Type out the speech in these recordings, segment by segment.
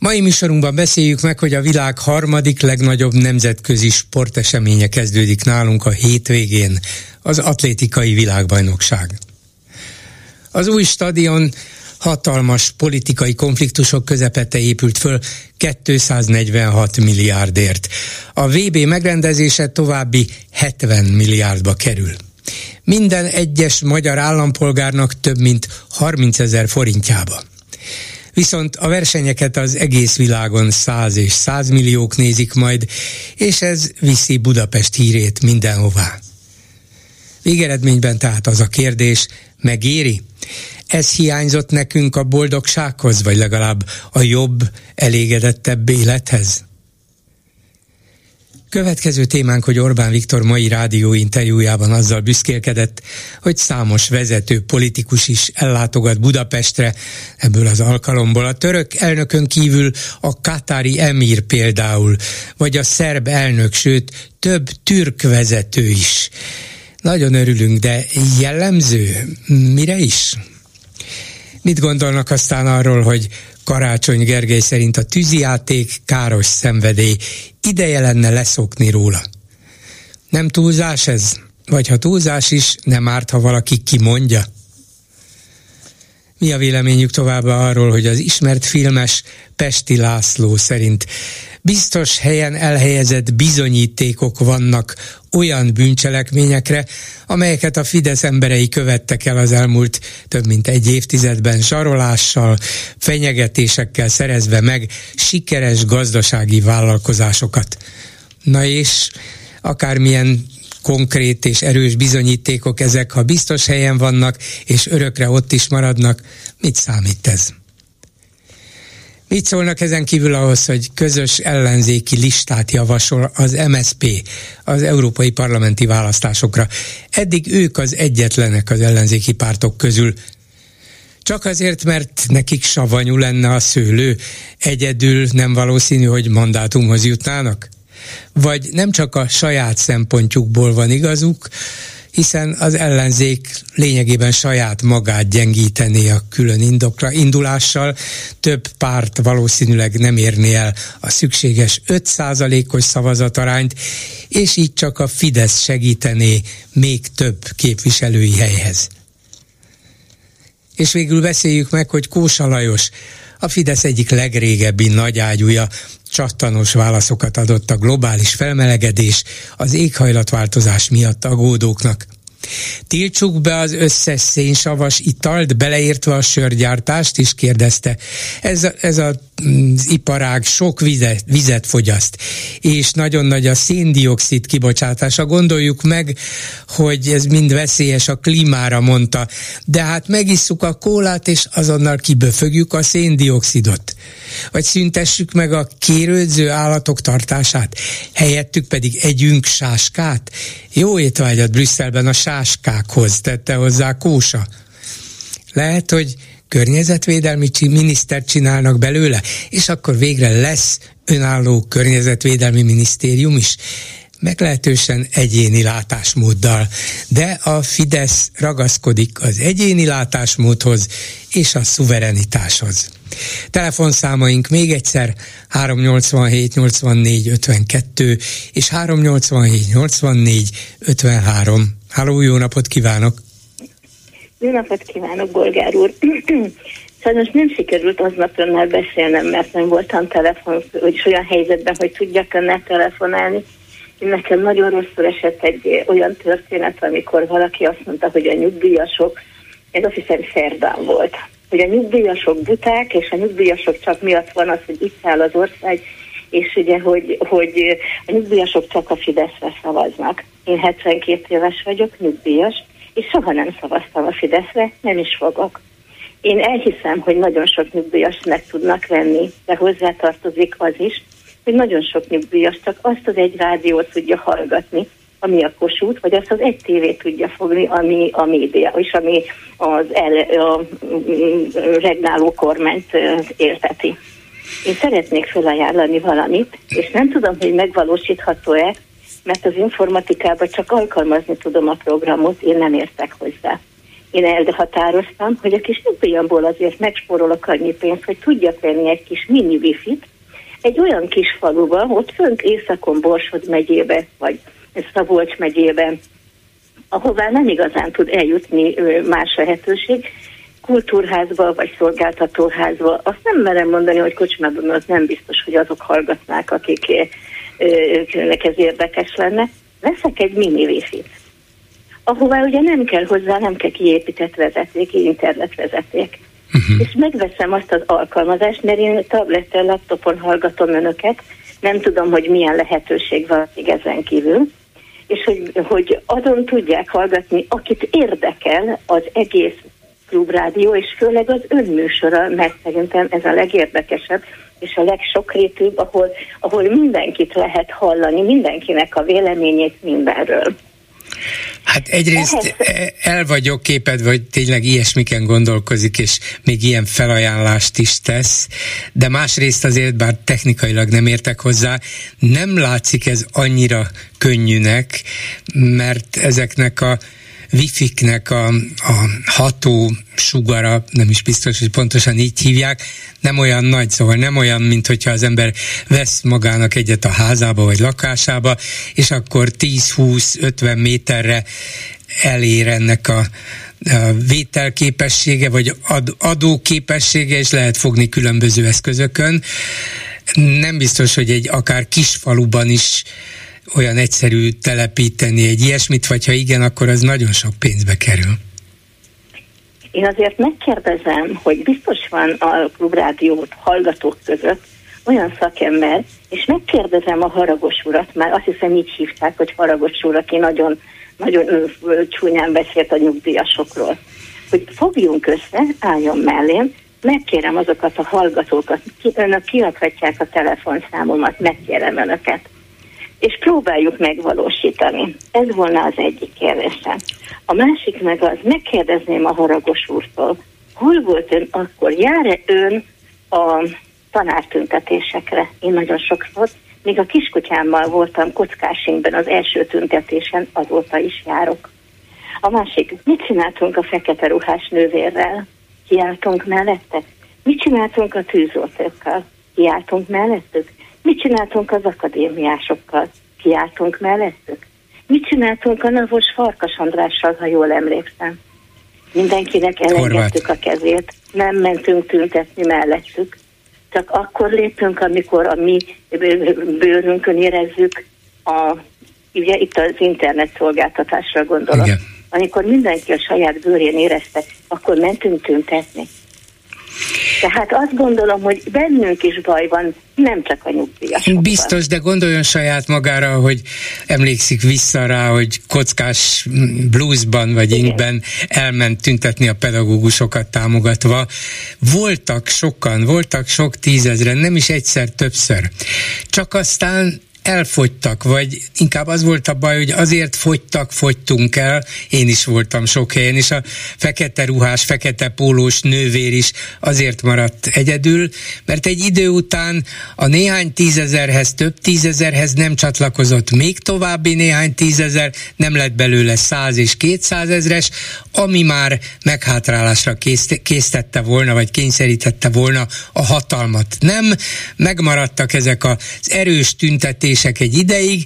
Mai műsorunkban beszéljük meg, hogy a világ harmadik legnagyobb nemzetközi sporteseménye kezdődik nálunk a hétvégén, az atlétikai világbajnokság. Az új stadion hatalmas politikai konfliktusok közepette épült föl 246 milliárdért. A VB megrendezése további 70 milliárdba kerül. Minden egyes magyar állampolgárnak több mint 30 ezer forintjába. Viszont a versenyeket az egész világon száz és százmilliók nézik majd, és ez viszi Budapest hírét mindenhová. Végeredményben tehát az a kérdés, megéri? Ez hiányzott nekünk a boldogsághoz, vagy legalább a jobb, elégedettebb élethez? Következő témánk, hogy Orbán Viktor mai rádió interjújában azzal büszkélkedett, hogy számos vezető politikus is ellátogat Budapestre ebből az alkalomból. A török elnökön kívül a katári emír például, vagy a szerb elnök, sőt több türk vezető is. Nagyon örülünk, de jellemző? Mire is? Mit gondolnak aztán arról, hogy Karácsony Gergely szerint a tűzijáték káros szenvedély, ideje lenne leszokni róla. Nem túlzás ez? Vagy ha túlzás is, nem árt, ha valaki kimondja? Mi a véleményük továbbá arról, hogy az ismert filmes Pesti László szerint biztos helyen elhelyezett bizonyítékok vannak olyan bűncselekményekre, amelyeket a Fidesz emberei követtek el az elmúlt több mint egy évtizedben zsarolással, fenyegetésekkel szerezve meg sikeres gazdasági vállalkozásokat. Na és akármilyen konkrét és erős bizonyítékok ezek, ha biztos helyen vannak, és örökre ott is maradnak, mit számít ez? Mit szólnak ezen kívül ahhoz, hogy közös ellenzéki listát javasol az MSP az európai parlamenti választásokra? Eddig ők az egyetlenek az ellenzéki pártok közül. Csak azért, mert nekik savanyú lenne a szőlő, egyedül nem valószínű, hogy mandátumhoz jutnának? Vagy nem csak a saját szempontjukból van igazuk, hiszen az ellenzék lényegében saját magát gyengíteni a külön indokra, indulással. Több párt valószínűleg nem érné el a szükséges 5%-os szavazatarányt, és így csak a Fidesz segítené még több képviselői helyhez. És végül beszéljük meg, hogy Kósa Lajos, a Fidesz egyik legrégebbi nagyágyúja csattanos válaszokat adott a globális felmelegedés, az éghajlatváltozás miatt agódóknak. Tiltsuk be az összes szénsavas italt, beleértve a sörgyártást is, kérdezte. Ez, a, ez a, iparág sok vizet, vizet fogyaszt, és nagyon nagy a széndiokszid kibocsátása. Gondoljuk meg, hogy ez mind veszélyes a klímára, mondta, de hát megisszuk a kólát, és azonnal kiböfögjük a széndiokszidot. Vagy szüntessük meg a kérődző állatok tartását, helyettük pedig együnk sáskát. Jó étvágyat Brüsszelben a sáskákhoz tette hozzá Kósa. Lehet, hogy környezetvédelmi minisztert csinálnak belőle, és akkor végre lesz önálló környezetvédelmi minisztérium is meglehetősen egyéni látásmóddal, de a Fidesz ragaszkodik az egyéni látásmódhoz és a szuverenitáshoz. Telefonszámaink még egyszer 387 84 52 és 387 84 53. Háló, jó napot kívánok! Jó napot kívánok, Bolgár úr! Sajnos nem sikerült aznap önnel beszélnem, mert nem voltam telefon, vagy olyan helyzetben, hogy tudjak önnel telefonálni. Nekem nagyon rosszul esett egy olyan történet, amikor valaki azt mondta, hogy a nyugdíjasok, ez azt hiszem szerdán volt, hogy a nyugdíjasok buták, és a nyugdíjasok csak miatt van az, hogy itt áll az ország, és ugye, hogy, hogy a nyugdíjasok csak a Fideszre szavaznak. Én 72 éves vagyok, nyugdíjas, és soha nem szavaztam a Fideszre, nem is fogok. Én elhiszem, hogy nagyon sok nyugdíjas meg tudnak venni, de hozzátartozik az is, hogy nagyon sok nyugdíjas csak azt az egy rádiót tudja hallgatni, ami a kosút, vagy azt az egy tévét tudja fogni, ami a média, és ami az el, a, a regnáló kormányt érteti. Én szeretnék felajánlani valamit, és nem tudom, hogy megvalósítható-e, mert az informatikában csak alkalmazni tudom a programot, én nem értek hozzá. Én elhatároztam, hogy a kis nyugdíjamból azért megspórolok annyi pénzt, hogy tudjak venni egy kis mini wifi-t, egy olyan kis faluba, ott fönt északon Borsod megyébe, vagy Szabolcs megyében, ahová nem igazán tud eljutni más lehetőség, kultúrházba vagy szolgáltatóházba. Azt nem merem mondani, hogy kocsmában az nem biztos, hogy azok hallgatnák, akiknek ez érdekes lenne. Veszek egy mini wifi ahová ugye nem kell hozzá, nem kell kiépített vezeték, internetvezeték. Uh-huh. És megveszem azt az alkalmazást, mert én tablettel, laptopon hallgatom önöket, nem tudom, hogy milyen lehetőség van még ezen kívül, és hogy, hogy azon tudják hallgatni, akit érdekel az egész klubrádió, és főleg az önműsora, mert szerintem ez a legérdekesebb, és a legsokrétűbb, ahol, ahol mindenkit lehet hallani, mindenkinek a véleményét mindenről. Hát egyrészt el vagyok képed, vagy tényleg ilyesmiken gondolkozik, és még ilyen felajánlást is tesz, de másrészt azért, bár technikailag nem értek hozzá, nem látszik ez annyira könnyűnek, mert ezeknek a wifi-nek a, a ható sugara, nem is biztos, hogy pontosan így hívják, nem olyan nagy, szóval nem olyan, mint hogyha az ember vesz magának egyet a házába vagy lakásába, és akkor 10-20-50 méterre elér ennek a, a vételképessége, vagy ad, adóképessége, és lehet fogni különböző eszközökön. Nem biztos, hogy egy akár kis faluban is olyan egyszerű telepíteni egy ilyesmit, vagy ha igen, akkor az nagyon sok pénzbe kerül. Én azért megkérdezem, hogy biztos van a klubrádiót hallgatók között olyan szakember, és megkérdezem a Haragos urat, már azt hiszem így hívták, hogy Haragos úr, aki nagyon, nagyon csúnyán beszélt a nyugdíjasokról, hogy fogjunk össze, álljon mellém, megkérem azokat a hallgatókat, ki, önök kiadhatják a telefonszámomat, megkérem önöket és próbáljuk megvalósítani. Ez volna az egyik kérdésem. A másik meg az, megkérdezném a haragos úrtól, hol volt ön akkor, jár-e ön a tanártüntetésekre? Én nagyon sokszor, még a kiskutyámmal voltam kockásingben az első tüntetésen, azóta is járok. A másik, mit csináltunk a fekete ruhás nővérrel? Kiáltunk mellette? Mit csináltunk a tűzoltókkal? Kiáltunk mellettük? Mit csináltunk az akadémiásokkal? Kiáltunk mellettük? Mit csináltunk a Navos Farkas Andrással, ha jól emlékszem? Mindenkinek elengedtük a kezét, nem mentünk tüntetni mellettük, csak akkor lépünk, amikor a mi bőrünkön érezzük a, ugye itt az internet szolgáltatásra gondolok. Igen. Amikor mindenki a saját bőrén érezte, akkor mentünk tüntetni. Tehát azt gondolom, hogy bennünk is baj van, nem csak a nyugdíjasokban. Biztos, de gondoljon saját magára, hogy emlékszik vissza rá, hogy kockás bluesban vagy inkben elment tüntetni a pedagógusokat támogatva. Voltak sokan, voltak sok tízezren, nem is egyszer, többször. Csak aztán elfogytak, vagy inkább az volt a baj, hogy azért fogytak, fogytunk el, én is voltam sok helyen, és a fekete ruhás, fekete pólós nővér is azért maradt egyedül, mert egy idő után a néhány tízezerhez, több tízezerhez nem csatlakozott még további néhány tízezer, nem lett belőle száz és kétszázezres, ami már meghátrálásra késztette volna, vagy kényszerítette volna a hatalmat. Nem, megmaradtak ezek az erős tüntetések, fizetések egy ideig,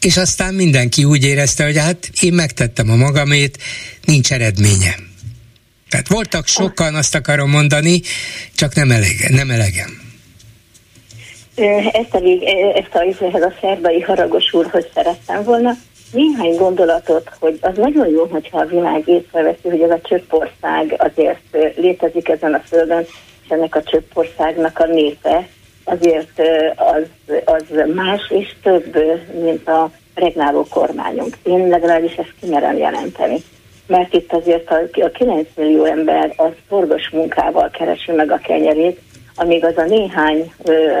és aztán mindenki úgy érezte, hogy hát én megtettem a magamét, nincs eredménye. Tehát voltak sokan, azt akarom mondani, csak nem elege, nem elegem. Ezt a, ezt a, ezt a szerbai haragos úrhoz szerettem volna. Néhány gondolatot, hogy az nagyon jó, hogyha a világ észreveszi, hogy ez a csöppország azért létezik ezen a földön, és ennek a csöppországnak a népe azért az, az más és több, mint a regnáló kormányunk. Én legalábbis ezt kimerem jelenteni. Mert itt azért a, a 9 millió ember az szorgos munkával keresi meg a kenyerét, amíg az a néhány ö,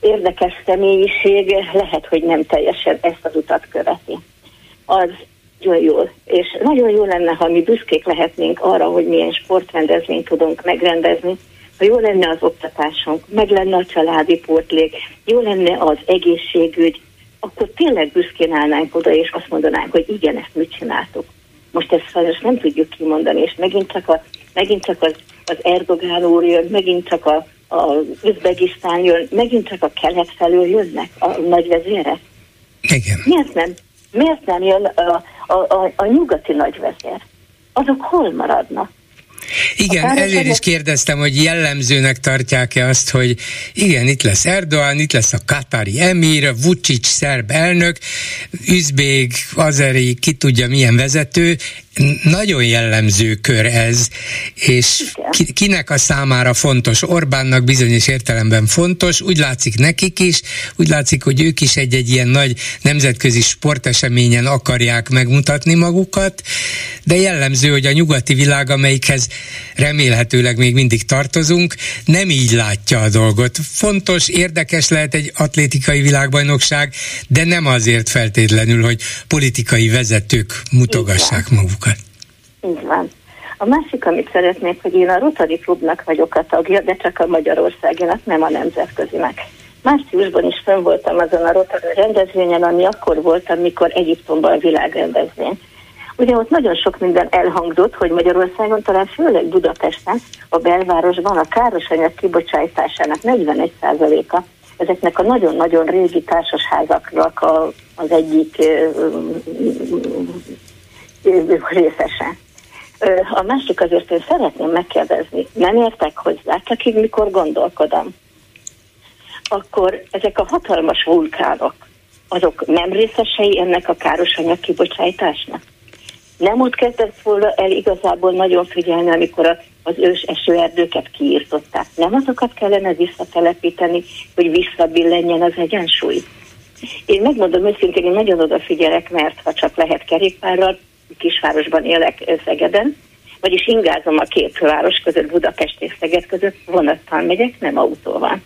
érdekes személyiség lehet, hogy nem teljesen ezt az utat követi. Az nagyon jó, és nagyon jó lenne, ha mi büszkék lehetnénk arra, hogy milyen sportrendezvényt tudunk megrendezni, ha jó lenne az oktatásunk, meg lenne a családi portlék, jó lenne az egészségügy, akkor tényleg büszkén állnánk oda, és azt mondanánk, hogy igen, ezt mit csináltuk. Most ezt sajnos nem tudjuk kimondani, és megint csak, a, megint csak az, az Erdogán úr jön, megint csak a, a Üzbegisztán jön, megint csak a kelet felől jönnek a nagyvezérek. Igen. Miért nem, miért nem jön a, a, a, a nyugati nagyvezér? Azok hol maradnak? Igen, ezért is kérdeztem, hogy jellemzőnek tartják-e azt, hogy igen, itt lesz Erdoğan, itt lesz a Katari emír, Vucic szerb elnök, Üzbég, Azeri, ki tudja milyen vezető, nagyon jellemző kör ez, és ki, kinek a számára fontos? Orbánnak bizonyos értelemben fontos, úgy látszik nekik is, úgy látszik, hogy ők is egy-egy ilyen nagy nemzetközi sporteseményen akarják megmutatni magukat, de jellemző, hogy a nyugati világ, amelyikhez remélhetőleg még mindig tartozunk, nem így látja a dolgot. Fontos, érdekes lehet egy atlétikai világbajnokság, de nem azért feltétlenül, hogy politikai vezetők mutogassák magukat. Így van. A másik, amit szeretnék, hogy én a Rotary Klubnak vagyok a tagja, de csak a Magyarországinak, nem a nemzetközinek. Márciusban is fönn voltam azon a Rotary rendezvényen, ami akkor volt, amikor Egyiptomban a világrendezvény. Ugye ott nagyon sok minden elhangzott, hogy Magyarországon, talán főleg Budapesten, a belvárosban a károsanyag kibocsátásának 41%-a ezeknek a nagyon-nagyon régi társasházaknak a, az egyik részese. A másik azért én szeretném megkérdezni, nem értek hozzá, csak így mikor gondolkodom, akkor ezek a hatalmas vulkánok, azok nem részesei ennek a károsanyag kibocsátásnak? Nem ott kezdett volna el igazából nagyon figyelni, amikor az ős esőerdőket kiírtották. Nem azokat kellene visszatelepíteni, hogy visszabillenjen az egyensúly? Én megmondom őszintén, én nagyon odafigyelek, mert ha csak lehet kerékpárral, kisvárosban élek Szegeden, vagyis ingázom a két főváros között, Budapest és Szeged között, vonattal megyek, nem autóval.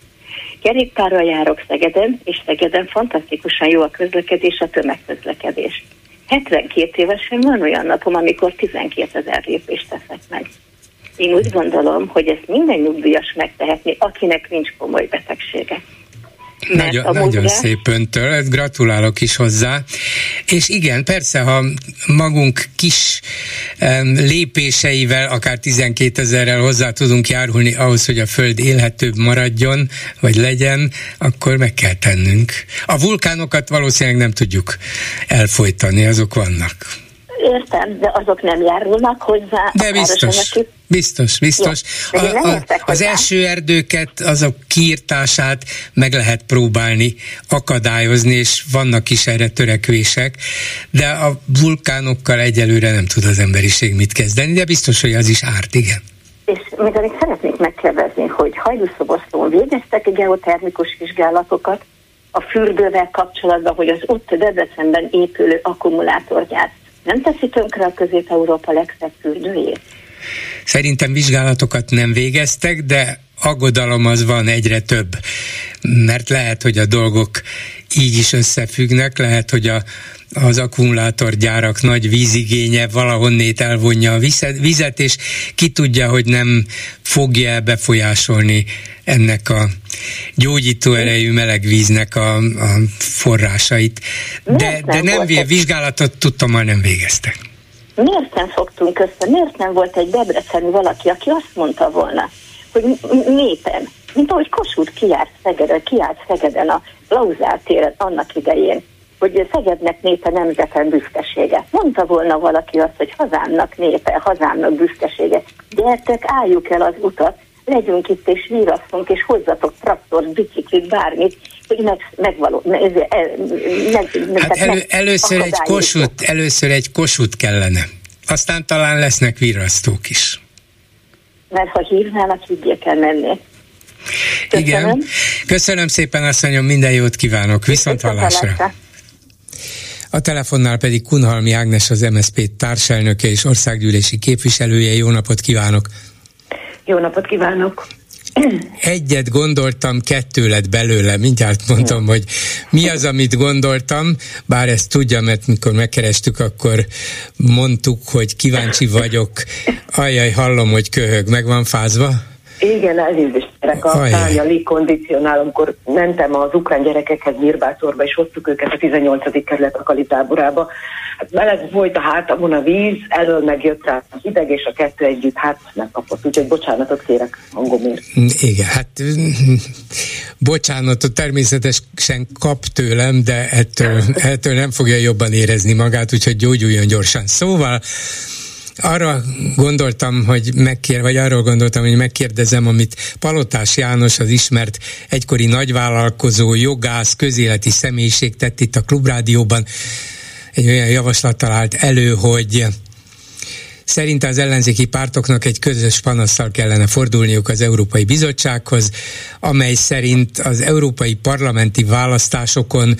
Kerékpárral járok Szegeden, és Szegeden fantasztikusan jó a közlekedés, a tömegközlekedés. 72 évesen van olyan napom, amikor 12 ezer lépést teszek meg. Én úgy gondolom, hogy ezt minden nyugdíjas megtehetni, akinek nincs komoly betegsége. Nagyon, nagyon szép öntől, ezt gratulálok is hozzá. És igen, persze, ha magunk kis um, lépéseivel, akár 12 ezerrel hozzá tudunk járulni ahhoz, hogy a Föld élhetőbb maradjon, vagy legyen, akkor meg kell tennünk. A vulkánokat valószínűleg nem tudjuk elfolytani, azok vannak. Értem, de azok nem járulnak hozzá. De biztos, biztos, biztos. Jó, a, a, az első erdőket, azok kiirtását meg lehet próbálni akadályozni, és vannak is erre törekvések, de a vulkánokkal egyelőre nem tud az emberiség mit kezdeni, de biztos, hogy az is árt, igen. És még amit szeretnék megkérdezni, hogy Hajdúszobosztón végeztek geotermikus vizsgálatokat a fürdővel kapcsolatban, hogy az ott Debrecenben épülő akkumulátorgyár nem teszi tönkre a Közép-Európa legszebb fürdőjét? Szerintem vizsgálatokat nem végeztek, de aggodalom az van egyre több, mert lehet, hogy a dolgok így is összefüggnek, lehet, hogy a, az akkumulátorgyárak nagy vízigénye valahonnét elvonja a vizet, és ki tudja, hogy nem fogja befolyásolni ennek a gyógyító erejű melegvíznek a, a forrásait. De, de nem vizsgálatot tudtam, nem végeztek. Miért nem fogtunk össze? Miért nem volt egy debreceni valaki, aki azt mondta volna, hogy népen, mint ahogy Kossuth kiárt Szegeden, kiárt Szegeden a Lauzár téren annak idején, hogy Szegednek népe nemzeten büszkesége. Mondta volna valaki azt, hogy hazámnak népe, hazámnak büszkesége. Gyertek, álljuk el az utat, legyünk itt és vírasszunk, és hozzatok traktor, biciklit, bármit, hogy meg, megvaló, meg, meg, hát elő, először, egy kosut, először egy kosut kellene. Aztán talán lesznek virasztók is. Mert ha hívnának, higgyék el menni. Köszönöm. Igen. Köszönöm szépen, asszonyom, minden jót kívánok. Viszont hallásra. A telefonnál pedig Kunhalmi Ágnes, az MSZP társelnöke és országgyűlési képviselője. Jó napot kívánok! Jó napot kívánok! egyet gondoltam, kettő lett belőle. Mindjárt mondom, hogy mi az, amit gondoltam, bár ezt tudja, mert mikor megkerestük, akkor mondtuk, hogy kíváncsi vagyok. Ajjaj, hallom, hogy köhög. Meg van fázva? Igen, elnézést kérek, a tánya légkondicionál, amikor mentem az ukrán gyerekekhez Nyírbátorba, és hoztuk őket a 18. kerület akali táborába. Hát meleg volt a hátamon a víz, elől megjött rá az ideg, és a kettő együtt hát megkapott. Úgyhogy bocsánatot kérek hangomért. Igen, hát bocsánatot természetesen kap tőlem, de ettől, ettől nem fogja jobban érezni magát, úgyhogy gyógyuljon gyorsan. Szóval arra gondoltam, hogy megkér, vagy arról gondoltam, hogy megkérdezem, amit Palotás János, az ismert egykori nagyvállalkozó, jogász, közéleti személyiség tett itt a Klubrádióban, egy olyan javaslat talált elő, hogy Szerinte az ellenzéki pártoknak egy közös panaszsal kellene fordulniuk az Európai Bizottsághoz, amely szerint az európai parlamenti választásokon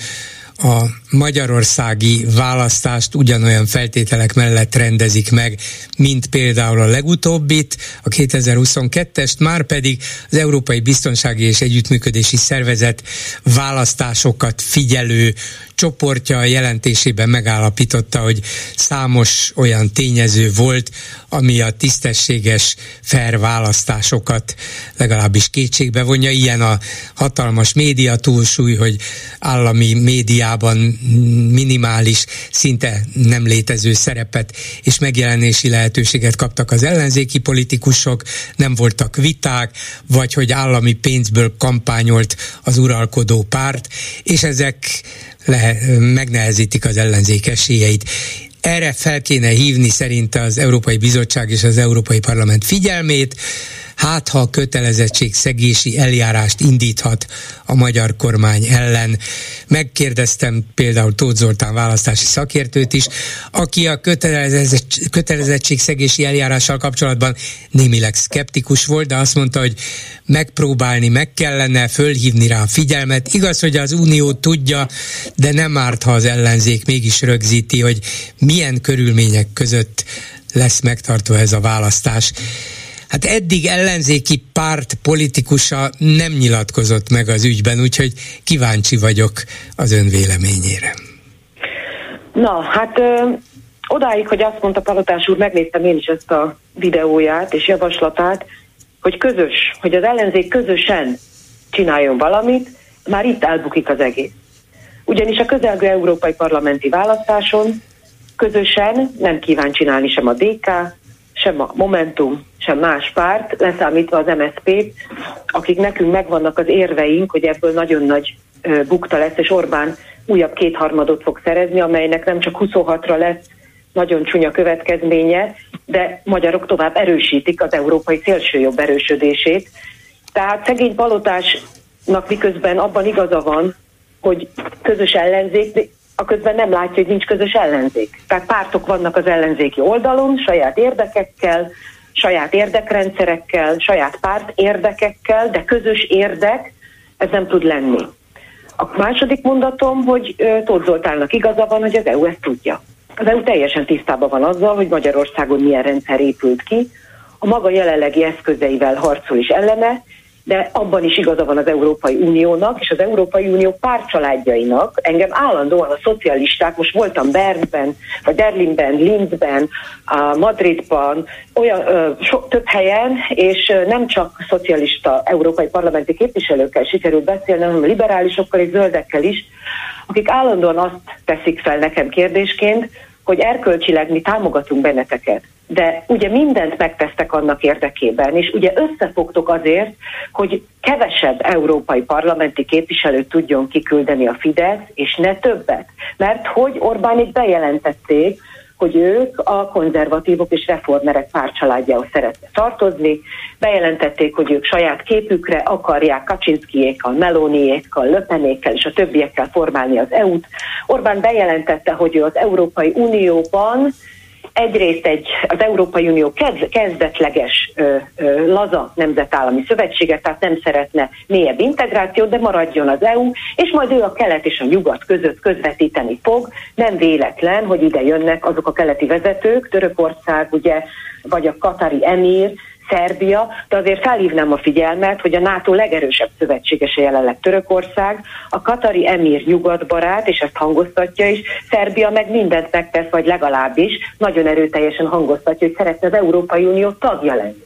a magyarországi választást ugyanolyan feltételek mellett rendezik meg, mint például a legutóbbit, a 2022-est, már pedig az Európai Biztonsági és Együttműködési Szervezet választásokat figyelő csoportja a jelentésében megállapította, hogy számos olyan tényező volt, ami a tisztességes, fair választásokat legalábbis kétségbe vonja. Ilyen a hatalmas média túlsúly, hogy állami médiában minimális, szinte nem létező szerepet és megjelenési lehetőséget kaptak az ellenzéki politikusok, nem voltak viták, vagy hogy állami pénzből kampányolt az uralkodó párt, és ezek le, megnehezítik az ellenzék esélyeit. Erre fel kéne hívni szerinte az Európai Bizottság és az Európai Parlament figyelmét, hát ha a szegési eljárást indíthat a magyar kormány ellen. Megkérdeztem például Tóth Zoltán választási szakértőt is, aki a szegési eljárással kapcsolatban némileg szkeptikus volt, de azt mondta, hogy megpróbálni meg kellene, fölhívni rá a figyelmet. Igaz, hogy az Unió tudja, de nem árt, ha az ellenzék mégis rögzíti, hogy milyen körülmények között lesz megtartva ez a választás. Hát eddig ellenzéki párt politikusa nem nyilatkozott meg az ügyben, úgyhogy kíváncsi vagyok az ön véleményére. Na, hát ö, odáig, hogy azt mondta Palotás úr, megnéztem én is ezt a videóját és javaslatát, hogy közös, hogy az ellenzék közösen csináljon valamit, már itt elbukik az egész. Ugyanis a közelgő európai parlamenti választáson közösen nem kíván csinálni sem a DK, sem a Momentum, sem más párt, leszámítva az MSZP-t, akik nekünk megvannak az érveink, hogy ebből nagyon nagy bukta lesz, és Orbán újabb kétharmadot fog szerezni, amelynek nem csak 26-ra lesz nagyon csúnya következménye, de magyarok tovább erősítik az európai szélsőjobb erősödését. Tehát szegény palotásnak miközben abban igaza van, hogy közös ellenzék, a közben nem látja, hogy nincs közös ellenzék. Tehát pártok vannak az ellenzéki oldalon, saját érdekekkel, saját érdekrendszerekkel, saját párt érdekekkel, de közös érdek, ez nem tud lenni. A második mondatom, hogy Tóth Zoltánnak igaza van, hogy az EU ezt tudja. Az EU teljesen tisztában van azzal, hogy Magyarországon milyen rendszer épült ki, a maga jelenlegi eszközeivel harcol is ellene, de abban is igaza van az Európai Uniónak, és az Európai Unió párcsaládjainak, engem állandóan a szocialisták, most voltam Bernben, vagy Berlinben, Linzben, a Madridban, olyan ö, so, több helyen, és nem csak szocialista európai parlamenti képviselőkkel sikerült beszélni, hanem liberálisokkal és zöldekkel is, akik állandóan azt teszik fel nekem kérdésként, hogy erkölcsileg mi támogatunk benneteket, de ugye mindent megtesztek annak érdekében, és ugye összefogtok azért, hogy kevesebb európai parlamenti képviselőt tudjon kiküldeni a Fidesz, és ne többet. Mert hogy Orbánik bejelentették, hogy ők a konzervatívok és reformerek párcsaládjához szeretne tartozni. Bejelentették, hogy ők saját képükre akarják Kaczynszkijékkal, Melóniékkal, Löpenékkel és a többiekkel formálni az EU-t. Orbán bejelentette, hogy ő az Európai Unióban egyrészt egy, az Európai Unió kezdetleges laza nemzetállami szövetséget, tehát nem szeretne mélyebb integrációt, de maradjon az EU, és majd ő a kelet és a nyugat között közvetíteni fog. Nem véletlen, hogy ide jönnek azok a keleti vezetők, Törökország, ugye, vagy a katari emír, Szerbia, de azért felhívnám a figyelmet, hogy a NATO legerősebb szövetségese jelenleg Törökország, a katari emír nyugatbarát, és ezt hangoztatja is, Szerbia meg mindent megtesz, vagy legalábbis nagyon erőteljesen hangoztatja, hogy szeretne az Európai Unió tagja lenni.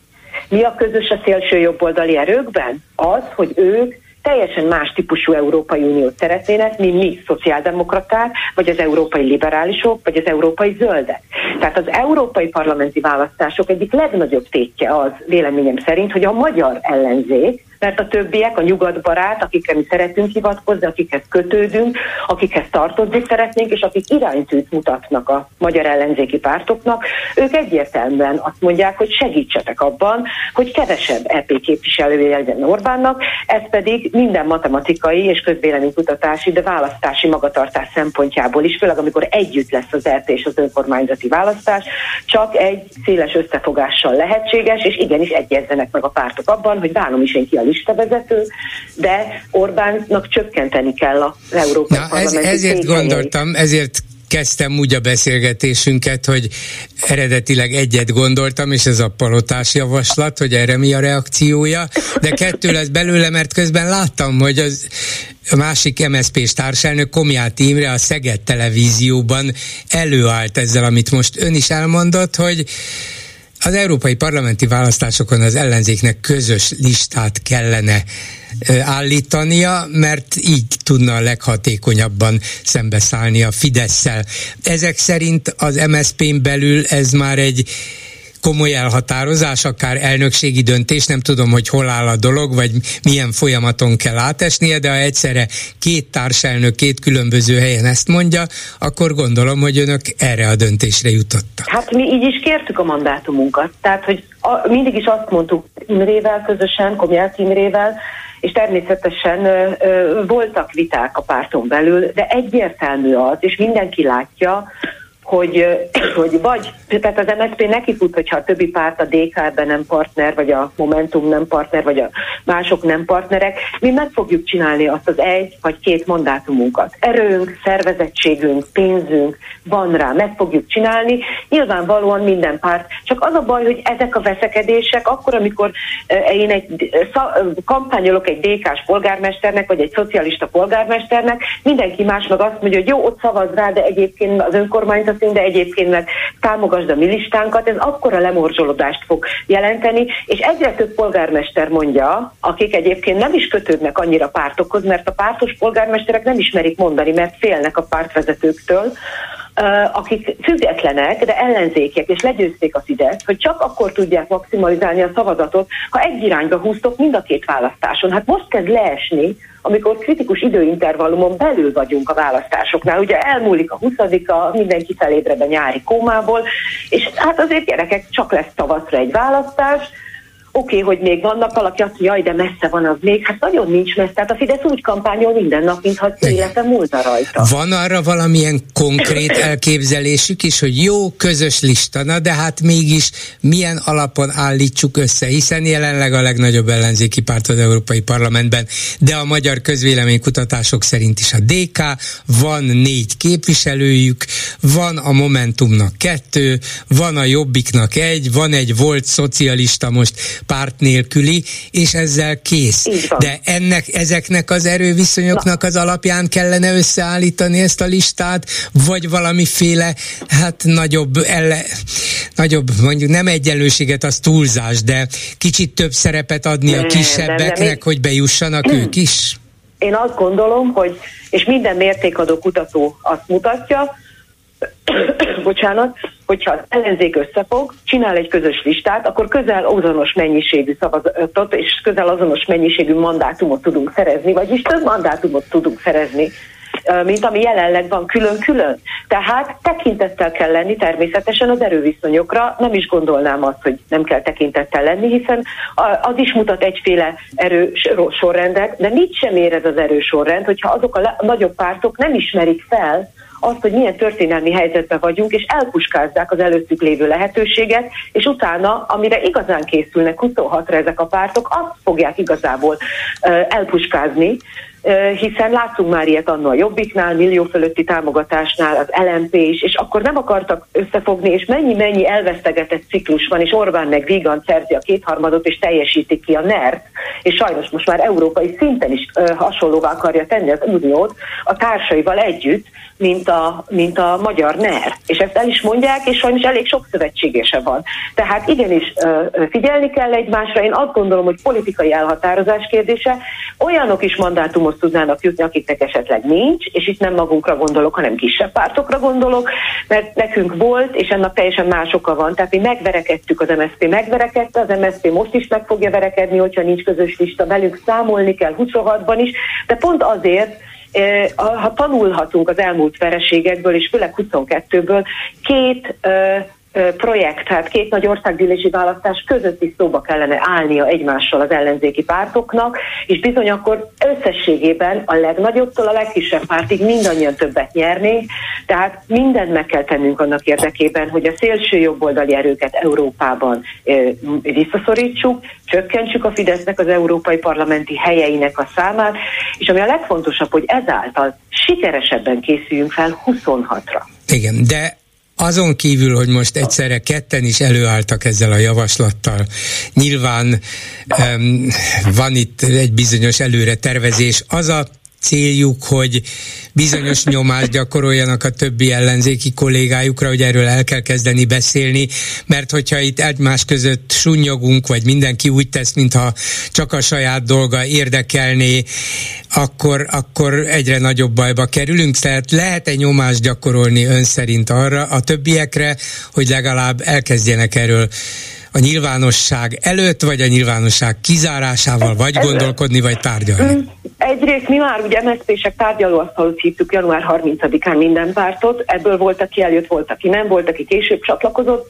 Mi a közös a szélső jobboldali erőkben? Az, hogy ők teljesen más típusú Európai Uniót szeretnének, mint mi szociáldemokraták, vagy az európai liberálisok, vagy az európai zöldek. Tehát az európai parlamenti választások egyik legnagyobb tétje az véleményem szerint, hogy a magyar ellenzék mert a többiek, a nyugatbarát, akikre mi szeretünk hivatkozni, akikhez kötődünk, akikhez tartozni szeretnénk, és akik iránytűt mutatnak a magyar ellenzéki pártoknak, ők egyértelműen azt mondják, hogy segítsetek abban, hogy kevesebb EP képviselője legyen Orbánnak, ez pedig minden matematikai és közvéleménykutatási, de választási magatartás szempontjából is, főleg amikor együtt lesz az EP és az önkormányzati választás, csak egy széles összefogással lehetséges, és igenis egyezzenek meg a pártok abban, hogy bánom is én a listavezető, de Orbánnak csökkenteni kell az Európai Na, ez, Ezért gondoltam, ezért kezdtem úgy a beszélgetésünket, hogy eredetileg egyet gondoltam, és ez a palotás javaslat, hogy erre mi a reakciója, de kettő lesz belőle, mert közben láttam, hogy az a másik MSZP-s társelnök Komjáti Imre a Szeged televízióban előállt ezzel, amit most ön is elmondott, hogy az európai parlamenti választásokon az ellenzéknek közös listát kellene állítania, mert így tudna a leghatékonyabban szembeszállni a Fidesz-szel. Ezek szerint az MSZP-n belül ez már egy komoly elhatározás, akár elnökségi döntés, nem tudom, hogy hol áll a dolog, vagy milyen folyamaton kell átesnie, de ha egyszerre két társelnök két különböző helyen ezt mondja, akkor gondolom, hogy önök erre a döntésre jutottak. Hát mi így is kértük a mandátumunkat. Tehát, hogy a, mindig is azt mondtuk Imrével közösen, Komjász Imrével, és természetesen ö, ö, voltak viták a párton belül, de egyértelmű az, és mindenki látja, hogy, hogy vagy, tehát az MSZP neki fut, hogyha a többi párt, a DK ebben nem partner, vagy a Momentum nem partner, vagy a mások nem partnerek, mi meg fogjuk csinálni azt az egy vagy két mandátumunkat. Erőnk, szervezettségünk, pénzünk van rá, meg fogjuk csinálni. Nyilvánvalóan minden párt. Csak az a baj, hogy ezek a veszekedések, akkor, amikor én egy kampányolok egy DK-s polgármesternek, vagy egy szocialista polgármesternek, mindenki más meg azt mondja, hogy jó, ott szavaz rá, de egyébként az önkormányzat szín, de egyébként meg támogasd a milistánkat, ez akkora lemorzsolódást fog jelenteni, és egyre több polgármester mondja, akik egyébként nem is kötődnek annyira pártokhoz, mert a pártos polgármesterek nem ismerik mondani, mert félnek a pártvezetőktől, akik függetlenek, de ellenzékek, és legyőzték a Fidesz, hogy csak akkor tudják maximalizálni a szavazatot, ha egy irányba húztok mind a két választáson. Hát most kezd leesni, amikor kritikus időintervallumon belül vagyunk a választásoknál. Ugye elmúlik a 20-a, mindenki felébre be nyári kómából, és hát azért gyerekek csak lesz tavaszra egy választás, oké, okay, hogy még vannak, valaki azt jaj, de messze van az még, hát nagyon nincs messze. Tehát a Fidesz úgy kampányol minden nap, mintha élete múlta rajta. Van arra valamilyen konkrét elképzelésük is, hogy jó, közös lista, na de hát mégis milyen alapon állítsuk össze, hiszen jelenleg a legnagyobb ellenzéki párt az Európai Parlamentben, de a magyar közvéleménykutatások szerint is a DK, van négy képviselőjük, van a Momentumnak kettő, van a Jobbiknak egy, van egy volt szocialista most párt nélküli, és ezzel kész. De ennek, ezeknek az erőviszonyoknak az alapján kellene összeállítani ezt a listát, vagy valamiféle, hát nagyobb, elle, nagyobb, mondjuk nem egyenlőséget, az túlzás, de kicsit több szerepet adni a kisebbeknek, nem, nem, hogy bejussanak ők is? Én azt gondolom, hogy, és minden mértékadó kutató azt mutatja, bocsánat, hogyha az ellenzék összefog, csinál egy közös listát, akkor közel azonos mennyiségű szavazatot és közel azonos mennyiségű mandátumot tudunk szerezni, vagyis több mandátumot tudunk szerezni mint ami jelenleg van külön-külön. Tehát tekintettel kell lenni természetesen az erőviszonyokra, nem is gondolnám azt, hogy nem kell tekintettel lenni, hiszen az is mutat egyféle erős sorrendet, de mit sem ér az erősorrend, hogyha azok a nagyobb pártok nem ismerik fel, azt, hogy milyen történelmi helyzetben vagyunk, és elpuskázzák az előttük lévő lehetőséget, és utána, amire igazán készülnek 26-ra ezek a pártok, azt fogják igazából elpuskázni, hiszen láttunk már ilyet annól a Jobbiknál, millió fölötti támogatásnál, az LMP is, és akkor nem akartak összefogni, és mennyi-mennyi elvesztegetett ciklus van, és Orbán meg Vígan szerzi a kétharmadot, és teljesítik ki a NERT, és sajnos most már európai szinten is hasonlóvá akarja tenni az Uniót a társaival együtt, mint a, mint a magyar NER. És ezt el is mondják, és sajnos elég sok szövetségese van. Tehát igenis figyelni kell egymásra. Én azt gondolom, hogy politikai elhatározás kérdése. Olyanok is mandátumot tudnának jutni, akiknek esetleg nincs, és itt nem magunkra gondolok, hanem kisebb pártokra gondolok, mert nekünk volt, és ennek teljesen más oka van. Tehát mi megverekedtük az MSZP, megverekedte, az MSZP most is meg fogja verekedni, hogyha nincs közös lista, velünk számolni kell 26-ban is, de pont azért, ha tanulhatunk az elmúlt vereségekből, és főleg 22-ből, két projekt, tehát két nagy országgyűlési választás között is szóba kellene állnia egymással az ellenzéki pártoknak, és bizony akkor összességében a legnagyobbtól a legkisebb pártig mindannyian többet nyernénk, tehát mindent meg kell tennünk annak érdekében, hogy a szélső jobboldali erőket Európában visszaszorítsuk, csökkentsük a Fidesznek az európai parlamenti helyeinek a számát, és ami a legfontosabb, hogy ezáltal sikeresebben készüljünk fel 26-ra. Igen, de azon kívül, hogy most egyszerre ketten is előálltak ezzel a javaslattal, nyilván um, van itt egy bizonyos előre tervezés. Az a céljuk, hogy bizonyos nyomást gyakoroljanak a többi ellenzéki kollégájukra, hogy erről el kell kezdeni beszélni, mert hogyha itt egymás között sunyogunk, vagy mindenki úgy tesz, mintha csak a saját dolga érdekelné, akkor, akkor egyre nagyobb bajba kerülünk. Tehát lehet egy nyomást gyakorolni ön szerint arra a többiekre, hogy legalább elkezdjenek erről a nyilvánosság előtt, vagy a nyilvánosság kizárásával, vagy gondolkodni, vagy tárgyalni? Mm, egyrészt mi már ugye MSZP-sek tárgyalóasztalut hívtuk január 30-án minden pártot, ebből volt, aki eljött, volt, aki nem, volt, aki később csatlakozott,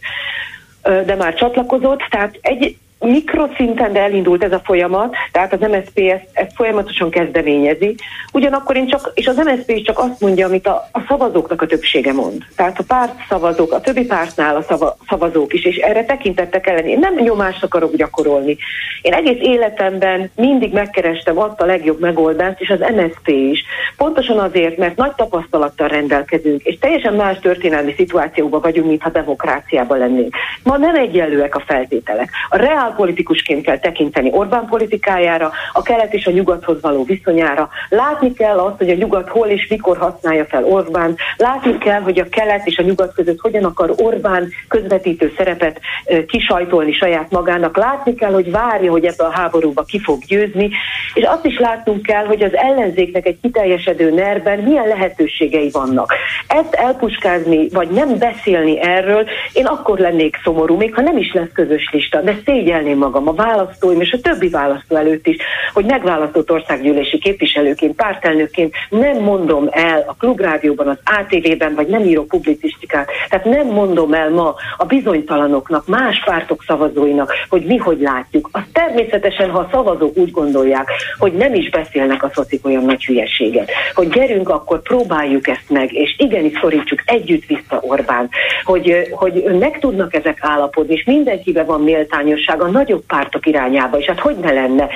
de már csatlakozott, tehát egy, mikroszinten, de elindult ez a folyamat, tehát az MSZP ezt, ezt folyamatosan kezdeményezi. Ugyanakkor én csak, és az MSZP is csak azt mondja, amit a, a szavazóknak a többsége mond. Tehát a párt szavazók, a többi pártnál a szava, szavazók is, és erre tekintettek ellen. Én nem nyomást akarok gyakorolni. Én egész életemben mindig megkerestem azt a legjobb megoldást, és az MSZP is. Pontosan azért, mert nagy tapasztalattal rendelkezünk, és teljesen más történelmi szituációban vagyunk, mintha demokráciában lennénk. Ma nem egyenlőek a feltételek. A reál politikusként kell tekinteni Orbán politikájára, a kelet és a nyugathoz való viszonyára. Látni kell azt, hogy a nyugat hol és mikor használja fel Orbán. Látni kell, hogy a kelet és a nyugat között hogyan akar Orbán közvetítő szerepet kisajtolni saját magának. Látni kell, hogy várja, hogy ebbe a háborúba ki fog győzni. És azt is látnunk kell, hogy az ellenzéknek egy kiteljesedő nerben milyen lehetőségei vannak. Ezt elpuskázni, vagy nem beszélni erről, én akkor lennék szomorú, még ha nem is lesz közös lista, de szégyen szégyelném magam a választóim és a többi választó előtt is, hogy megválasztott országgyűlési képviselőként, pártelnökként nem mondom el a klubrádióban, az ATV-ben, vagy nem írok publicisztikát, tehát nem mondom el ma a bizonytalanoknak, más pártok szavazóinak, hogy mi hogy látjuk. Az természetesen, ha a szavazók úgy gondolják, hogy nem is beszélnek a szotik olyan nagy hülyeséget, hogy gyerünk, akkor próbáljuk ezt meg, és igenis szorítsuk együtt vissza Orbán, hogy, hogy meg tudnak ezek állapodni, és mindenkiben van méltányosság, a nagyobb pártok irányába, és hát hogy ne lenne.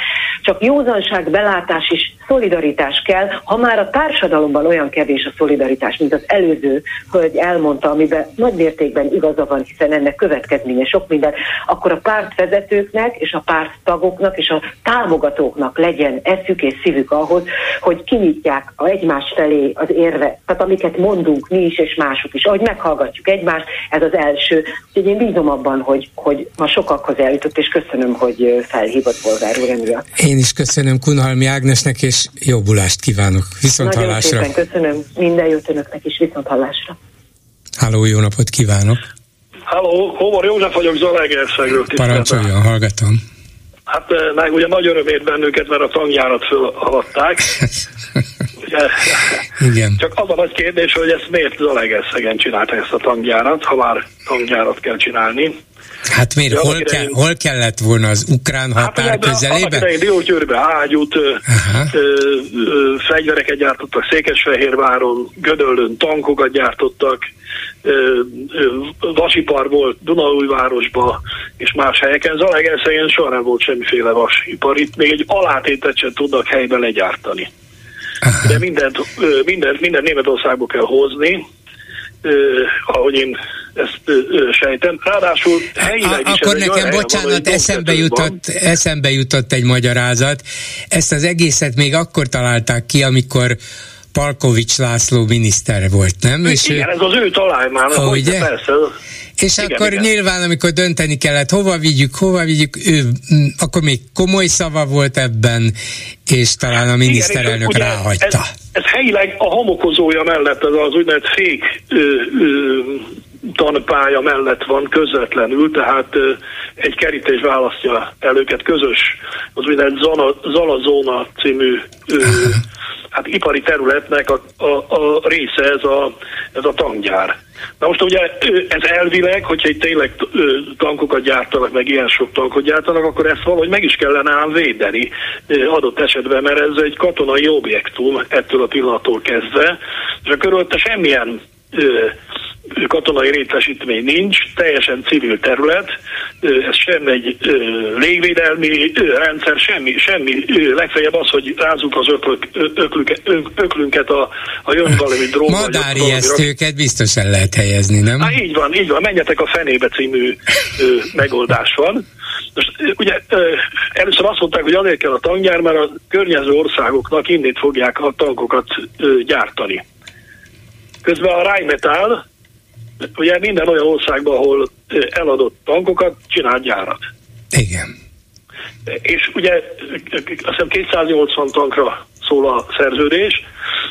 Csak józanság, belátás és szolidaritás kell, ha már a társadalomban olyan kevés a szolidaritás, mint az előző hölgy elmondta, amiben nagy mértékben igaza van, hiszen ennek következménye sok minden, akkor a pártvezetőknek és a párttagoknak és a támogatóknak legyen eszük és szívük ahhoz, hogy kinyitják egymás felé az érve, tehát amiket mondunk mi is és mások is, ahogy meghallgatjuk egymást, ez az első. Úgyhogy én bízom abban, hogy, hogy ma sokakhoz eljutott, és köszönöm, hogy felhívott polgár úr. Én is köszönöm Kunhalmi Ágnesnek, és jobbulást kívánok. Viszont Nagyon hallásra. szépen köszönöm. Minden jót önöknek is. Viszont hallásra. Háló, jó napot kívánok. Háló, Hómor József vagyok Zalaegerszegről. Parancsoljon, hallgatom. Hát meg ugye nagy örömét bennünket, mert a tangjárat fölaladták. ugye, Igen. Csak az a nagy kérdés, hogy ezt miért Zalaegerszegen csinálta ezt a tangjárat, ha már tangjárat kell csinálni. Hát miért? Hol, idején, hol kellett volna az ukrán hát, határ hát, közelében? Hát Diógyőrbe ágyút, ö, ö, fegyvereket gyártottak Székesfehérváron, Gödöllön tankokat gyártottak, ö, ö, vasipar volt Dunaújvárosba és más helyeken. Zalaegerszegen soha nem volt semmiféle vasipar. Itt még egy alátétet sem tudnak helyben legyártani. de mindent, mindent, mindent Németországból kell hozni, ahogy én ezt sejtem. Ráadásul helyileg is Akkor nekem, bocsánat, eszembe jutott, eszembe jutott egy magyarázat. Ezt az egészet még akkor találták ki, amikor Palkovics László miniszter volt, nem? És igen, ő, ez az ő találmány, oh, ugye? persze. És igen, akkor igen. nyilván, amikor dönteni kellett, hova vigyük, hova vigyük, ő akkor még komoly szava volt ebben, és talán a miniszterelnök igen, ráhagyta. Ez, ez helyileg a homokozója mellett, ez az úgynevezett fék ö, ö, tanpálya mellett van közvetlenül, tehát egy kerítés választja el őket közös, az úgynevezett Zana, Zalazóna című ö, hát ipari területnek a, a, a része ez a, ez a tankgyár. Na most ugye ez elvileg, hogyha itt tényleg tankokat gyártanak, meg ilyen sok tankot gyártanak, akkor ezt valahogy meg is kellene ám védeni adott esetben, mert ez egy katonai objektum ettől a pillanattól kezdve, és a körülötte semmilyen katonai részesítmény nincs, teljesen civil terület, ez sem egy légvédelmi rendszer, semmi, semmi, legfeljebb az, hogy rázunk az öklök, öklük, öklünket a, a jön valami drog. Madári esztőket biztosan lehet helyezni, nem? Há, így van, így van, menjetek a fenébe című megoldás van. Most ugye először azt mondták, hogy azért kell a tankgyár, mert a környező országoknak innét fogják a tankokat gyártani. Közben a Rheinmetall ugye minden olyan országban, ahol eladott tankokat, csinál gyárat. Igen. És ugye azt hiszem 280 tankra szól a szerződés.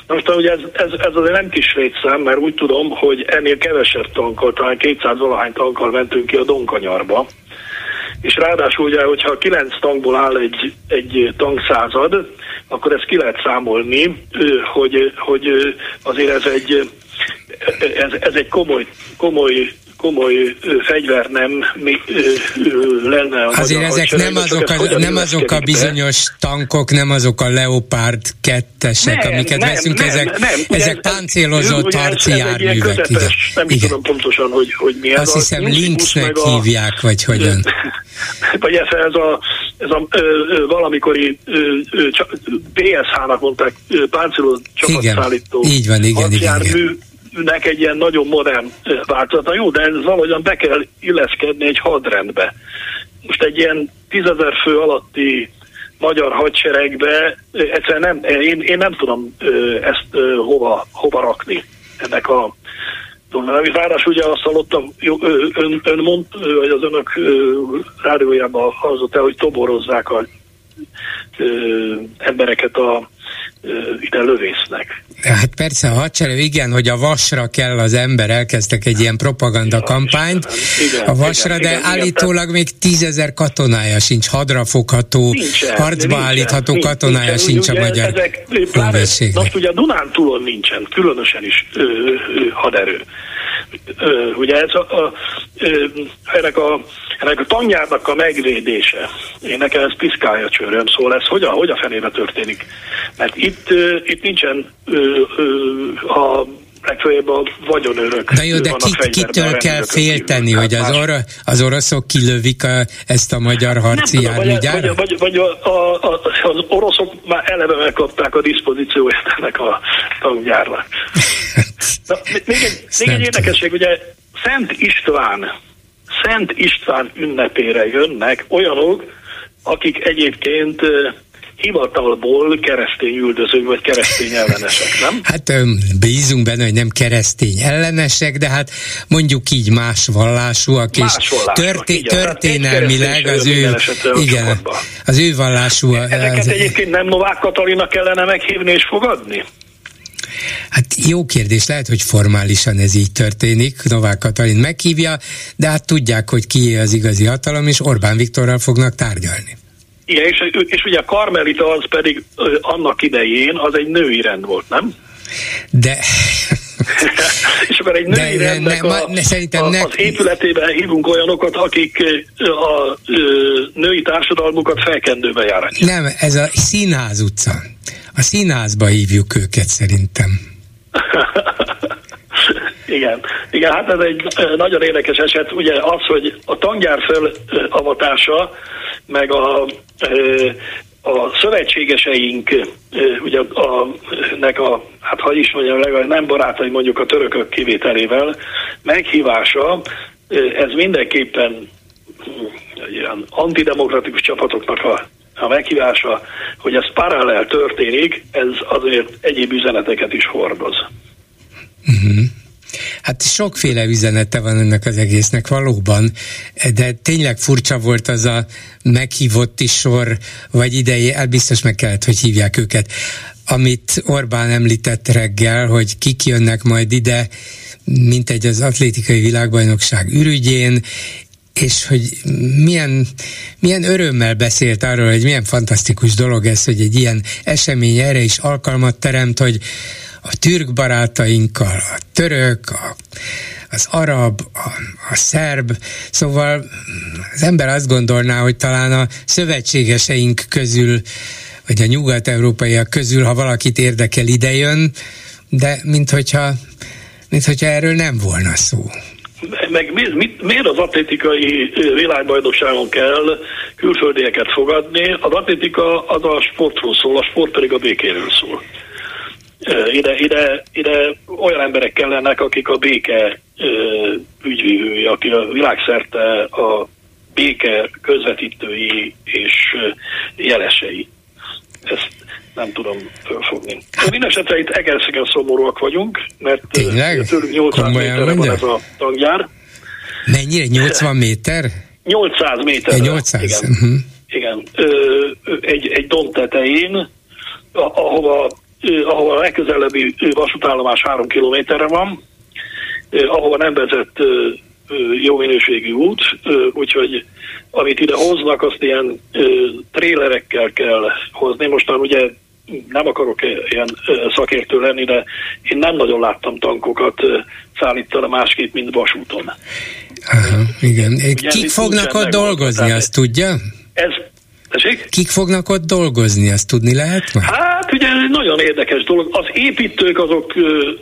Most ugye ez, ez, ez azért nem kis létszám, mert úgy tudom, hogy ennél kevesebb tankkal, talán 200 valahány tankkal mentünk ki a Donkanyarba. És ráadásul ugye, hogyha 9 tankból áll egy, egy tankszázad, akkor ezt ki lehet számolni, hogy, hogy azért ez egy ez, ez egy komoly, komoly komoly fegyver nem mi, ö, lenne. A Azért ezek nem azok, a, nem azok a bizonyos tankok, nem azok a Leopard kettesek, nem, amiket nem, veszünk, nem, ezek, nem, ezek páncélozott harci járművek. Nem igen. tudom pontosan, hogy, hogy mi ez. Azt hiszem Lynxnek hívják, vagy hogyan. Vagy ez, ez a, ez a ö, ö, valamikori PSH-nak mondták, páncélozott csapatszállító igen, így van, igen, igen, igen nek egy ilyen nagyon modern változata. Jó, de ez valahogyan be kell illeszkedni egy hadrendbe. Most egy ilyen tízezer fő alatti magyar hadseregbe egyszerűen nem, én, én nem tudom ezt hova, hova rakni ennek a Ráadásul ugye azt hallottam, ön, ön mond, vagy az önök rádiójában hallzott el, hogy toborozzák a ö, embereket a ide lövésznek. Hát persze, a hadsereg, igen, hogy a vasra kell az ember, elkezdtek egy ilyen propaganda kampányt. Igen, a vasra, igen, de igen, állítólag igen, még tízezer katonája sincs, hadrafogható, nincsen, harcba nincsen, állítható nincsen, katonája nincsen, sincs a magyar ezek, pláne, Most ugye a Dunántúlon nincsen, különösen is ö, ö, haderő. Ugye ez a, a, ennek a ennek a tanyárnak a megvédése, én nekem ez piszkálja csőröm, szóval ez hogy a, hogy a fenébe történik? Mert itt, itt nincsen a legfeljebb a vagyonőrök. De jó, de kit, kitől kell félteni, hogy az, or, az oroszok kilövik a, ezt a magyar harci járműgyárat? Vagy, vagy, vagy a, a, a, az oroszok már eleve megkapták a diszpozícióját ennek a tankgyárnak. még egy, még egy érdekesség, ugye Szent István Szent István ünnepére jönnek olyanok, akik egyébként hivatalból keresztény üldözők vagy keresztény ellenesek, nem? Hát bízunk benne, hogy nem keresztény ellenesek, de hát mondjuk így más vallásúak, más és történ- történelmileg az ő, igen, az ő vallású. Ezeket az, egyébként nem Novák Katalina kellene meghívni és fogadni? Hát jó kérdés, lehet, hogy formálisan ez így történik, Novák Katalin meghívja, de hát tudják, hogy ki az igazi hatalom, és Orbán Viktorral fognak tárgyalni. Igen, és, és ugye a Karmelita az pedig annak idején az egy női rend volt, nem? De és akkor egy női de, rendnek ne, a, ne, szerintem a, ne... az épületében hívunk olyanokat, akik a, a női társadalmukat felkendőbe járják. Nem, ez a Színház utca. A színházba hívjuk őket szerintem. Igen, igen, hát ez egy nagyon érdekes eset. Ugye az, hogy a tangyár felavatása, meg a a szövetségeseink, ugye a, nek a, hát hogy is mondjam, legalább nem barátai mondjuk a törökök kivételével, meghívása, ez mindenképpen ilyen antidemokratikus csapatoknak a, a meghívása, hogy ez paralel történik, ez azért egyéb üzeneteket is hordoz. Uh-huh. Hát sokféle üzenete van ennek az egésznek valóban, de tényleg furcsa volt az a meghívott is sor, vagy idei, el biztos meg kellett, hogy hívják őket, amit Orbán említett reggel, hogy kik jönnek majd ide, mint egy az atlétikai világbajnokság ürügyén, és hogy milyen, milyen örömmel beszélt arról, hogy milyen fantasztikus dolog ez, hogy egy ilyen esemény erre is alkalmat teremt, hogy a türk barátainkkal, a török, a, az arab, a, a szerb, szóval az ember azt gondolná, hogy talán a szövetségeseink közül, vagy a nyugat-európaiak közül, ha valakit érdekel, idejön, de minthogyha, minthogyha erről nem volna szó. Meg mi, mit, miért az atlétikai világbajnokságon kell külföldieket fogadni? Az atlétika az a sportról szól, a sport pedig a békéről szól. Ide, ide, ide olyan emberek kellenek, akik a béke ügyvívői, akik a világszerte a béke közvetítői és jelesei. Ezt nem tudom fölfogni. Mindenesetre itt Egerszegen szomorúak vagyunk, mert Tényleg? tőlünk 800 méterre van ez a tangyár. Mennyire? 80 méter? 800 méter. 800? Igen. Uh-huh. igen. Egy, egy domb tetején, ahova ahol a legközelebbi vasútállomás három kilométerre van, ahova nem vezet jó minőségű út, úgyhogy amit ide hoznak, azt ilyen trélerekkel kell hozni. Mostan ugye nem akarok ilyen szakértő lenni, de én nem nagyon láttam tankokat szállítani másképp, mint vasúton. Aha, igen. Ugye, Kik fognak ott dolgozni, azt tudja? Ez, Tessék? Kik fognak ott dolgozni, azt tudni lehet ma? Hát ugye nagyon érdekes dolog. Az építők azok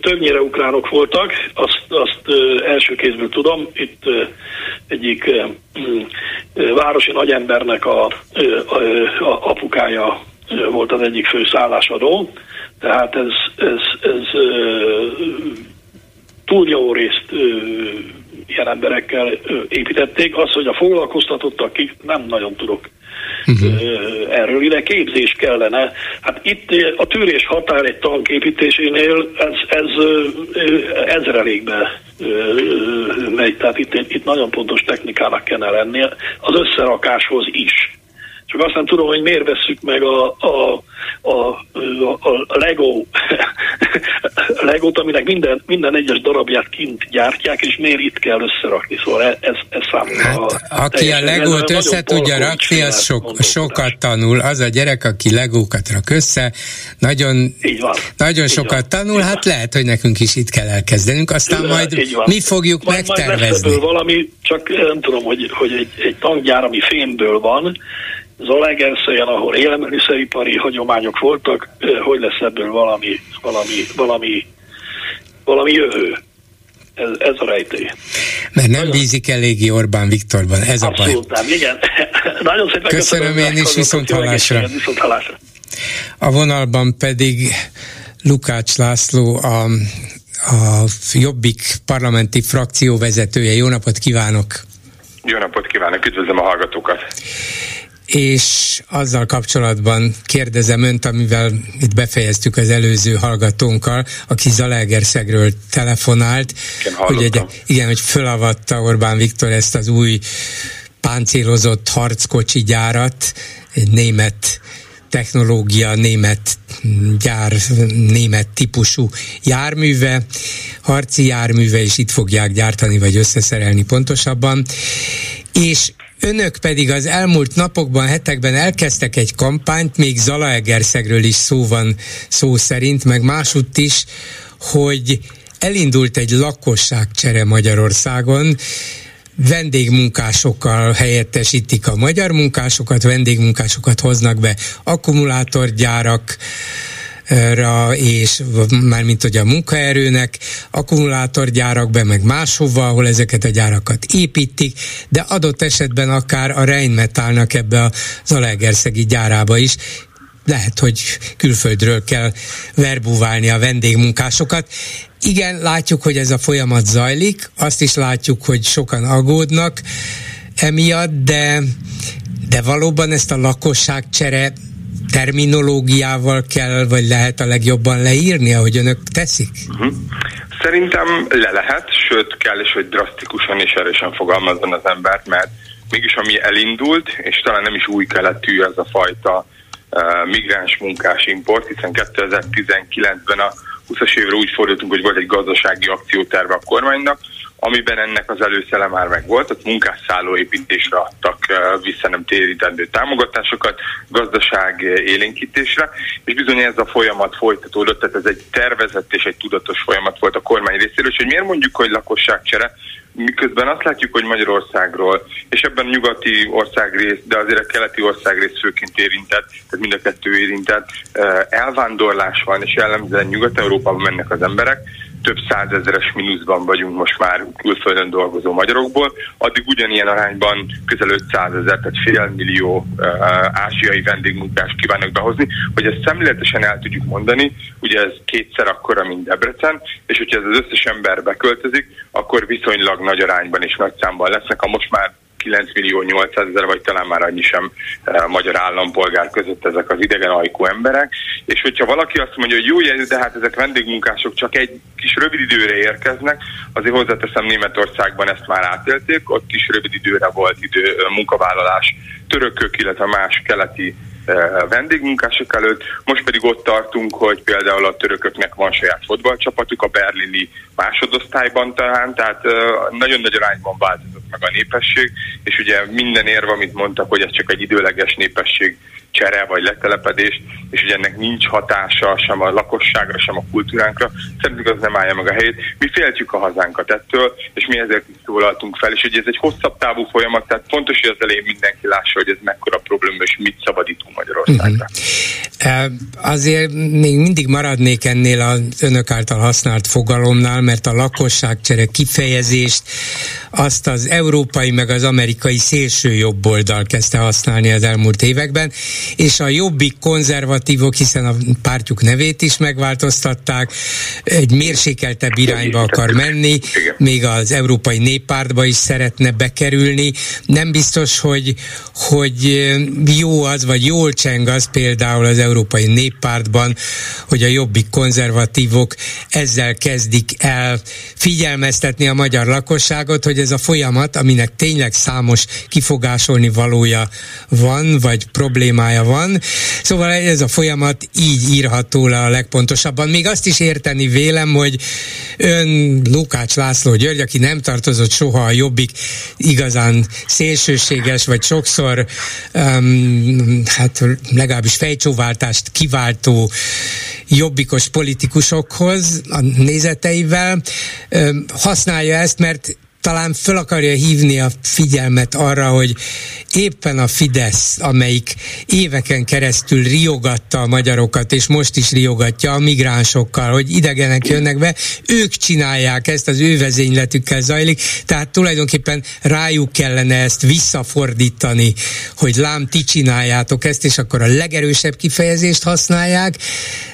többnyire ukránok voltak, azt, azt első kézből tudom. Itt egyik városi nagyembernek a, a, a apukája volt az egyik fő szállásadó, tehát ez, ez, ez túlnyomó részt ilyen emberekkel építették. Az, hogy a foglalkoztatottak kik, nem nagyon tudok uh-huh. erről. Ide képzés kellene. Hát itt a tűrés határ egy tank építésénél ez, ez ezrelékbe megy, tehát itt, itt nagyon pontos technikának kellene lennie, az összerakáshoz is. Csak azt nem tudom, hogy miért veszük meg a, a, a, a, a Lego Legót, aminek minden, minden egyes darabját kint gyártják, és miért itt kell összerakni. Szóval ez, ez, ez számomra... Hát, aki a Legót össze tudja rakni, az sok, sokat tanul. Az a gyerek, aki Legókat rak össze, nagyon, van. nagyon így sokat van. tanul, hát lehet, hogy nekünk is itt kell elkezdenünk, aztán majd mi fogjuk majd, megtervezni. Majd valami, csak nem tudom, hogy, hogy egy, egy tankgyár, ami fémből van, Zalaegerszelyen, ahol élelmiszeripari hagyományok voltak, hogy lesz ebből valami, valami, valami, valami jövő. Ez, ez a rejtély. Mert nem Nagyon... bízik eléggé Orbán Viktorban, ez a baj. nem, igen. Nagyon szépen köszönöm, köszönöm én is, viszont hallásra. viszont hallásra. A vonalban pedig Lukács László, a, a Jobbik parlamenti frakció vezetője. Jó napot kívánok! Jó napot kívánok, üdvözlöm a hallgatókat! És azzal kapcsolatban kérdezem önt, amivel itt befejeztük az előző hallgatónkkal, aki Zalaegerszegről telefonált, igen, hogy egy, igen, hogy fölavatta Orbán Viktor ezt az új páncélozott harckocsi gyárat, egy német technológia, német gyár, német típusú járműve, harci járműve, és itt fogják gyártani, vagy összeszerelni pontosabban. És Önök pedig az elmúlt napokban, hetekben elkezdtek egy kampányt, még Zalaegerszegről is szó van szó szerint, meg másutt is, hogy elindult egy lakosságcsere Magyarországon, vendégmunkásokkal helyettesítik a magyar munkásokat, vendégmunkásokat hoznak be, akkumulátorgyárak és mármint hogy a munkaerőnek, akkumulátorgyárakbe, meg máshova, ahol ezeket a gyárakat építik, de adott esetben akár a Rheinmetallnak ebbe a Zalaegerszegi gyárába is, lehet, hogy külföldről kell verbúválni a vendégmunkásokat. Igen, látjuk, hogy ez a folyamat zajlik, azt is látjuk, hogy sokan aggódnak emiatt, de, de valóban ezt a lakosságcsere terminológiával kell, vagy lehet a legjobban leírni, ahogy önök teszik? Uh-huh. Szerintem le lehet, sőt kell is, hogy drasztikusan és erősen fogalmazzon az embert, mert mégis ami elindult, és talán nem is új keletű ez a fajta uh, migráns munkás import, hiszen 2019-ben a 20-as évre úgy fordultunk, hogy volt egy gazdasági akcióterve a kormánynak, amiben ennek az előszele már meg volt, ott munkásszálló építésre adtak vissza nem térítendő támogatásokat, gazdaság élénkítésre, és bizony ez a folyamat folytatódott, tehát ez egy tervezett és egy tudatos folyamat volt a kormány részéről, és hogy miért mondjuk, hogy lakosságcsere, miközben azt látjuk, hogy Magyarországról, és ebben a nyugati országrész, de azért a keleti országrész főként érintett, tehát mind a kettő érintett, elvándorlás van, és jellemzően Nyugat-Európában mennek az emberek, több százezeres mínuszban vagyunk most már külföldön dolgozó magyarokból, addig ugyanilyen arányban közel 500 ezer, tehát fél millió uh, ázsiai vendégmunkást kívánok behozni, hogy ezt szemléletesen el tudjuk mondani, ugye ez kétszer akkora, mint Debrecen, és hogyha ez az összes ember beköltözik, akkor viszonylag nagy arányban és nagy számban lesznek, a most már 9 millió 800 ezer, vagy talán már annyi sem e, magyar állampolgár között ezek az idegen ajkú emberek. És hogyha valaki azt mondja, hogy jó de hát ezek vendégmunkások csak egy kis rövid időre érkeznek, azért hozzáteszem Németországban ezt már átélték, ott is rövid időre volt idő munkavállalás törökök, illetve más keleti vendégmunkások előtt. Most pedig ott tartunk, hogy például a törököknek van saját fotballcsapatuk a berlini másodosztályban talán, tehát nagyon nagy arányban változott meg a népesség, és ugye minden érve, amit mondtak, hogy ez csak egy időleges népesség csere vagy letelepedés, és hogy ennek nincs hatása sem a lakosságra, sem a kultúránkra, szerintük az nem állja meg a helyét. Mi féltjük a hazánkat ettől, és mi ezért is szólaltunk fel, és hogy ez egy hosszabb távú folyamat, tehát fontos, hogy az elején mindenki lássa, hogy ez mekkora probléma, és mit szabadítunk Magyarországra. Uh-huh. Azért még mindig maradnék ennél az önök által használt fogalomnál, mert a lakosságcsere kifejezést azt az európai meg az amerikai szélső jobb oldal kezdte használni az elmúlt években, és a jobbik konzervatívok, hiszen a pártjuk nevét is megváltoztatták, egy mérsékeltebb irányba akar menni, még az Európai Néppártba is szeretne bekerülni. Nem biztos, hogy, hogy jó az, vagy jól cseng az például az Európai Néppártban, hogy a jobbik konzervatívok ezzel kezdik el figyelmeztetni a magyar lakosságot, hogy ez a folyamat, aminek tényleg számos kifogásolni valója van, vagy problémája problémája van. Szóval ez a folyamat így írható le a legpontosabban. Még azt is érteni vélem, hogy ön Lukács László György, aki nem tartozott soha a jobbik igazán szélsőséges, vagy sokszor um, hát legalábbis fejcsóváltást kiváltó jobbikos politikusokhoz a nézeteivel, um, használja ezt, mert talán fel akarja hívni a figyelmet arra, hogy éppen a Fidesz, amelyik éveken keresztül riogatta a magyarokat, és most is riogatja a migránsokkal, hogy idegenek jönnek be, ők csinálják ezt, az ő vezényletükkel zajlik, tehát tulajdonképpen rájuk kellene ezt visszafordítani, hogy lám, ti csináljátok ezt, és akkor a legerősebb kifejezést használják,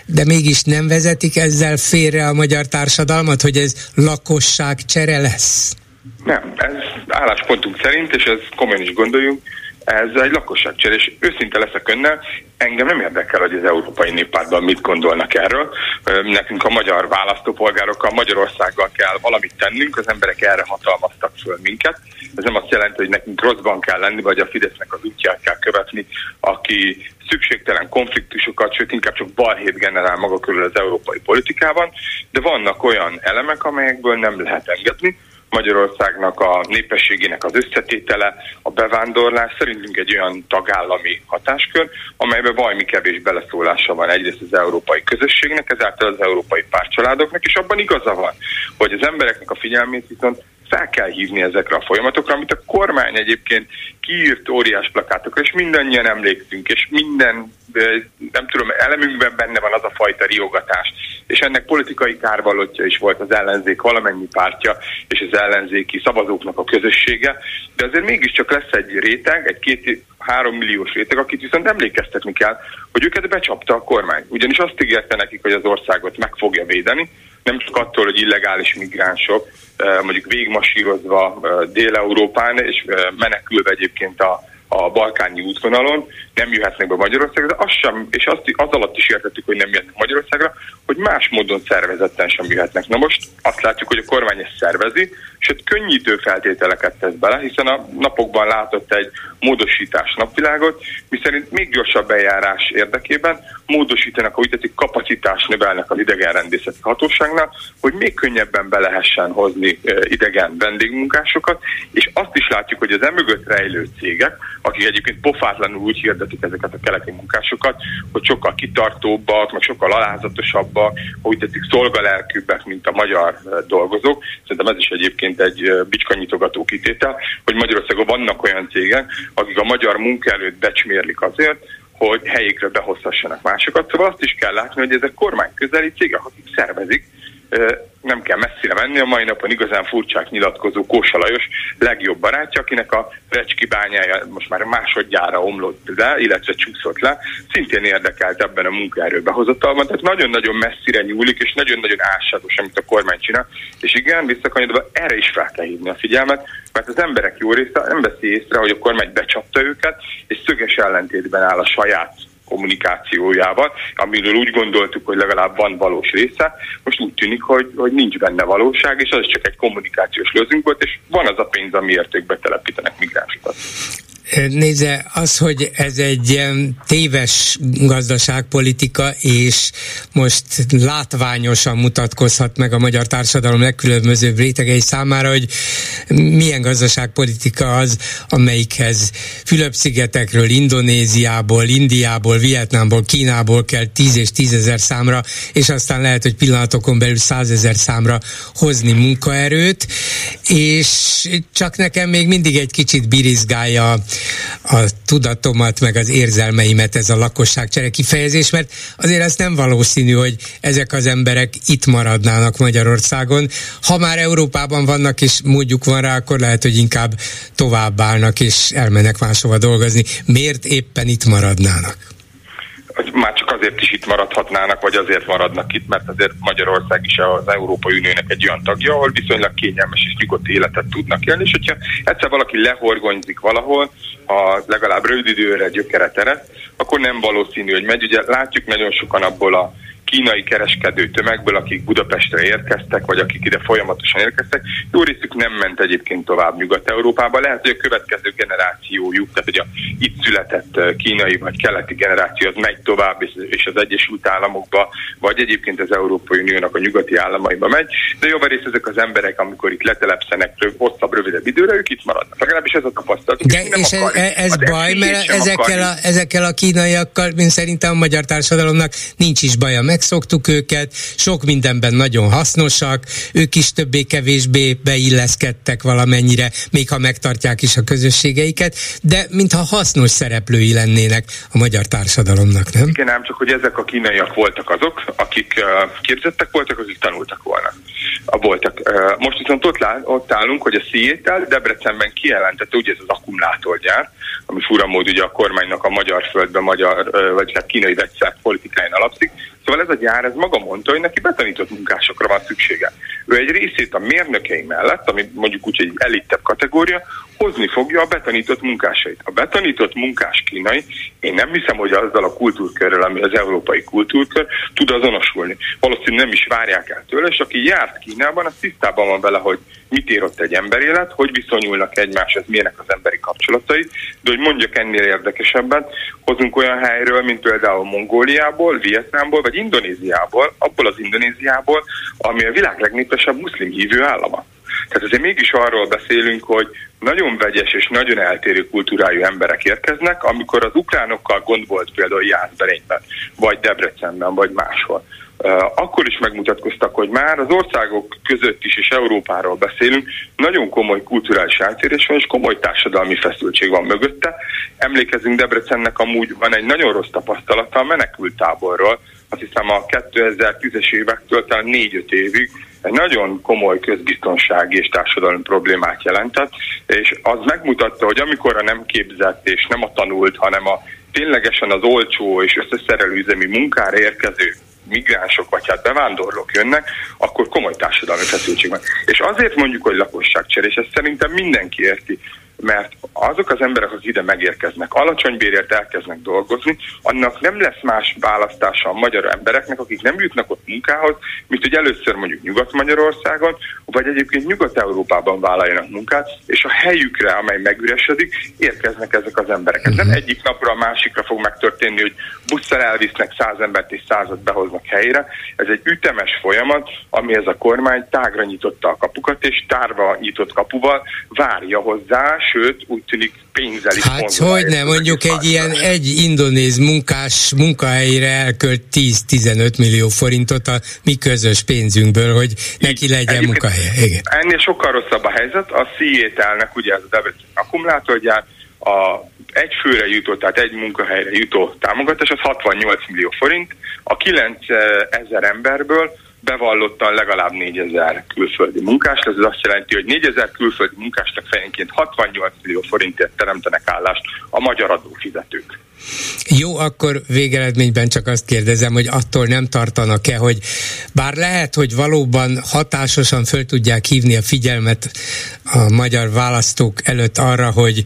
de mégis nem vezetik ezzel félre a magyar társadalmat, hogy ez lakosság csere lesz. Nem, ez álláspontunk szerint, és ez komolyan is gondoljuk, ez egy lakosságcsere, és őszinte leszek önnel, engem nem érdekel, hogy az Európai Néppártban mit gondolnak erről. Nekünk a magyar választópolgárokkal, Magyarországgal kell valamit tennünk, az emberek erre hatalmaztak föl minket. Ez nem azt jelenti, hogy nekünk rosszban kell lenni, vagy a Fidesznek az útját kell követni, aki szükségtelen konfliktusokat, sőt inkább csak balhét generál maga körül az európai politikában, de vannak olyan elemek, amelyekből nem lehet engedni Magyarországnak a népességének az összetétele, a bevándorlás szerintünk egy olyan tagállami hatáskör, amelyben valami kevés beleszólása van. Egyrészt az európai közösségnek, ezáltal az európai párcsaládoknak, és abban igaza van, hogy az embereknek a figyelmét viszont fel kell hívni ezekre a folyamatokra, amit a kormány egyébként kiírt óriás plakátokra, és mindannyian emlékszünk, és minden nem tudom, elemünkben benne van az a fajta riogatás. És ennek politikai kárvalotja is volt az ellenzék valamennyi pártja és az ellenzéki szavazóknak a közössége, de azért mégiscsak lesz egy réteg, egy két három milliós réteg, akit viszont emlékeztetni kell, hogy őket becsapta a kormány. Ugyanis azt ígérte nekik, hogy az országot meg fogja védeni, nem csak attól, hogy illegális migránsok mondjuk végmasírozva Dél-Európán, és menekülve egyébként a a balkáni útvonalon, nem jöhetnek be Magyarországra, de az sem, és azt, az alatt is értettük, hogy nem jöhetnek Magyarországra, hogy más módon szervezetten sem jöhetnek. Na most azt látjuk, hogy a kormány ezt szervezi, sőt könnyítő feltételeket tesz bele, hiszen a napokban látott egy módosítás napvilágot, miszerint még gyorsabb eljárás érdekében módosítanak, ahogy tetszik, kapacitás növelnek az idegenrendészeti hatóságnál, hogy még könnyebben be lehessen hozni idegen vendégmunkásokat, és azt is látjuk, hogy az emögött rejlő cégek, akik egyébként pofátlanul úgy hirdetik ezeket a keleti munkásokat, hogy sokkal kitartóbbak, meg sokkal alázatosabbak, úgy tetszik szolgalelkűbbek, mint a magyar dolgozók. Szerintem ez is egyébként egy bicskanyitogató kitétel, hogy Magyarországon vannak olyan cégek, akik a magyar munkaerőt becsmérlik azért, hogy helyékre behozhassanak másokat. Szóval azt is kell látni, hogy ezek kormányközeli cégek, akik szervezik, nem kell messzire menni, a mai napon igazán furcsák nyilatkozó Kósa Lajos legjobb barátja, akinek a Recski bányája most már másodjára omlott le, illetve csúszott le, szintén érdekelt ebben a munkaerő behozatalban, tehát nagyon-nagyon messzire nyúlik, és nagyon-nagyon álságos, amit a kormány csinál, és igen, visszakanyodva erre is fel kell hívni a figyelmet, mert az emberek jó része nem veszi észre, hogy a kormány becsapta őket, és szöges ellentétben áll a saját kommunikációjával, amiről úgy gondoltuk, hogy legalább van valós része. Most úgy tűnik, hogy, hogy nincs benne valóság, és az csak egy kommunikációs lőzünk volt, és van az a pénz, amiért ők betelepítenek migránsokat. Nézze, az, hogy ez egy téves gazdaságpolitika, és most látványosan mutatkozhat meg a magyar társadalom legkülönbözőbb rétegei számára, hogy milyen gazdaságpolitika az, amelyikhez Fülöp-szigetekről, Indonéziából, Indiából, Vietnámból, Kínából kell 10 és 10 ezer számra, és aztán lehet, hogy pillanatokon belül 100 ezer számra hozni munkaerőt, és csak nekem még mindig egy kicsit birizgálja a tudatomat, meg az érzelmeimet ez a lakosságcsere kifejezés, mert azért ez nem valószínű, hogy ezek az emberek itt maradnának Magyarországon. Ha már Európában vannak, és módjuk van rá, akkor lehet, hogy inkább tovább állnak, és elmennek máshova dolgozni. Miért éppen itt maradnának? már csak azért is itt maradhatnának, vagy azért maradnak itt, mert azért Magyarország is az Európai Uniónak egy olyan tagja, ahol viszonylag kényelmes és nyugodt életet tudnak élni, és hogyha egyszer valaki lehorgonyzik valahol, a legalább rövid időre gyökere teret, akkor nem valószínű, hogy megy. Ugye látjuk nagyon sokan abból a kínai kereskedő tömegből, akik Budapestre érkeztek, vagy akik ide folyamatosan érkeztek, jó részük nem ment egyébként tovább Nyugat-Európába. Lehet, hogy a következő generációjuk, tehát hogy a itt született eh, kínai vagy keleti generáció az megy tovább, és az Egyesült Államokba, vagy egyébként az Európai Uniónak a nyugati államaiba megy, de javarészt ezek az emberek, amikor itt letelepszenek hosszabb, rövidebb időre, ők itt maradnak. Legalábbis ez a tapasztalat. De és ez, ez baj, mert ezekkel a, ezekkel a kínaiakkal, mint szerintem a magyar társadalomnak nincs is baja megszoktuk őket, sok mindenben nagyon hasznosak, ők is többé-kevésbé beilleszkedtek valamennyire, még ha megtartják is a közösségeiket, de mintha hasznos szereplői lennének a magyar társadalomnak, nem? Igen, nem csak, hogy ezek a kínaiak voltak azok, akik uh, képzettek voltak, akik tanultak volna. A voltak. Most viszont ott, lá, ott állunk, hogy a Seattle Debrecenben kijelentette, ugye ez az akkumulátorgyár, ami furamód ugye a kormánynak a magyar földben, magyar, uh, vagy hát kínai vegyszer politikáján alapszik, Szóval ez a gyár, ez maga mondta, hogy neki betanított munkásokra van szüksége. Ő egy részét a mérnökei mellett, ami mondjuk úgy egy elittebb kategória, hozni fogja a betanított munkásait. A betanított munkás kínai, én nem hiszem, hogy azzal a kultúrkörrel, ami az európai kultúrkör, tud azonosulni. Valószínűleg nem is várják el tőle, és aki járt Kínában, az tisztában van vele, hogy mit ér ott egy emberélet, hogy viszonyulnak egymáshoz, milyenek az emberi kapcsolatai, de hogy mondjak ennél érdekesebben, hozunk olyan helyről, mint például Mongóliából, Vietnámból, vagy Indonéziából, abból az Indonéziából, ami a világ legnépesebb muszlim hívő állama. Tehát azért mégis arról beszélünk, hogy nagyon vegyes és nagyon eltérő kultúrájú emberek érkeznek, amikor az ukránokkal gond volt például Jászberényben, vagy Debrecenben, vagy máshol akkor is megmutatkoztak, hogy már az országok között is, és Európáról beszélünk, nagyon komoly kulturális eltérés van, és komoly társadalmi feszültség van mögötte. Emlékezünk, Debrecennek amúgy van egy nagyon rossz tapasztalata a menekült táborról, azt hiszem a 2010-es évektől talán 4-5 évig egy nagyon komoly közbiztonsági és társadalmi problémát jelentett, és az megmutatta, hogy amikor a nem képzett és nem a tanult, hanem a ténylegesen az olcsó és összeszerelőüzemi munkára érkező migránsok vagy hát bevándorlók jönnek, akkor komoly társadalmi feszültség van. És azért mondjuk, hogy lakosságcsere, és ezt szerintem mindenki érti, mert azok az emberek, akik ide megérkeznek, alacsony bérért elkezdnek dolgozni, annak nem lesz más választása a magyar embereknek, akik nem jutnak ott munkához, mint hogy először mondjuk Nyugat-Magyarországon, vagy egyébként Nyugat-Európában vállaljanak munkát, és a helyükre, amely megüresedik, érkeznek ezek az emberek. Ez nem mhm. egyik napra a másikra fog megtörténni, hogy busszal elvisznek száz embert és százat behoznak helyére. Ez egy ütemes folyamat, ami ez a kormány tágra nyitotta a kapukat, és tárva nyitott kapuval várja hozzá, sőt úgy tűnik pénzeli. Hát hogy nem, mondjuk egy ilyen egy indonéz munkás munkahelyre elkölt 10-15 millió forintot a mi közös pénzünkből, hogy neki legyen munkahelye. Igen. Ennél sokkal rosszabb a helyzet. A CIE-telnek ugye ez a Debrecen akkumulátorgyár, a egy főre jutó, tehát egy munkahelyre jutó támogatás az 68 millió forint, a 9 ezer emberből bevallottan legalább 4000 külföldi munkás, ez azt jelenti, hogy 4000 külföldi munkásnak fejenként 68 millió forintért teremtenek állást a magyar adófizetők. Jó, akkor végeredményben csak azt kérdezem, hogy attól nem tartanak-e, hogy bár lehet, hogy valóban hatásosan föl tudják hívni a figyelmet a magyar választók előtt arra, hogy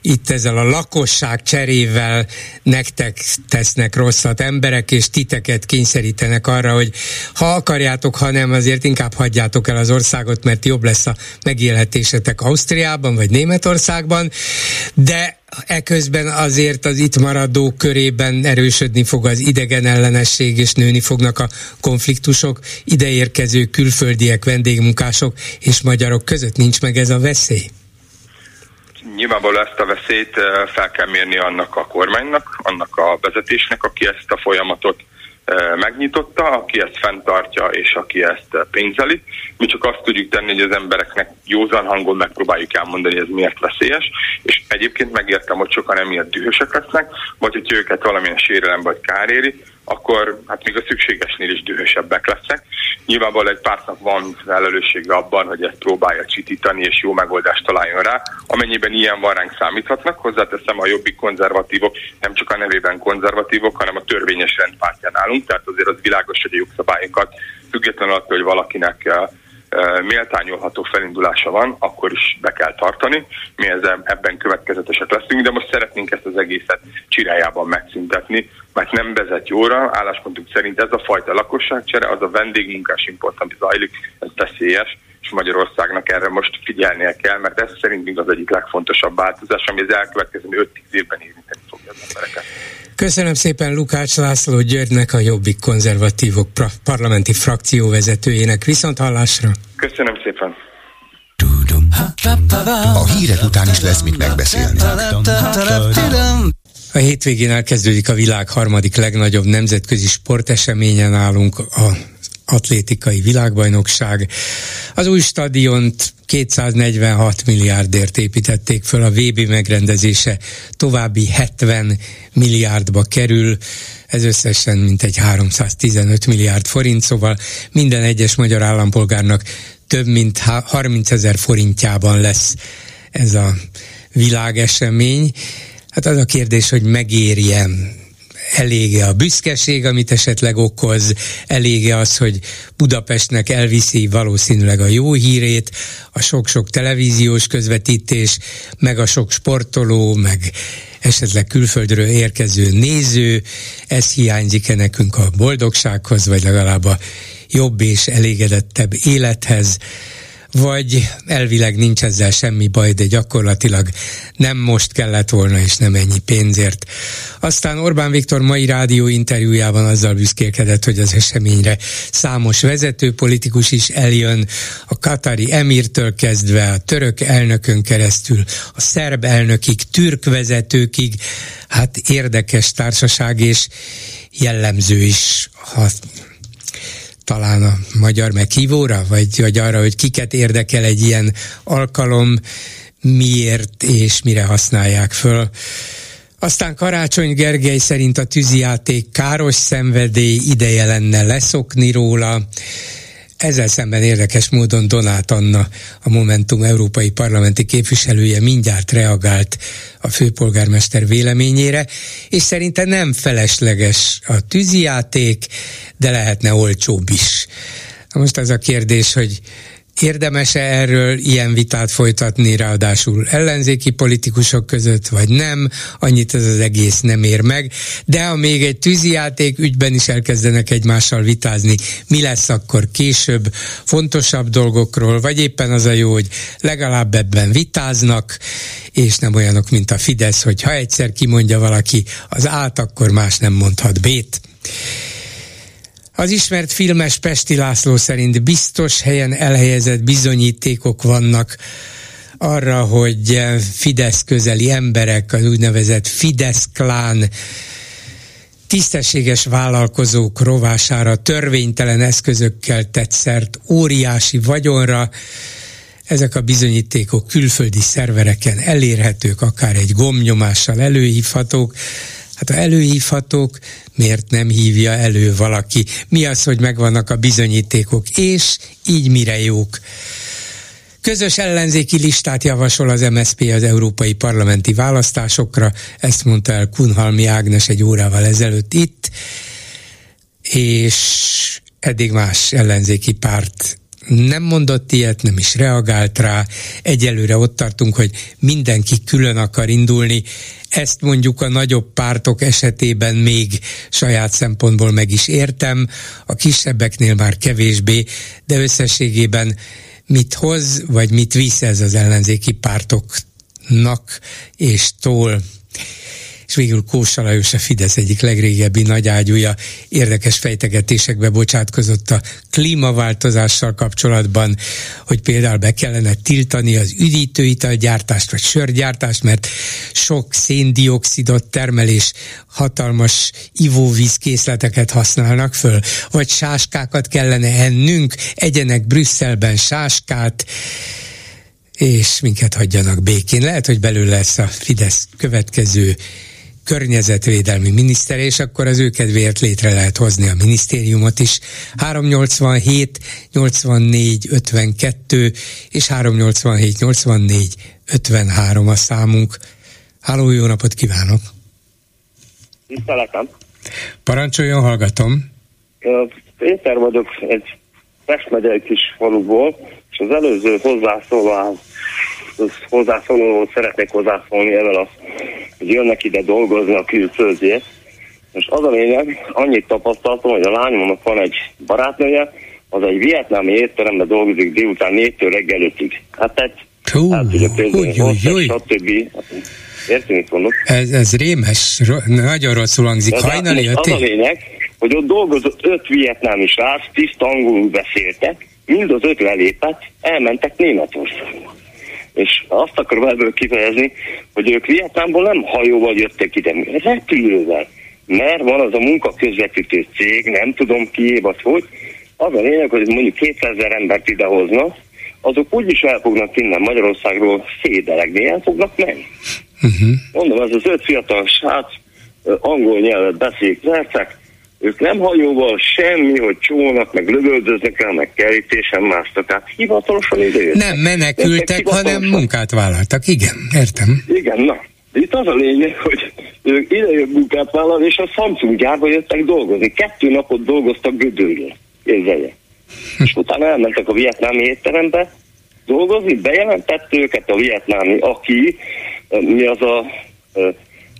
itt ezzel a lakosság cserével nektek tesznek rosszat emberek, és titeket kényszerítenek arra, hogy ha akarjátok, ha nem, azért inkább hagyjátok el az országot, mert jobb lesz a megélhetésetek Ausztriában vagy Németországban, de eközben azért az itt maradó körében erősödni fog az idegen ellenesség, és nőni fognak a konfliktusok, ideérkező külföldiek, vendégmunkások és magyarok között nincs meg ez a veszély? Nyilvánvalóan ezt a veszélyt eh, fel kell mérni annak a kormánynak, annak a vezetésnek, aki ezt a folyamatot megnyitotta, aki ezt fenntartja és aki ezt pénzeli. Mi csak azt tudjuk tenni, hogy az embereknek józan hangon megpróbáljuk elmondani, hogy ez miért veszélyes, és egyébként megértem, hogy sokan emiatt dühösek lesznek, vagy hogy őket valamilyen sérelem vagy kár éri, akkor hát még a szükségesnél is dühösebbek lesznek. Nyilvánvalóan egy pártnak van felelőssége abban, hogy ezt próbálja csitítani és jó megoldást találjon rá. Amennyiben ilyen van ránk számíthatnak, hozzáteszem a jobbik konzervatívok, nem csak a nevében konzervatívok, hanem a törvényes rendpártján állunk, tehát azért az világos, hogy a jogszabályokat függetlenül attól, hogy valakinek eh, méltányolható felindulása van, akkor is be kell tartani. Mi ezzel, ebben következetesek leszünk, de most szeretnénk ezt az egészet csirájában megszüntetni, mert nem vezet jóra. Álláspontunk szerint ez a fajta lakosságcsere, az a vendégmunkás import, ami zajlik, ez veszélyes, és Magyarországnak erre most figyelnie kell, mert ez szerintünk az egyik legfontosabb változás, ami az elkövetkező 5-10 évben érinteni fogja az embereket. Köszönöm szépen Lukács László Györgynek, a Jobbik konzervatívok parlamenti frakció vezetőjének. Viszont hallásra! Köszönöm szépen! A hírek után is lesz mit megbeszélni. A hétvégén elkezdődik a világ harmadik legnagyobb nemzetközi sporteseményen állunk, a atlétikai világbajnokság. Az új stadiont 246 milliárdért építették föl, a VB megrendezése további 70 milliárdba kerül, ez összesen mintegy 315 milliárd forint, szóval minden egyes magyar állampolgárnak több mint 30 ezer forintjában lesz ez a világesemény. Hát az a kérdés, hogy megérje elége a büszkeség, amit esetleg okoz, elége az, hogy Budapestnek elviszi valószínűleg a jó hírét, a sok-sok televíziós közvetítés, meg a sok sportoló, meg esetleg külföldről érkező néző, ez hiányzik-e nekünk a boldogsághoz, vagy legalább a jobb és elégedettebb élethez, vagy elvileg nincs ezzel semmi baj, de gyakorlatilag nem most kellett volna, és nem ennyi pénzért. Aztán Orbán Viktor mai rádió interjújában azzal büszkélkedett, hogy az eseményre számos vezető politikus is eljön, a katari emírtől kezdve a török elnökön keresztül, a szerb elnökig, türk vezetőkig, hát érdekes társaság és jellemző is, ha talán a magyar meghívóra, vagy, vagy arra, hogy kiket érdekel egy ilyen alkalom, miért és mire használják föl. Aztán Karácsony Gergely szerint a tűzijáték káros szenvedély, ideje lenne leszokni róla. Ezzel szemben érdekes módon Donát Anna, a Momentum európai parlamenti képviselője mindjárt reagált a főpolgármester véleményére, és szerinte nem felesleges a tűzijáték, de lehetne olcsóbb is. Na most az a kérdés, hogy Érdemes-e erről ilyen vitát folytatni, ráadásul ellenzéki politikusok között, vagy nem, annyit ez az egész nem ér meg, de ha még egy tűzijáték ügyben is elkezdenek egymással vitázni, mi lesz akkor később, fontosabb dolgokról, vagy éppen az a jó, hogy legalább ebben vitáznak, és nem olyanok, mint a Fidesz, hogy ha egyszer kimondja valaki az át, akkor más nem mondhat B-t. Az ismert filmes Pesti László szerint biztos helyen elhelyezett bizonyítékok vannak arra, hogy Fidesz közeli emberek, az úgynevezett Fidesz klán tisztességes vállalkozók rovására törvénytelen eszközökkel tett szert óriási vagyonra, ezek a bizonyítékok külföldi szervereken elérhetők, akár egy gomnyomással előhívhatók, Hát ha előhívhatók, miért nem hívja elő valaki? Mi az, hogy megvannak a bizonyítékok, és így mire jók? Közös ellenzéki listát javasol az MSZP az európai parlamenti választásokra, ezt mondta el Kunhalmi Ágnes egy órával ezelőtt itt, és eddig más ellenzéki párt nem mondott ilyet, nem is reagált rá. Egyelőre ott tartunk, hogy mindenki külön akar indulni. Ezt mondjuk a nagyobb pártok esetében még saját szempontból meg is értem, a kisebbeknél már kevésbé, de összességében mit hoz, vagy mit visz ez az ellenzéki pártoknak és tól és végül Kósa Lajos a Fidesz egyik legrégebbi nagyágyúja érdekes fejtegetésekbe bocsátkozott a klímaváltozással kapcsolatban, hogy például be kellene tiltani az üdítőitalgyártást vagy sörgyártást, mert sok széndiokszidot termel és hatalmas ivóvízkészleteket használnak föl, vagy sáskákat kellene ennünk, egyenek Brüsszelben sáskát, és minket hagyjanak békén. Lehet, hogy belül lesz a Fidesz következő környezetvédelmi miniszter, és akkor az ő kedvéért létre lehet hozni a minisztériumot is. 387 84 52 és 387 84 53 a számunk. Háló, jó napot kívánok! Tiszteletem! Parancsoljon, hallgatom! Péter vagyok egy Pest megyei kis faluból, és az előző hozzászólás hozzászólóhoz szeretnék hozzászólni ezzel a, hogy jönnek ide dolgozni a külföldiek. És az a lényeg, annyit tapasztaltam, hogy a lányomnak van egy barátnője, az egy vietnámi étteremben dolgozik délután négytől reggel ötig. Hát tehát Hú, hát, ugye például stb. Érti, mit mondok? Ez, ez rémes, nagyon rosszul hangzik. Hajnali Az a lényeg, hogy ott dolgozott öt vietnámi srác, tiszta angolul beszéltek, mind az öt lelépett, elmentek Németországba. És azt akarom ebből kifejezni, hogy ők Vietnámból nem hajóval jöttek ide, repülővel. Mert van az a munkaközvetítő cég, nem tudom ki, vagy hogy, az a lényeg, hogy mondjuk 200 ezer embert idehoznak, azok úgyis el fognak innen Magyarországról szédelegni, el fognak menni. Uh-huh. Mondom, ez az öt fiatal srác angol nyelvet beszélik, vercek, ők nem hajóval semmi, hogy csónak, meg lövöldöznek el, meg kerítésen másztak, tehát hivatalosan jöttek. Nem menekültek, hanem munkát vállaltak, igen, értem. Igen, na. Itt az a lényeg, hogy ők idejött munkát vállalni, és a Samsung gyárba jöttek dolgozni. Kettő napot dolgoztak Gödöllön, érzelje. És utána elmentek a vietnámi étterembe dolgozni, bejelentett őket a vietnámi, aki, mi az a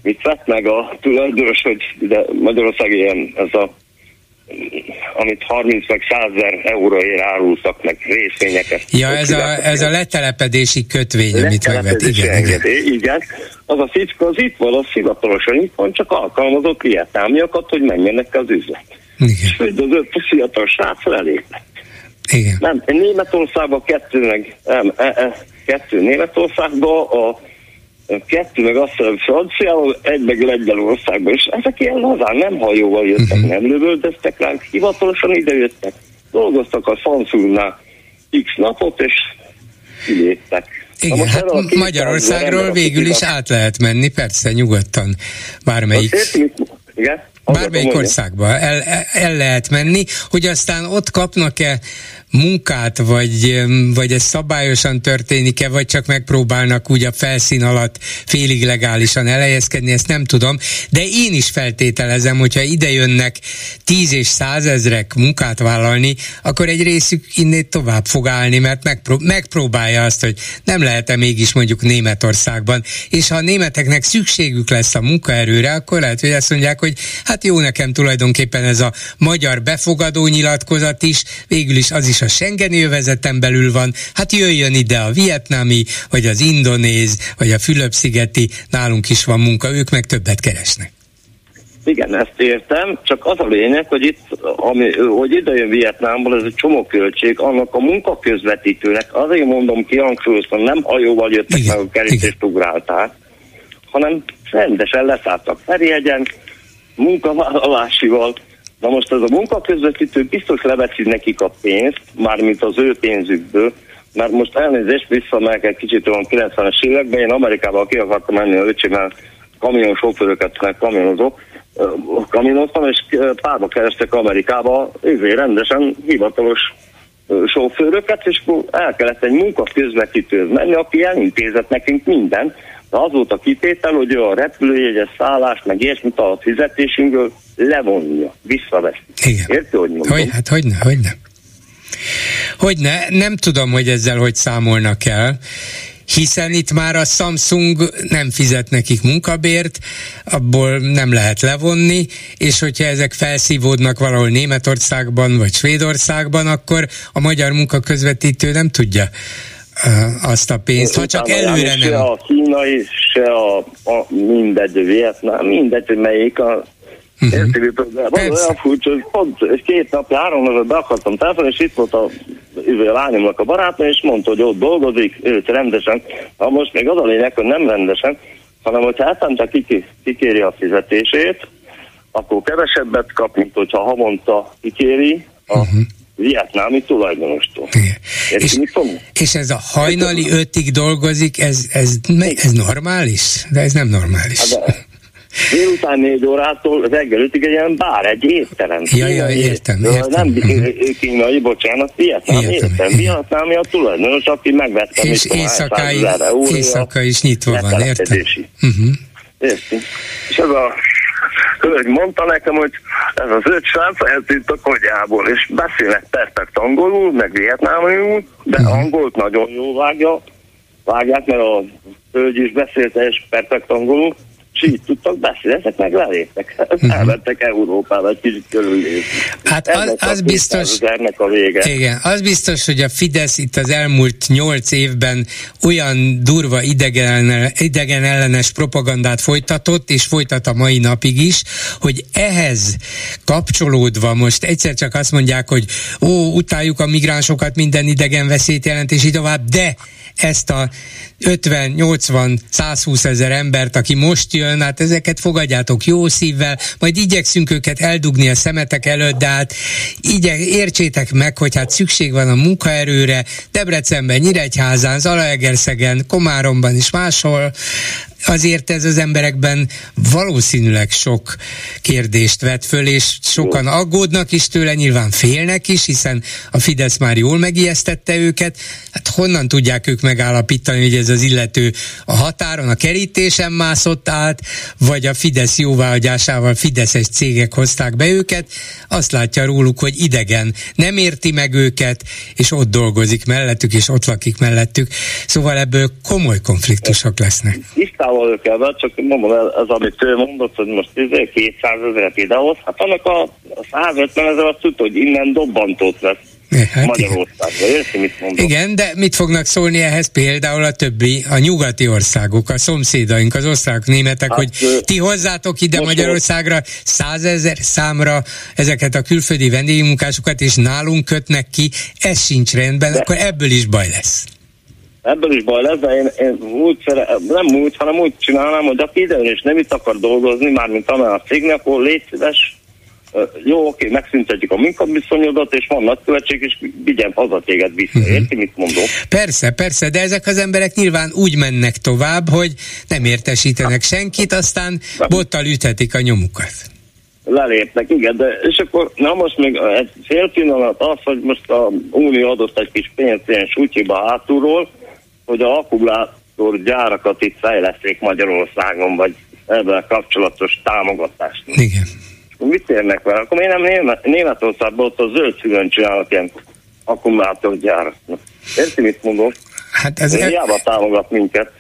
mit vett meg a tulajdonos, hogy ide Magyarország ilyen, ez a amit 30 meg 100 ezer euróért árultak meg részvényeket. Ja, ez a, ez a letelepedési kötvény, amit megvet. Igen, igen. igen. Az a fickó az itt van, az hivatalosan itt van, csak alkalmazott vietnámiakat, hogy menjenek az üzlet. Igen. És az öt fiatal srác lelépett. Igen. Nem, Németországban kettő meg, nem, e, e, kettő Németországban, a kettő meg azt hiszem Franciával, egy meg Lengyelországban, és ezek ilyen lazán nem hajóval jöttek, uh-huh. nem lövöldöztek ránk, hivatalosan ide jöttek, dolgoztak a Samsungnál x napot, és kiléptek. Igen, hát Magyarországról végül is át lehet menni, persze, nyugodtan, bármelyik. Igen? Bármelyik országba el, el lehet menni, hogy aztán ott kapnak-e munkát, vagy, vagy ez szabályosan történik-e, vagy csak megpróbálnak úgy a felszín alatt félig legálisan elhelyezkedni, ezt nem tudom, de én is feltételezem, hogyha ide jönnek tíz és százezrek munkát vállalni, akkor egy részük innét tovább fog állni, mert megpró- megpróbálja azt, hogy nem lehet-e mégis mondjuk Németországban, és ha a németeknek szükségük lesz a munkaerőre, akkor lehet, hogy azt mondják, hogy hát jó nekem tulajdonképpen ez a magyar befogadó nyilatkozat is, végül is az is a Schengeni övezeten belül van, hát jöjjön ide a vietnámi, vagy az indonéz, vagy a Fülöp-szigeti, nálunk is van munka, ők meg többet keresnek. Igen, ezt értem, csak az a lényeg, hogy itt, ami, hogy ide jön Vietnámból, ez egy csomó költség, annak a munkaközvetítőnek, azért mondom ki, hangsúlyoztam, nem hajóval jöttek igen, meg a kerítést ugrálták, hanem rendesen leszálltak Ferihegyen, munkavállalásival, Na most ez a munkaközvetítő biztos leveszi nekik a pénzt, mármint az ő pénzükből, mert most elnézést visszamegyek egy kicsit olyan 90-es években, én Amerikában ki akartam menni a öcsémmel kamion sofőröket, kamionozok, kamionoztam, és párba kerestek Amerikába, ezért rendesen hivatalos sofőröket, és el kellett egy munkaközvetítőhöz menni, aki elintézett nekünk mindent, de az volt a kitétel, hogy ő a repülőjegyes szállás, meg ilyesmit a fizetésünkből levonja, visszaveszi. Igen. Érti, hogy mondom? Hogy, hát hogyne, hogyne. Hogyne, nem tudom, hogy ezzel hogy számolnak el, hiszen itt már a Samsung nem fizet nekik munkabért, abból nem lehet levonni, és hogyha ezek felszívódnak valahol Németországban vagy Svédországban, akkor a magyar munkaközvetítő nem tudja azt a pénzt, ha csak előre nem. Se a kínai, se a, a mindegy, Vietnám, mindegy, hogy melyik a Uh-huh. Érti, olyan furcsa, hogy pont két nap, három napot be akartam telefon, és itt volt a, a lányomnak a barátja, és mondta, hogy ott dolgozik, őt rendesen. Ha most még az a lényeg, hogy nem rendesen, hanem hogy hetente kiki, kikéri a fizetését, akkor kevesebbet kap, mint hogyha havonta kikéri a uh-huh vietnámi tulajdonostól. És, és ez a hajnali ötig dolgozik, ez, ez, ez normális? De ez nem normális. Hát Délután négy órától reggel ötig egy ilyen bár, egy étterem. Ja, ja, értem, értem. Nem kínai, bocsánat, vietnám, értem. értem. Vietnámi a tulajdonos, aki megvette. És éjszakai, éjszaka is nyitva van, értem. Uh-huh. Értem. És ez a Hölgy mondta nekem, hogy ez az öt srác eltűnt a kogyából, és beszélnek perfekt angolul, meg vietnámul, de uh-huh. angolt nagyon jól vágja, vágják, mert a hölgy is beszélt és perfekt angolul, és így tudtak beszélni, ezek meg leléptek. Uh-huh. Elmentek Európába egy kicsit körülnézni. Hát az, az biztos, a vége. Igen, az biztos, hogy a Fidesz itt az elmúlt nyolc évben olyan durva idegen, idegen ellenes propagandát folytatott, és folytat a mai napig is, hogy ehhez kapcsolódva most egyszer csak azt mondják, hogy ó, utáljuk a migránsokat, minden idegen veszélyt jelent, és így tovább, de ezt a 50, 80, 120 ezer embert, aki most jön, hát ezeket fogadjátok jó szívvel, majd igyekszünk őket eldugni a szemetek előtt, de hát igye, értsétek meg, hogy hát szükség van a munkaerőre, Debrecenben, Nyíregyházán, Zalaegerszegen, Komáromban és máshol, azért ez az emberekben valószínűleg sok kérdést vet föl, és sokan aggódnak is tőle, nyilván félnek is, hiszen a Fidesz már jól megijesztette őket. Hát honnan tudják ők megállapítani, hogy ez az illető a határon, a kerítésen mászott át, vagy a Fidesz jóváhagyásával Fideszes cégek hozták be őket, azt látja róluk, hogy idegen, nem érti meg őket, és ott dolgozik mellettük, és ott lakik mellettük. Szóval ebből komoly konfliktusok lesznek. Tisztán távol kell be, csak mondom, ez, ez amit ő mondott, hogy most 200 izé, ezeret idehoz, hát annak a, a 150 ezer azt tudta, hogy innen dobbantót vesz. Hát Magyarországra, érti, mit mondom? Igen, de mit fognak szólni ehhez például a többi, a nyugati országok, a szomszédaink, az osztrák, németek, hát, hogy ti hozzátok ide Magyarországra százezer számra ezeket a külföldi vendégmunkásokat, és nálunk kötnek ki, ez sincs rendben, de, akkor ebből is baj lesz. Ebből is baj lesz, de én, én úgy szere, nem úgy, hanem úgy csinálnám, hogy aki ide és nem itt akar dolgozni, mármint amely a cégnek, akkor légy szíves, jó, oké, megszüntetjük a munkaviszonyodat, és van nagykövetség, és vigyen haza téged vissza. Uh-huh. Érti, mit mondom? Persze, persze, de ezek az emberek nyilván úgy mennek tovább, hogy nem értesítenek senkit, aztán bottal üthetik a nyomukat. Lelépnek, igen, de és akkor, na most még egy fél pillanat az, hogy most a Unió adott egy kis pénzt ilyen sútyiba hátulról, hogy a akkumulátor gyárakat itt fejleszték Magyarországon, vagy ebben kapcsolatos támogatást. Igen mit érnek vele? Akkor én nem Német, Németországban ott a zöld szülön csinálnak ilyen akkumulátorgyárat. Érti, mit mondom? Hát ez. Hiába támogat minket.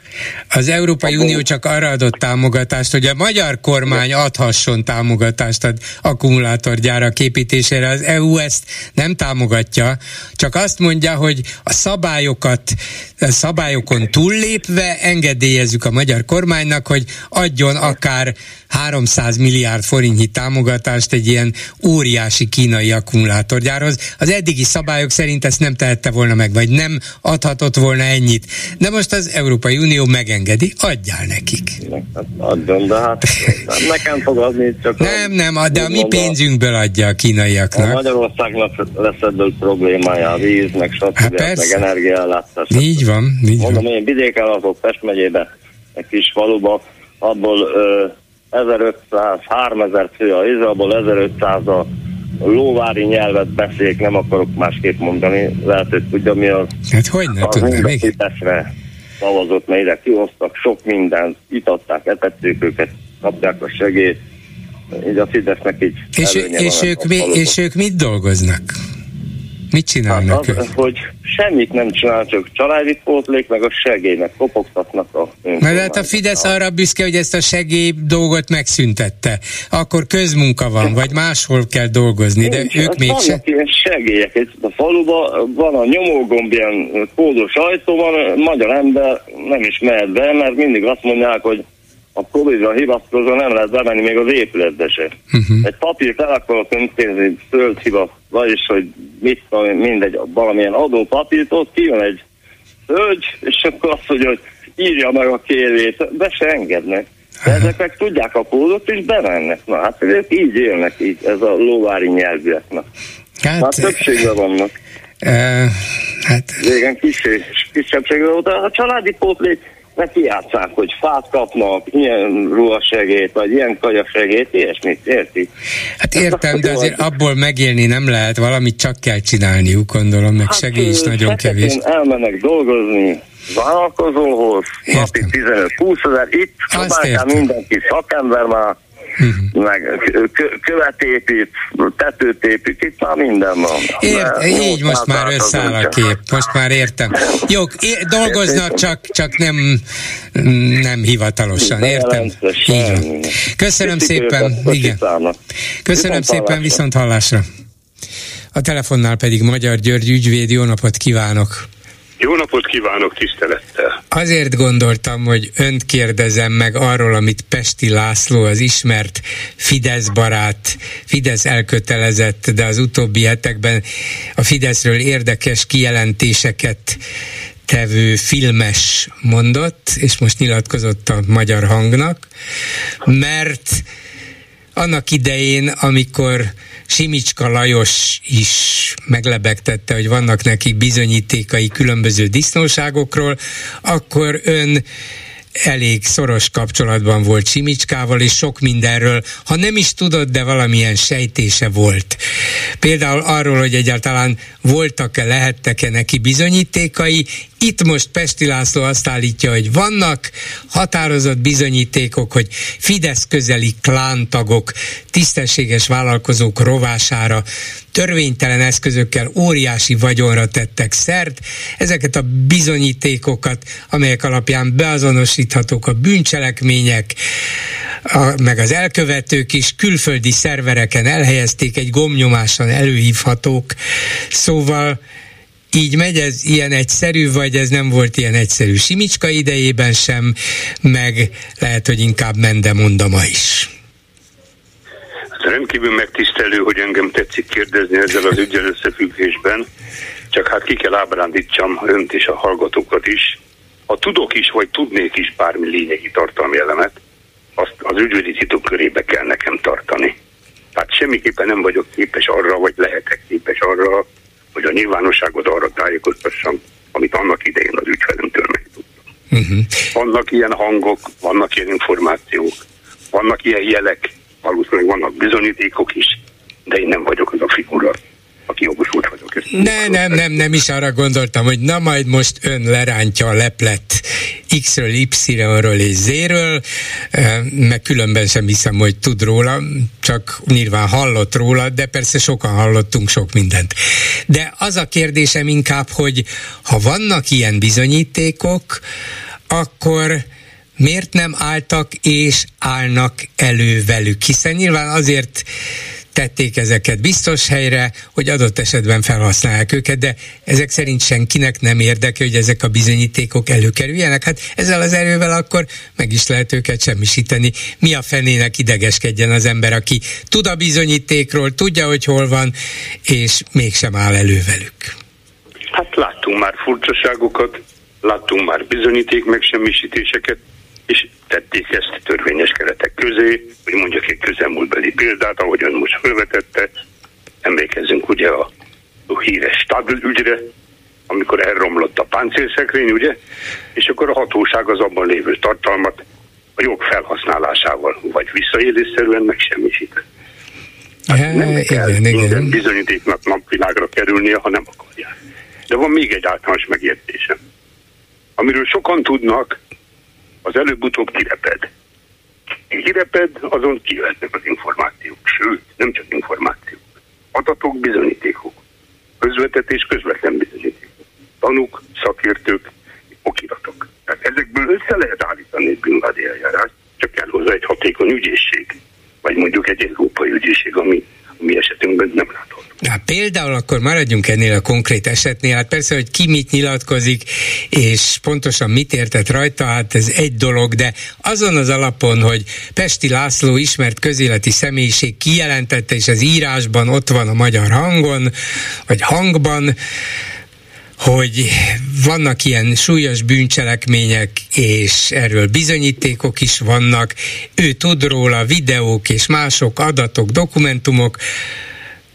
Az Európai Akkor... Unió csak arra adott támogatást, hogy a magyar kormány adhasson támogatást az akkumulátorgyárak építésére. Az EU ezt nem támogatja, csak azt mondja, hogy a szabályokat, a szabályokon túllépve engedélyezzük a magyar kormánynak, hogy adjon akár 300 milliárd forintnyi támogatást egy ilyen óriási kínai akkumulátorgyárhoz. Az eddigi szabályok szerint ezt nem tehette volna meg, vagy nem adhatott volna ennyit. De most az Európai Unió megengedi, adjál nekik. Hát adjon, de hát nekem fog adni, csak Nem, nem, de a mi pénzünkből adja a kínaiaknak. A Magyarországnak lesz ebből problémája, a víz, meg stb. Hát meg energiállátás. Így van, így Mondom, van. én vidéken lakok Pest megyébe, egy kis faluba, abból ö, 1500, 3000 fő a Izraelból 1500 a lóvári nyelvet beszélik, nem akarok másképp mondani, lehet, hogy tudja mi az. Hát hogy ne tudnám, még? Szavazott, mert ide kihoztak sok mindent, itatták, etették őket, kapják a segélyt, így a Fidesznek így és, és, ők, mi, és ők mit dolgoznak? Mit csinálnak hát az, hogy semmit nem csinál, csak családi pótlék, meg a segélynek kopogtatnak a Na de hát a Fidesz arra büszke, hogy ezt a segély dolgot megszüntette. Akkor közmunka van, vagy máshol kell dolgozni, de Nincs, ők hát mégse. Vannak ilyen segélyek. Itt a faluban van a nyomógomb, ilyen kódos ajtó van, magyar ember nem is mehet be, mert mindig azt mondják, hogy a Covid-ra hivatkozva nem lehet bemenni még az épületbe se. Uh-huh. Egy papírt el akarok öntézni, földhivat, vagyis, hogy mit mindegy, valamilyen adópapírt, ott kijön egy hölgy, és akkor azt mondja, hogy írja meg a kérvét, be se engednek. De ezek meg tudják a kódot, és bemennek. Na hát ők így élnek, így, ez a lóvári nyelvűek. Hát, hát többségben vannak. Uh, hát... Régen kis, kisebbségben volt. A családi pótlék neki játszák, hogy fát kapnak, ilyen ruhasegét, vagy ilyen kajasegét, ilyesmit, érti? Hát értem, de azért abból megélni nem lehet, valamit csak kell csinálniuk, gondolom, meg hát, segély is nagyon kevés. elmennek dolgozni, vállalkozóhoz, napi 15-20 ezer, itt próbálják mindenki szakember már, uh-huh. meg követ épít, tetőt épít, itt már minden van. Ért, De, így most már összeáll a kép, most már értem. Jó, é, dolgoznak, csak, csak nem, nem hivatalosan, értem? Így van. Köszönöm szépen, igen. Köszönöm szépen, viszont hallásra. A telefonnál pedig Magyar György ügyvéd, jó napot kívánok! Jó napot kívánok tisztelettel! Azért gondoltam, hogy önt kérdezem meg arról, amit Pesti László, az ismert Fidesz barát, Fidesz elkötelezett, de az utóbbi hetekben a Fideszről érdekes kijelentéseket tevő filmes mondott, és most nyilatkozott a magyar hangnak, mert annak idején, amikor Simicska Lajos is meglebegtette, hogy vannak nekik bizonyítékai különböző disznóságokról, akkor ön elég szoros kapcsolatban volt Simicskával, és sok mindenről, ha nem is tudott, de valamilyen sejtése volt. Például arról, hogy egyáltalán voltak-e, lehettek-e neki bizonyítékai, Itt most Pesti László azt állítja, hogy vannak határozott bizonyítékok, hogy Fidesz közeli klántagok, tisztességes vállalkozók rovására törvénytelen eszközökkel óriási vagyonra tettek szert. Ezeket a bizonyítékokat, amelyek alapján beazonosíthatók a bűncselekmények, a, meg az elkövetők is külföldi szervereken elhelyezték, egy gomnyomáson előhívhatók. Szóval így megy, ez ilyen egyszerű, vagy ez nem volt ilyen egyszerű Simicska idejében sem, meg lehet, hogy inkább Mendemondama is. Hát rendkívül megtisztelő, hogy engem tetszik kérdezni ezzel az ügyel összefüggésben, csak hát ki kell ábrándítsam önt és a hallgatókat is. Ha tudok is, vagy tudnék is bármi lényegi tartalmi elemet, azt az ügyvédi titok körébe kell nekem tartani. Tehát semmiképpen nem vagyok képes arra, vagy lehetek képes arra, hogy a nyilvánosságot arra tájékoztassam, amit annak idején az ügyfelemtől megtudtam. Uh-huh. Vannak ilyen hangok, vannak ilyen információk, vannak ilyen jelek, valószínűleg vannak bizonyítékok is, de én nem vagyok az a figura, aki jogosult vagyok. Ezt ne, nem, nem, nem is arra gondoltam, hogy na majd most ön lerántja a leplet X-ről, Y-ről és Z-ről, meg különben sem hiszem, hogy tud róla, csak nyilván hallott róla, de persze sokan hallottunk sok mindent. De az a kérdésem inkább, hogy ha vannak ilyen bizonyítékok, akkor miért nem álltak és állnak elő velük? Hiszen nyilván azért tették ezeket biztos helyre, hogy adott esetben felhasználják őket, de ezek szerint senkinek nem érdeke, hogy ezek a bizonyítékok előkerüljenek. Hát ezzel az erővel akkor meg is lehet őket semmisíteni. Mi a fenének idegeskedjen az ember, aki tud a bizonyítékról, tudja, hogy hol van, és mégsem áll elő velük. Hát láttunk már furcsaságokat, láttunk már bizonyíték megsemmisítéseket, és tették ezt törvényes keretek közé, hogy mondjak egy közelmúltbeli példát, ahogy ön most felvetette, emlékezzünk ugye a, a híres Stadl ügyre, amikor elromlott a páncélszekrény, ugye, és akkor a hatóság az abban lévő tartalmat a jog felhasználásával, vagy visszaélésszerűen megsemmisített. Hát nem kell igen, minden igen. bizonyítéknak napvilágra kerülnie, ha nem akarják. De van még egy általános megértésem. Amiről sokan tudnak, az előbb-utóbb kireped. Kireped, azon kijöhetnek az információk, sőt, nem csak információk. Adatok, bizonyítékok. Közvetett és közvetlen bizonyítékok. Tanúk, szakértők, okiratok. Tehát ezekből össze lehet állítani egy bűnvádi eljárást, csak kell hozzá egy hatékony ügyészség, vagy mondjuk egy európai ügyészség, ami a mi esetünkben nem látható. Hát például akkor maradjunk ennél a konkrét esetnél. Hát persze, hogy ki mit nyilatkozik, és pontosan mit értett rajta, hát ez egy dolog, de azon az alapon, hogy Pesti László ismert közéleti személyiség kijelentette, és az írásban ott van a magyar hangon, vagy hangban, hogy vannak ilyen súlyos bűncselekmények, és erről bizonyítékok is vannak. Ő tud róla videók és mások, adatok, dokumentumok,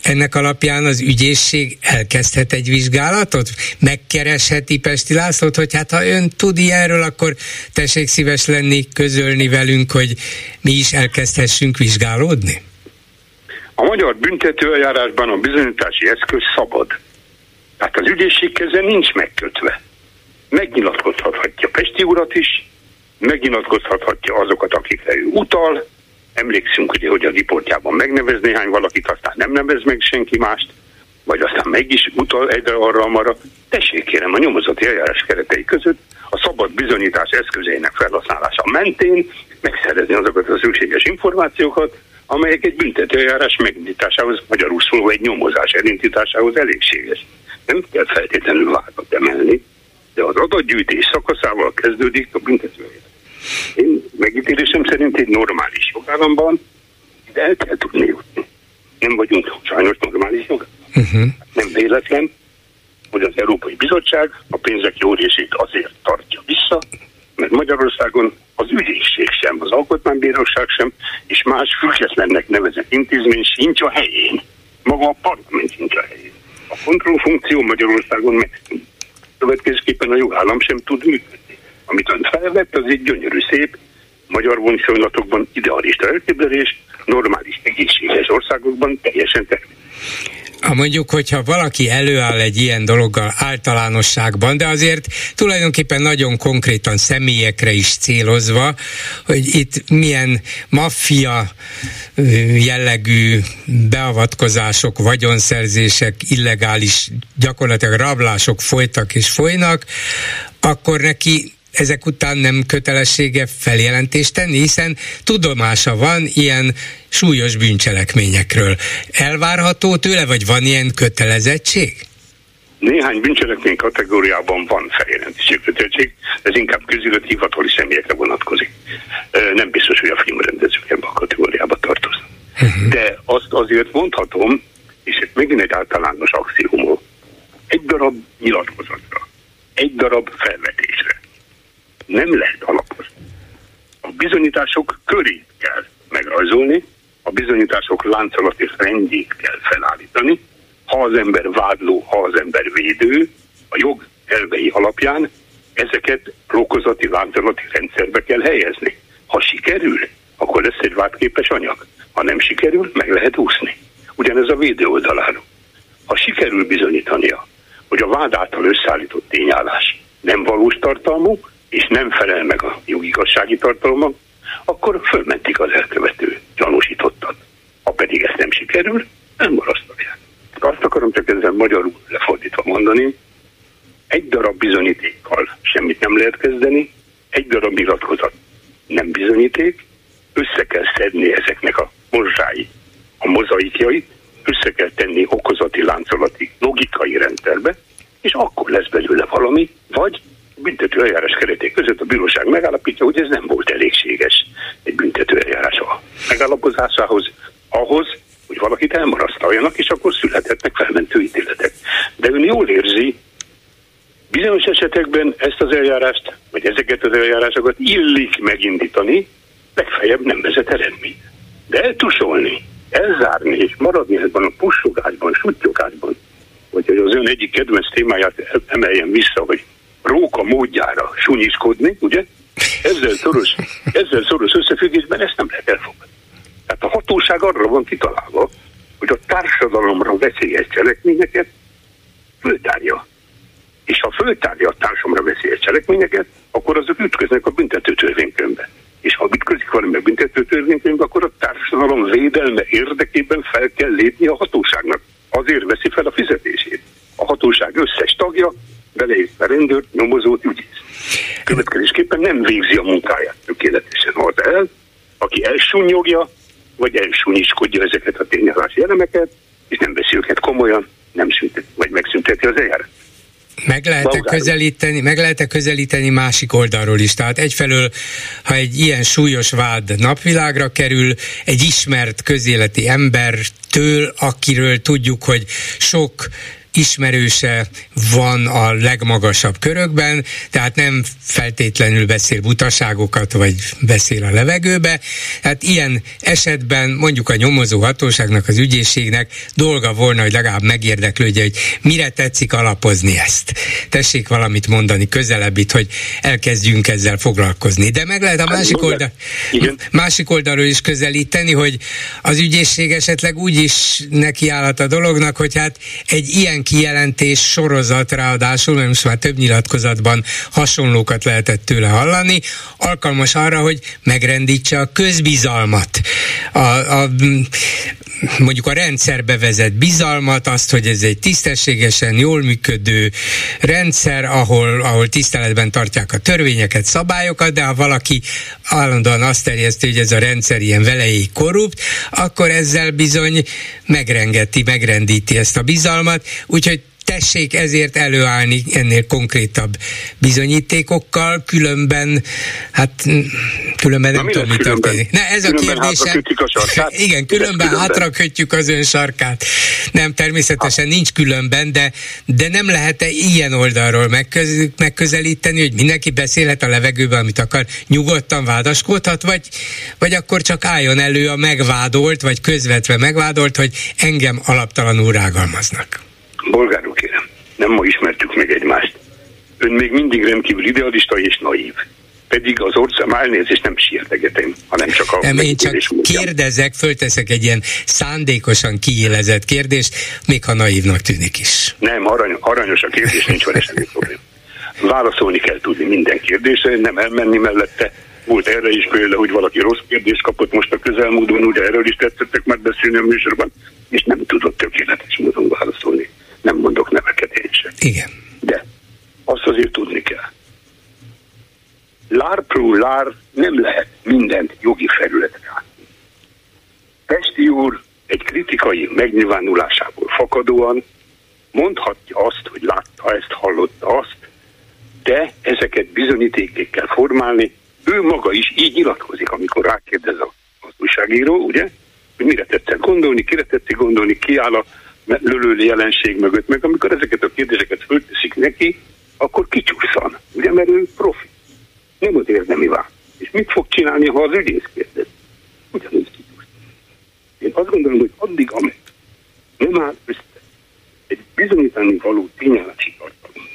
ennek alapján az ügyészség elkezdhet egy vizsgálatot? Megkeresheti Pesti Lászlót, hogy hát ha ön tud ilyenről, akkor tessék szíves lenni, közölni velünk, hogy mi is elkezdhessünk vizsgálódni? A magyar büntetőeljárásban a bizonyítási eszköz szabad. Tehát az ügyészség keze nincs megkötve. Megnyilatkozhatja Pesti urat is, megnyilatkozhatja azokat, akikre ő utal, Emlékszünk ugye, hogy a riportjában megnevez néhány valakit, aztán nem nevez meg senki mást, vagy aztán meg is utal egyre arra marra. Tessék kérem, a nyomozati eljárás keretei között a szabad bizonyítás eszközeinek felhasználása mentén megszerezni azokat a szükséges információkat, amelyek egy büntetőeljárás megnyitásához, magyarul szólva egy nyomozás elindításához elégséges. Nem kell feltétlenül vádat emelni, de az adatgyűjtés szakaszával kezdődik a büntetőeljárás. Én megítélésem szerint egy normális jogállamban de el kell tudni jutni. Nem vagyunk sajnos normális jogállam. Uh-huh. Nem véletlen, hogy az Európai Bizottság a pénzek jó részét azért tartja vissza, mert Magyarországon az ügyészség sem, az alkotmánybíróság sem, és más függetlennek nevezett intézmény sincs a helyén. Maga a parlament sincs a helyén. A kontrollfunkció Magyarországon megszűnt. Következésképpen a jogállam sem tud működni amit ön felvett, az egy gyönyörű szép, magyar viszonylatokban idealista elképzelés, normális, egészséges országokban teljesen természetes. Ha mondjuk, hogyha valaki előáll egy ilyen dologgal általánosságban, de azért tulajdonképpen nagyon konkrétan személyekre is célozva, hogy itt milyen maffia jellegű beavatkozások, vagyonszerzések, illegális gyakorlatilag rablások folytak és folynak, akkor neki ezek után nem kötelessége feljelentést tenni, hiszen tudomása van ilyen súlyos bűncselekményekről. Elvárható tőle, vagy van ilyen kötelezettség? Néhány bűncselekmény kategóriában van feljelentési kötelezettség, ez inkább közülött hivatali személyekre vonatkozik. Nem biztos, hogy a filmrendezők ebben a kategóriába tartoznak. Uh-huh. De azt azért mondhatom, és ez megint egy általános axiomó, egy darab nyilatkozatra, egy darab felvetésre nem lehet alapozni. A bizonyítások körét kell megrajzolni, a bizonyítások láncolati rendjét kell felállítani, ha az ember vádló, ha az ember védő, a jog elvei alapján ezeket rokozati, láncolati rendszerbe kell helyezni. Ha sikerül, akkor lesz egy vádképes anyag. Ha nem sikerül, meg lehet úszni. Ugyanez a védő oldaláról. Ha sikerül bizonyítania, hogy a vád által összeállított tényállás nem valós tartalmú, és nem felel meg a jogigazsági tartalomnak, akkor fölmentik az elkövető gyanúsítottat. Ha pedig ezt nem sikerül, nem marasztalják. Azt akarom csak ezzel magyarul lefordítva mondani, egy darab bizonyítékkal semmit nem lehet kezdeni, egy darab nyilatkozat nem bizonyíték, össze kell szedni ezeknek a morzsái, a mozaikjait, össze kell tenni okozati, láncolati, logikai rendszerbe, és akkor lesz belőle valami, vagy büntető eljárás kereték között a bíróság megállapítja, hogy ez nem volt elégséges egy büntető eljárás a megállapozásához, ahhoz, hogy valakit elmarasztaljanak, és akkor születhetnek felmentő ítéletek. De ön jól érzi, bizonyos esetekben ezt az eljárást, vagy ezeket az eljárásokat illik megindítani, legfeljebb nem vezet eredmény. De eltusolni, elzárni és maradni ebben a pussogásban, sutyogásban, vagy hogy az ön egyik kedvenc témáját emeljen vissza, hogy róka módjára sunyiskodni, ugye? Ezzel szoros, ezzel szoros összefüggésben ezt nem lehet elfogadni. Tehát a hatóság arra van kitalálva, hogy a társadalomra veszélyes cselekményeket föltárja. És ha föltárja a társadalomra veszélyes cselekményeket, akkor azok ütköznek a büntető törvénykönyvbe. És ha ütközik valami a büntető törvénykönyvbe, akkor a társadalom védelme érdekében fel kell lépni a hatóságnak. Azért veszi fel a fizetését. A hatóság összes tagja beleértve rendőr, nyomozót, ügyész. Következésképpen nem végzi a munkáját tökéletesen az el, aki elsúnyogja, vagy elsúnyiskodja ezeket a tényállási elemeket, és nem veszi őket komolyan, nem szüntet, vagy megszünteti az eljárás. Meg lehet-e közelíteni, meg lehet közelíteni másik oldalról is? Tehát egyfelől, ha egy ilyen súlyos vád napvilágra kerül, egy ismert közéleti embertől, akiről tudjuk, hogy sok ismerőse van a legmagasabb körökben, tehát nem feltétlenül beszél butaságokat, vagy beszél a levegőbe. Tehát ilyen esetben mondjuk a nyomozó hatóságnak, az ügyészségnek dolga volna, hogy legalább megérdeklődje, hogy mire tetszik alapozni ezt. Tessék valamit mondani közelebb itt, hogy elkezdjünk ezzel foglalkozni. De meg lehet a hát, másik, oldal, másik oldalról is közelíteni, hogy az ügyészség esetleg úgy is nekiállhat a dolognak, hogy hát egy ilyen kijelentés sorozat ráadásul, mert most már több nyilatkozatban hasonlókat lehetett tőle hallani, alkalmas arra, hogy megrendítse a közbizalmat. A, a, mondjuk a rendszerbe vezet bizalmat, azt, hogy ez egy tisztességesen jól működő rendszer, ahol, ahol tiszteletben tartják a törvényeket, szabályokat, de ha valaki állandóan azt terjeszti, hogy ez a rendszer ilyen velejéig korrupt, akkor ezzel bizony megrengeti, megrendíti ezt a bizalmat, úgyhogy tessék ezért előállni ennél konkrétabb bizonyítékokkal, különben, hát különben nem tudom, mi történik. Ne, ez a kérdése. Igen, különben, különben hátra kötjük az ön sarkát. Nem, természetesen ha. nincs különben, de, de nem lehet-e ilyen oldalról megköz, megközelíteni, hogy mindenki beszélhet a levegőben, amit akar, nyugodtan vádaskodhat, vagy, vagy akkor csak álljon elő a megvádolt, vagy közvetve megvádolt, hogy engem alaptalanul rágalmaznak. Bolgár kérem, nem ma ismertük meg egymást. Ön még mindig rendkívül idealista és naív. pedig az ország, már elnézést nem sértegetem, hanem csak a... Nem, én csak megítélés kérdezek, fölteszek egy ilyen szándékosan kiélezett kérdést, még ha naívnak tűnik is. Nem, arany, aranyos a kérdés, nincs vele semmi probléma. Válaszolni kell tudni minden kérdésre, nem elmenni mellette. Volt erre is példa, hogy valaki rossz kérdést kapott most a közelmúltban, ugye erről is tetszettek már beszélni a műsorban, és nem tudott tökéletes módon válaszolni. Nem mondok neveket én sem. Igen. De azt azért tudni kell. Lár pro lár nem lehet mindent jogi felületre átni. Pesti úr egy kritikai megnyilvánulásából fakadóan mondhatja azt, hogy látta ezt, hallotta azt, de ezeket bizonyítékké kell formálni. Ő maga is így nyilatkozik, amikor rákérdez az újságíró, ugye, hogy mire tetszett gondolni, kire tetszik gondolni, ki áll a lölőli jelenség mögött, meg amikor ezeket a kérdéseket fölteszik neki, akkor kicsusszan, ugye, mert ő profi. Nem az érdemi vár. És mit fog csinálni, ha az ügyész kérdez? Ugyanúgy kicsusszan. Én azt gondolom, hogy addig, amíg nem áll össze egy bizonyítani való tényállási tartalom,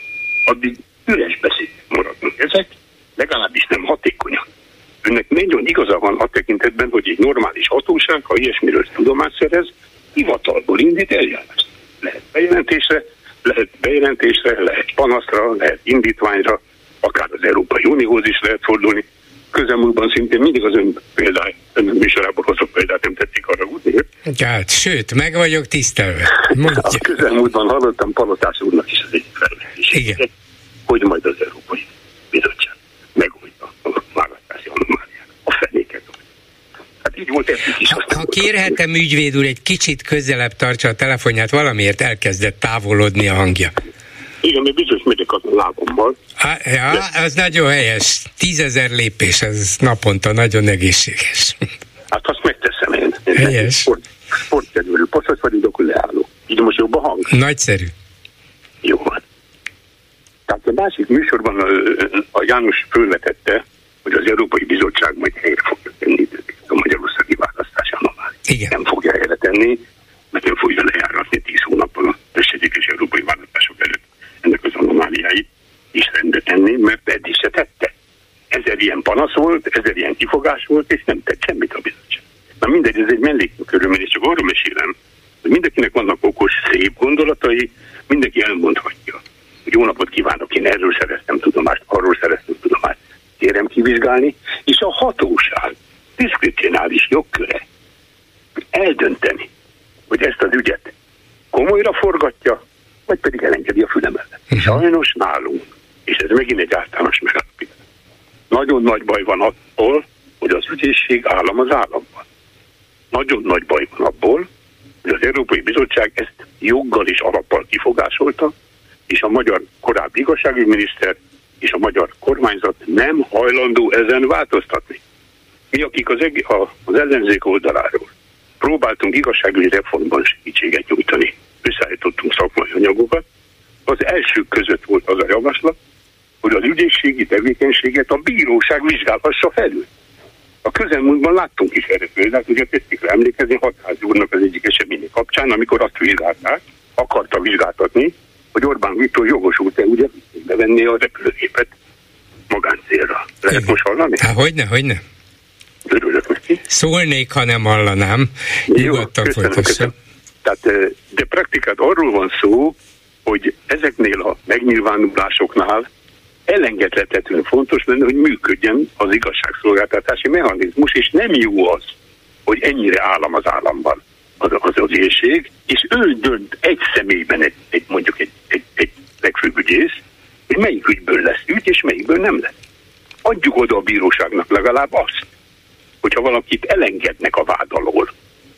addig üres beszéd maradnak ezek, legalábbis nem hatékonyak. Önnek nagyon igaza van a tekintetben, hogy egy normális hatóság, ha ilyesmiről tudomást szerez, hivatalból indít eljárást. Lehet bejelentésre, lehet bejelentésre, lehet panaszra, lehet indítványra, akár az Európai Unióhoz is lehet fordulni. Közelmúltban szintén mindig az ön példája, ön műsorából hozott példát, nem tetszik arra útni. Hát, sőt, meg vagyok tisztelve. A Mondja. közelmúltban hallottam Palotás úrnak is az egyik felvetését. Igen. Hogy majd az Európai Bizottság megoldja a választási anomáliát. A fenéket. Hát így volt is. Ha, ha kérhetem ügyvéd úr, egy kicsit közelebb tartsa a telefonját, valamiért elkezdett távolodni a hangja. Igen, még biztos megyek a lábommal. Á, ja, az nagyon helyes. Tízezer lépés, az naponta nagyon egészséges. Hát azt megteszem én. én Helyes. Sport, sportkedvelő passzat vagyok, akkor leállok. Így most jobb a hang? Nagyszerű. Jó van. Tehát a másik műsorban a, a János fölvetette, hogy az Európai Bizottság majd helyre fogja tenni a anomáliát. Igen. Nem fogja helyre tenni, mert nem fogja lejáratni 10 hónappal a esedékes európai választások előtt ennek az anomáliáit is rendbe tenni, mert eddig se tette. Ezer ilyen panasz volt, ezer ilyen kifogás volt, és nem tett semmit a bizottság. Na mindegy, ez egy mellékkörülmény, és csak arról mesélem, hogy mindenkinek vannak okos, szép gondolatai, mindenki elmondhatja, jó napot kívánok, én erről szereztem tudomást, arról szereztem tudomást, kérem kivizsgálni, és a hatóság diszkrecionális jogköre eldönteni, hogy ezt az ügyet komolyra forgatja, vagy pedig elengedi a füle mellett. Sajnos nálunk, és ez megint egy általános megállapítás. Nagyon nagy baj van attól, hogy az ügyészség állam az államban. Nagyon nagy baj van abból, hogy az Európai Bizottság ezt joggal és alappal kifogásolta, és a magyar korábbi igazságügyminiszter és a magyar kormányzat nem hajlandó ezen változtatni. Mi, akik az, eg- a, az ellenzék oldaláról próbáltunk igazságügyi reformban segítséget nyújtani, összeállítottunk szakmai anyagokat, az elsők között volt az a javaslat, hogy az ügyészségi tevékenységet a bíróság vizsgálhassa felül. A közelmúltban láttunk is erre példát, ugye tetszik rá emlékezni Hatházi úrnak az egyik eseménye kapcsán, amikor azt vizsgálták, akarta vizsgáltatni, hogy Orbán Viktor jogosult-e ugye bevenni a repülőgépet magáncélra. Lehet Igen. most hallani? Há, hogyne, hogyne. Örülök neki. Szólnék, ha nem hallanám. Nyugodtan folytassa. Tehát, eh, de praktikát arról van szó, hogy ezeknél a megnyilvánulásoknál elengedhetetlenül fontos lenne, hogy működjen az igazságszolgáltatási mechanizmus, és nem jó az, hogy ennyire állam az államban az az, az ügyészség, és ő dönt egy személyben, egy, egy mondjuk egy, egy, egy legfőbb ügyész, hogy melyik ügyből lesz ügy, és melyikből nem lesz. Adjuk oda a bíróságnak legalább azt, hogyha valakit elengednek a vád alól,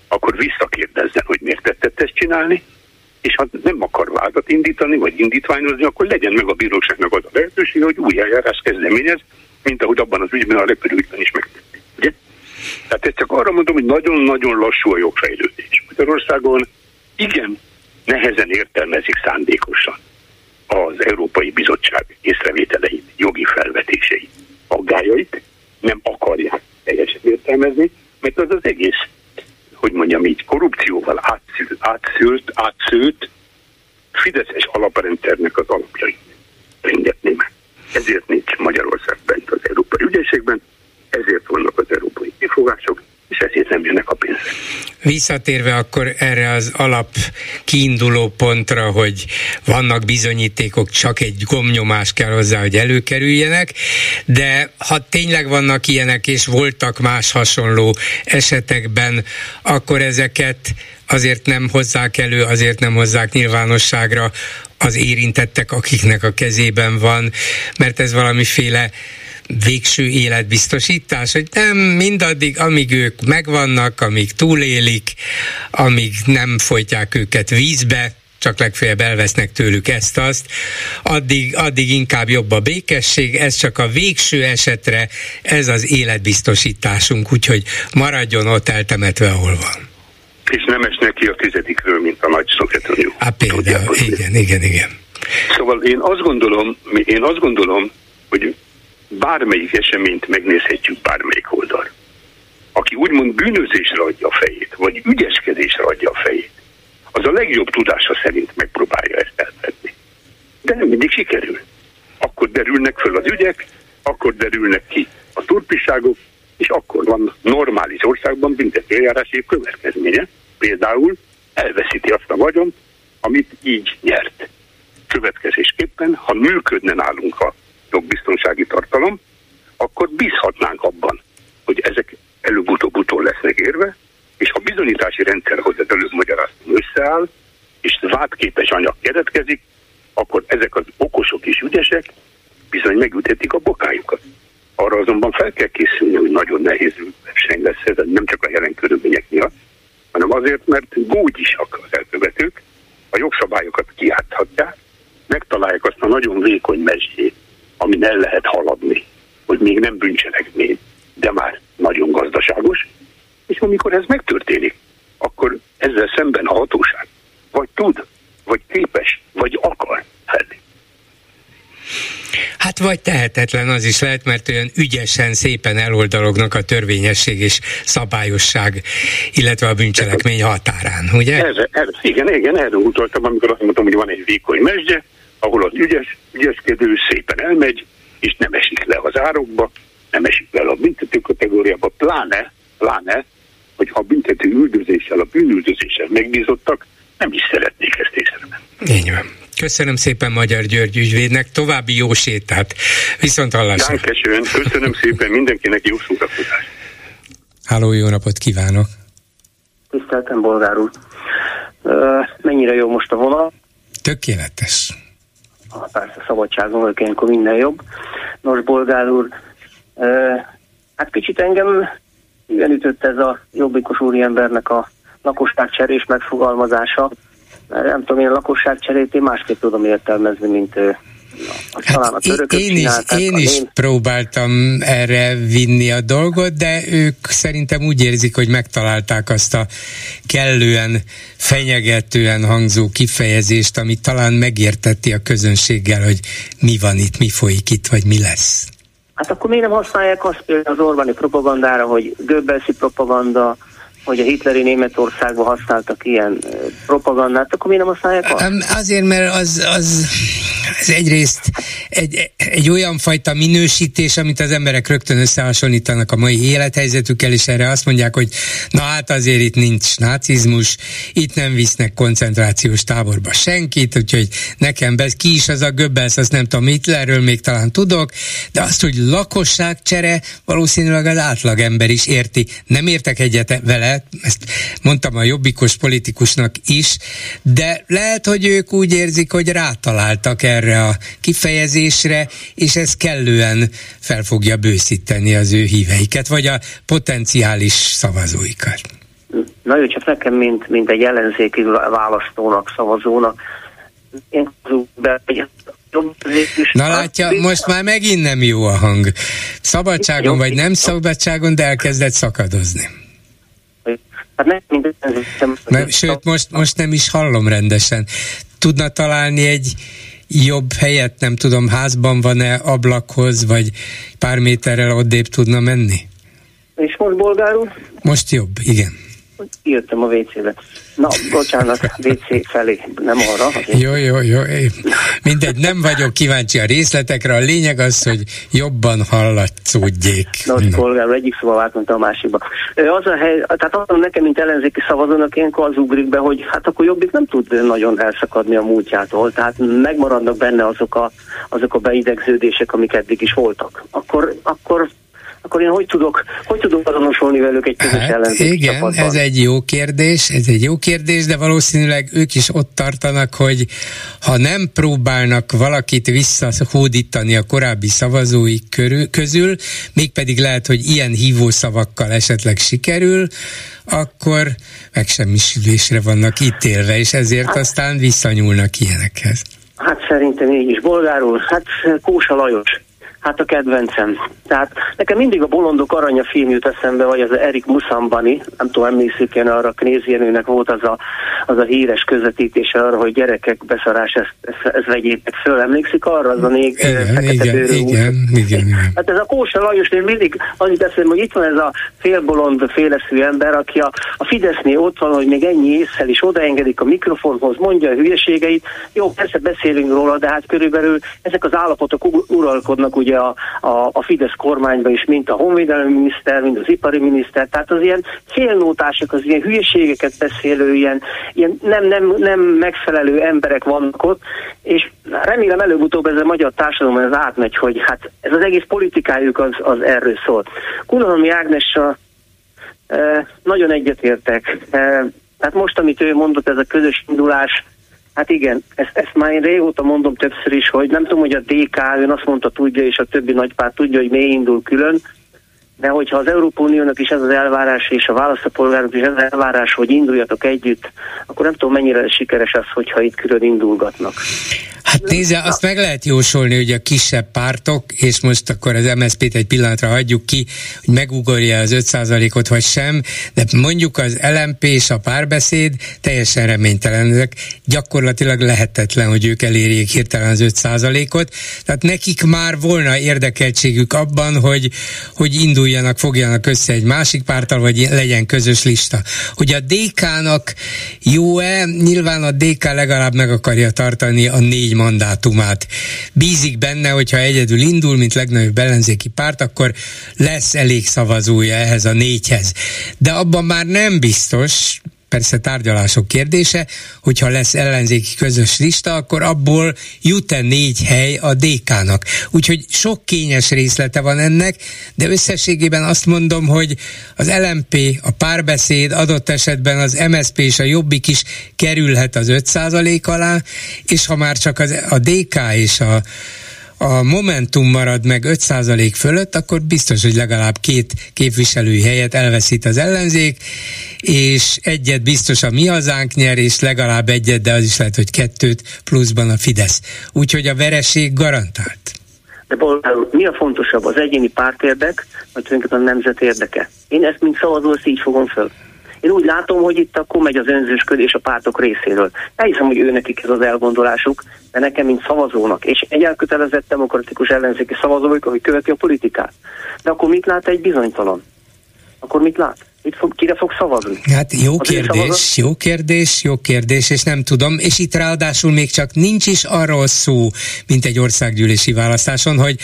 akkor visszakérdezzen, hogy miért tettet ezt csinálni, és ha nem akar vádat indítani, vagy indítványozni, akkor legyen meg a bíróságnak az a lehetőség, hogy új eljárás kezdeményez, mint ahogy abban az ügyben, a repülőügyben is megtették. Ugye? Tehát ezt csak arra mondom, hogy nagyon-nagyon lassú a jogfejlődés. Magyarországon igen nehezen értelmezik szándékosan az Európai Bizottság észrevételeit, jogi felvetéseit, aggájait, nem akarják helyesen értelmezni, mert az az egész, hogy mondjam így, korrupcióval átszült, átszült, átszült Fideszes alaprendszernek az alapjai. Rengetném. Ezért nincs Magyarország bent az Európai Ügyészségben, ezért vannak az európai kifogások, ügyek visszatérve akkor erre az alap kiinduló pontra, hogy vannak bizonyítékok, csak egy gomnyomás kell hozzá, hogy előkerüljenek, de ha tényleg vannak ilyenek, és voltak más hasonló esetekben, akkor ezeket azért nem hozzák elő, azért nem hozzák nyilvánosságra az érintettek, akiknek a kezében van, mert ez valamiféle végső életbiztosítás, hogy nem mindaddig, amíg ők megvannak, amíg túlélik, amíg nem folytják őket vízbe, csak legfeljebb elvesznek tőlük ezt-azt, addig, addig inkább jobb a békesség, ez csak a végső esetre, ez az életbiztosításunk, úgyhogy maradjon ott eltemetve, ahol van. És nem esnek ki a tizedikről, mint a nagy Szovjetunió. Hát például, igen, igen, igen. Szóval én azt gondolom, én azt gondolom, hogy bármelyik eseményt megnézhetjük bármelyik oldal. Aki úgymond bűnözésre adja a fejét, vagy ügyeskedésre adja a fejét, az a legjobb tudása szerint megpróbálja ezt eltenni. De nem mindig sikerül. Akkor derülnek föl az ügyek, akkor derülnek ki a turpiságok, és akkor van normális országban büntetőeljárási következménye. Például elveszíti azt a vagyont, amit így nyert. Következésképpen, ha működne nálunk a jogbiztonsági tartalom, akkor bízhatnánk abban, hogy ezek előbb-utóbb utól lesznek érve, és ha bizonyítási rendszer, hogy az előbb magyaráztam, összeáll, és vádképes anyag keretkezik, akkor ezek az okosok és ügyesek bizony megüthetik a bokájukat. Arra azonban fel kell készülni, hogy nagyon nehéz verseny lesz ez, nem csak a jelen körülmények miatt, hanem azért, mert gógyisak az elkövetők, a jogszabályokat kiáthatják, megtalálják azt a nagyon vékony mesdjét, amin el lehet haladni, hogy még nem bűncselekmény, de már nagyon gazdaságos, és amikor ez megtörténik, akkor ezzel szemben a hatóság vagy tud, vagy képes, vagy akar fellépni. Hát vagy tehetetlen az is lehet, mert olyan ügyesen, szépen eloldalognak a törvényesség és szabályosság, illetve a bűncselekmény határán, ugye? Erre, erre, igen, igen, erre utaltam, amikor azt mondtam, hogy van egy vékony mesdje, ahol az ügyes, ügyeskedő szépen elmegy, és nem esik le az árokba, nem esik le a büntető kategóriába, pláne, pláne, hogy ha a büntető üldözéssel, a bűnüldözéssel megbízottak, nem is szeretnék ezt észrevenni. Így van. Köszönöm szépen Magyar György ügyvédnek, további jó sétát. Viszont hallásra. Köszönöm, köszönöm szépen mindenkinek jó szórakozást. Háló, jó napot kívánok! Tiszteltem, bolgár úr. Mennyire jó most a vonal? Tökéletes. Ah, persze, szabadságon vagyok, ilyenkor minden jobb. Nos, bolgár úr, hát kicsit engem igen ütött ez a jobbikos úriembernek a lakosságcserés megfogalmazása nem tudom, én a lakosságcserét én másképp tudom értelmezni, mint ő. Hát talán a én is, én is én... próbáltam erre vinni a dolgot, de ők szerintem úgy érzik, hogy megtalálták azt a kellően fenyegetően hangzó kifejezést, ami talán megérteti a közönséggel, hogy mi van itt, mi folyik itt, vagy mi lesz. Hát akkor miért nem használják azt például az Orbáni propagandára, hogy Göbbelszi propaganda, hogy a hitleri Németországban használtak ilyen propagandát, akkor miért nem használják azt? Azért, mert az, az, az egyrészt egy, egy olyan fajta minősítés, amit az emberek rögtön összehasonlítanak a mai élethelyzetükkel, és erre azt mondják, hogy na hát azért itt nincs nácizmus, itt nem visznek koncentrációs táborba senkit, úgyhogy nekem be, ki is az a Göbbels, azt nem tudom, Hitlerről még talán tudok, de azt, hogy lakosságcsere, valószínűleg az átlagember is érti. Nem értek egyet vele, ezt mondtam a jobbikos politikusnak is, de lehet, hogy ők úgy érzik, hogy rátaláltak erre a kifejezésre, és ez kellően fel fogja bőszíteni az ő híveiket, vagy a potenciális szavazóikat. Na jó, csak nekem, mint, mint egy ellenzéki választónak, szavazónak, én be, Na látja, most már megint nem jó a hang. Szabadságon vagy nem szabadságon, de elkezdett szakadozni. Hát nem nem, Sőt, most, most nem is hallom rendesen. Tudna találni egy jobb helyet, nem tudom, házban van-e ablakhoz, vagy pár méterrel odébb tudna menni? És most bolgárul? Most jobb, igen. jöttem a WC-be. Na, bocsánat, WC felé, nem arra. Azért. Jó, jó, jó. Mindegy, nem vagyok kíváncsi a részletekre, a lényeg az, hogy jobban hallatszódjék. Na, hogy polgár, egyik szóval váltunk a másikba. Az a hely, tehát azon nekem, mint ellenzéki szavazónak, én az ugrik be, hogy hát akkor jobbik nem tud nagyon elszakadni a múltjától, tehát megmaradnak benne azok a, azok a beidegződések, amik eddig is voltak. Akkor, akkor akkor én hogy tudok, hogy tudok azonosulni velük egy közös hát, ellenzéki Igen, csapatban? ez egy jó kérdés, ez egy jó kérdés, de valószínűleg ők is ott tartanak, hogy ha nem próbálnak valakit visszahódítani a korábbi szavazóik körül, közül, mégpedig lehet, hogy ilyen hívószavakkal esetleg sikerül, akkor megsemmisülésre vannak ítélve, és ezért hát, aztán visszanyúlnak ilyenekhez. Hát szerintem így is. Bolgárul, hát Kósa Lajos Hát a kedvencem. Tehát nekem mindig a Bolondok Aranya film jut eszembe, vagy az Erik Musambani, nem tudom, emlékszik én arra, Knézienőnek volt az a, az a híres közvetítése arra, hogy gyerekek beszarás, ezt, ezt, ezt vegyétek föl. Emlékszik arra az a még igen, igen, igen, igen, igen, Hát ez a Kósa Lajos, én mindig annyit eszem, hogy itt van ez a félbolond, féleszű ember, aki a, a Fidesznél ott van, hogy még ennyi észsel is odaengedik a mikrofonhoz, mondja a hülyeségeit. Jó, persze beszélünk róla, de hát körülbelül ezek az állapotok uralkodnak ugye a, a, a Fidesz kormányban is, mint a honvédelmi miniszter, mint az ipari miniszter, tehát az ilyen félnótások, az ilyen hülyeségeket beszélő, ilyen, ilyen nem, nem, nem megfelelő emberek vannak ott, és remélem előbb-utóbb ez a magyar társadalomban ez átmegy, hogy hát ez az egész politikájuk az, az erről szól. Kunhalmi Ágnessal e, nagyon egyetértek. E, tehát most, amit ő mondott, ez a közös indulás, Hát igen, ezt, ezt már én régóta mondom többször is, hogy nem tudom, hogy a DK, ön azt mondta, tudja, és a többi nagypárt tudja, hogy mély indul külön, de hogyha az Európa Uniónak is ez az elvárás, és a választópolgárok is ez az elvárás, hogy induljatok együtt, akkor nem tudom, mennyire sikeres az, hogyha itt külön indulgatnak. Hát nézze, azt meg lehet jósolni, hogy a kisebb pártok, és most akkor az MSZP-t egy pillanatra hagyjuk ki, hogy megugorja az 5%-ot vagy sem, de mondjuk az LMP és a párbeszéd teljesen reménytelenek, gyakorlatilag lehetetlen, hogy ők elérjék hirtelen az 5%-ot, tehát nekik már volna érdekeltségük abban, hogy, hogy induljanak, fogjanak össze egy másik pártal, vagy legyen közös lista. Hogy a DK-nak jó-e? Nyilván a DK legalább meg akarja tartani a négy mandátumát. Bízik benne, hogyha egyedül indul, mint legnagyobb ellenzéki párt, akkor lesz elég szavazója ehhez a négyhez. De abban már nem biztos, persze tárgyalások kérdése, hogyha lesz ellenzéki közös lista, akkor abból jut-e négy hely a DK-nak. Úgyhogy sok kényes részlete van ennek, de összességében azt mondom, hogy az LMP, a párbeszéd, adott esetben az MSP és a Jobbik is kerülhet az 5% alá, és ha már csak az, a DK és a a Momentum marad meg 5% fölött, akkor biztos, hogy legalább két képviselői helyet elveszít az ellenzék, és egyet biztos a mi hazánk nyer, és legalább egyet, de az is lehet, hogy kettőt pluszban a Fidesz. Úgyhogy a vereség garantált. De bolgár mi a fontosabb, az egyéni pártérdek, vagy tulajdonképpen a nemzet érdeke? Én ezt, mint szavazó, ezt így fogom föl. Én úgy látom, hogy itt akkor megy az önzősködés a pártok részéről. Elhiszem, hogy ő nekik ez az elgondolásuk, de nekem, mint szavazónak, és egy elkötelezett demokratikus ellenzéki szavazó aki követi a politikát. De akkor mit lát egy bizonytalan? Akkor mit lát? Mit fog, kire fog szavazni? Hát jó az kérdés, jó kérdés, jó kérdés, és nem tudom, és itt ráadásul még csak nincs is arról szó, mint egy országgyűlési választáson, hogy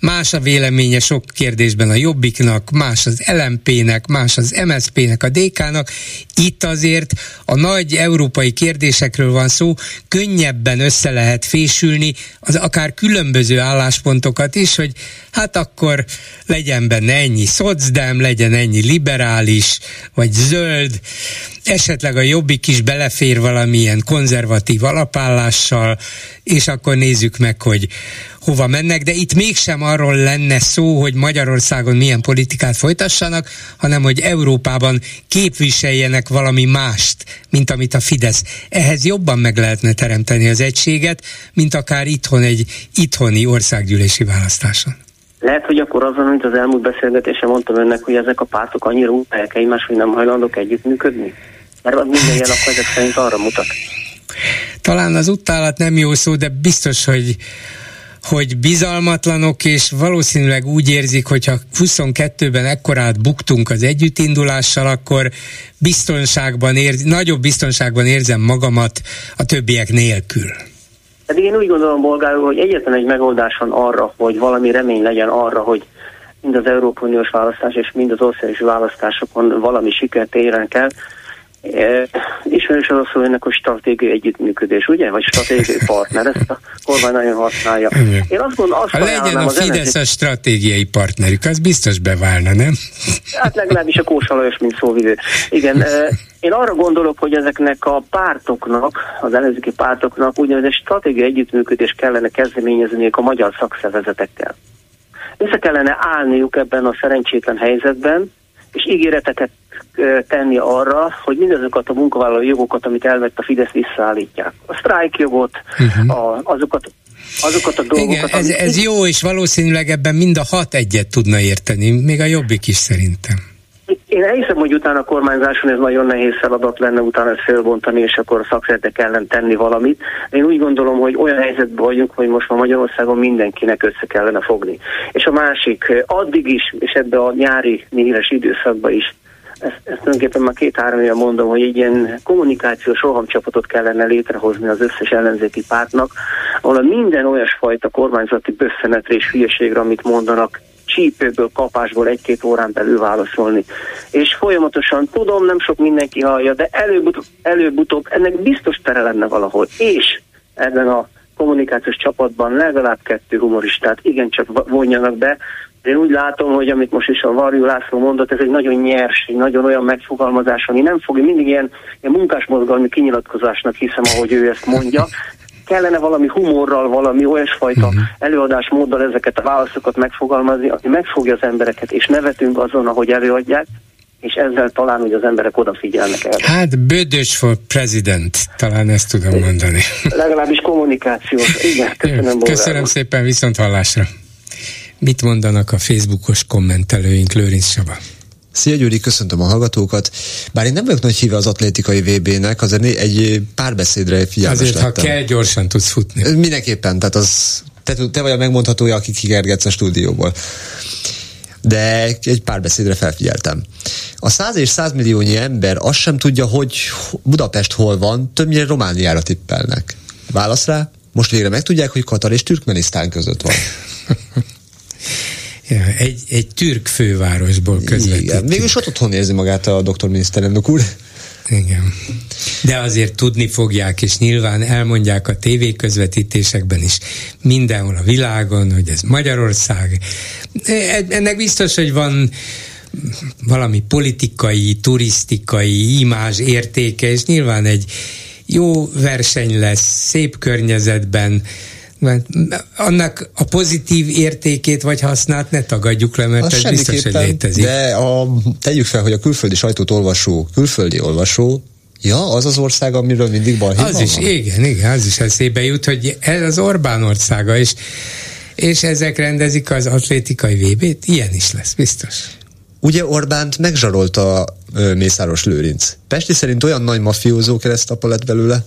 más a véleménye sok kérdésben a Jobbiknak, más az LMP-nek, más az MSP-nek, a DK-nak. Itt azért a nagy európai kérdésekről van szó, könnyebben össze lehet fésülni az akár különböző álláspontokat is, hogy hát akkor legyen benne ennyi szocdem, legyen ennyi liberális, vagy zöld, esetleg a jobbik is belefér valamilyen konzervatív alapállással, és akkor nézzük meg, hogy hova mennek, de itt mégsem arról lenne szó, hogy Magyarországon milyen politikát folytassanak, hanem hogy Európában képviseljenek valami mást, mint amit a Fidesz. Ehhez jobban meg lehetne teremteni az egységet, mint akár itthon egy itthoni országgyűlési választáson. Lehet, hogy akkor azon, amit az elmúlt beszélgetésen mondtam önnek, hogy ezek a pártok annyira utálják egymást, hogy nem hajlandók együttműködni? Mert az minden jel akkor ezek szerint arra mutat. Talán az utálat nem jó szó, de biztos, hogy hogy bizalmatlanok, és valószínűleg úgy érzik, hogyha 22-ben ekkorát buktunk az együttindulással, akkor biztonságban érz, nagyobb biztonságban érzem magamat a többiek nélkül. Pedig én úgy gondolom, bolgárul, hogy egyetlen egy megoldás van arra, hogy valami remény legyen arra, hogy mind az Európai Uniós választás és mind az országos választásokon valami sikert érjenek el, ismerős az szó ennek a stratégiai együttműködés, ugye? Vagy stratégiai partner, ezt a kormány nagyon használja. Én azt gondolom, azt Legyen a Fidesz a stratégiai partnerük, az biztos beválna, nem? Hát legalábbis a Kósa Lajos, mint szóvivő. Igen, én arra gondolok, hogy ezeknek a pártoknak, az ellenzéki pártoknak úgynevezett stratégiai együttműködés kellene kezdeményezniük a magyar szakszervezetekkel. Össze kellene állniuk ebben a szerencsétlen helyzetben, és ígéreteket tenni arra, hogy mindazokat a munkavállalói jogokat, amit elvett a Fidesz, visszaállítják. A sztrájkjogot, uh-huh. a, azokat, azokat a dolgokat. Igen, ez, ez jó, és valószínűleg ebben mind a hat egyet tudna érteni, még a jobbik is szerintem. Én elhiszem, hogy utána a kormányzáson ez nagyon nehéz feladat lenne utána ezt fölbontani, és akkor a szakszeretek ellen tenni valamit. Én úgy gondolom, hogy olyan helyzetben vagyunk, hogy most ma Magyarországon mindenkinek össze kellene fogni. És a másik, addig is, és ebbe a nyári nyíles időszakban is ezt, ezt tulajdonképpen már két-három éve mondom, hogy egy ilyen kommunikációs rohamcsapatot kellene létrehozni az összes ellenzéki pártnak, ahol minden olyasfajta kormányzati bösszenetre és hülyeségre, amit mondanak, csípőből, kapásból egy-két órán belül válaszolni. És folyamatosan tudom, nem sok mindenki hallja, de előbb-utóbb, előbb-utóbb ennek biztos tere lenne valahol. És ebben a kommunikációs csapatban legalább kettő humoristát igencsak vonjanak be, én úgy látom, hogy amit most is a Varjú László mondott, ez egy nagyon nyers, egy nagyon olyan megfogalmazás, ami nem fog, mindig ilyen, ilyen munkásmozgalmi kinyilatkozásnak hiszem, ahogy ő ezt mondja. Kellene valami humorral, valami olyasfajta uh-huh. előadásmóddal ezeket a válaszokat megfogalmazni, ami megfogja az embereket, és nevetünk azon, ahogy előadják, és ezzel talán, hogy az emberek odafigyelnek el. Hát bődös for president, talán ezt tudom mondani. Legalábbis kommunikációs. Igen, köszönöm. Köszönöm szépen, viszont hallásra. Mit mondanak a Facebookos kommentelőink, Lőrinc Saba? Szia Gyuri, köszöntöm a hallgatókat. Bár én nem vagyok nagy híve az atlétikai VB-nek, azért egy párbeszédre figyelmes Azért, lettem. ha kell, gyorsan tudsz futni. Mindenképpen, tehát az, te, te vagy a megmondhatója, aki kikergetsz a stúdióból. De egy párbeszédre felfigyeltem. A 100 és 100 milliónyi ember azt sem tudja, hogy Budapest hol van, többnyire Romániára tippelnek. Válasz rá? Most végre megtudják, hogy Katar és Türkmenisztán között van. Ja, egy, egy türk fővárosból közvetítünk. Igen, mégis ott otthon érzi magát a doktor miniszterelnök úr. Igen. De azért tudni fogják, és nyilván elmondják a tévéközvetítésekben is mindenhol a világon, hogy ez Magyarország. E, ennek biztos, hogy van valami politikai, turisztikai, imázs értéke, és nyilván egy jó verseny lesz, szép környezetben, mert annak a pozitív értékét vagy hasznát ne tagadjuk le, mert az ez biztos, hogy létezik. De a, tegyük fel, hogy a külföldi sajtót olvasó, külföldi olvasó Ja, az az ország, amiről mindig balhé Az is, van. igen, igen, az is eszébe jut, hogy ez az Orbán országa, és, és ezek rendezik az atlétikai VB-t, ilyen is lesz, biztos. Ugye Orbánt megzsarolta Mészáros Lőrinc. Pesti szerint olyan nagy mafiózó keresztapa lett belőle?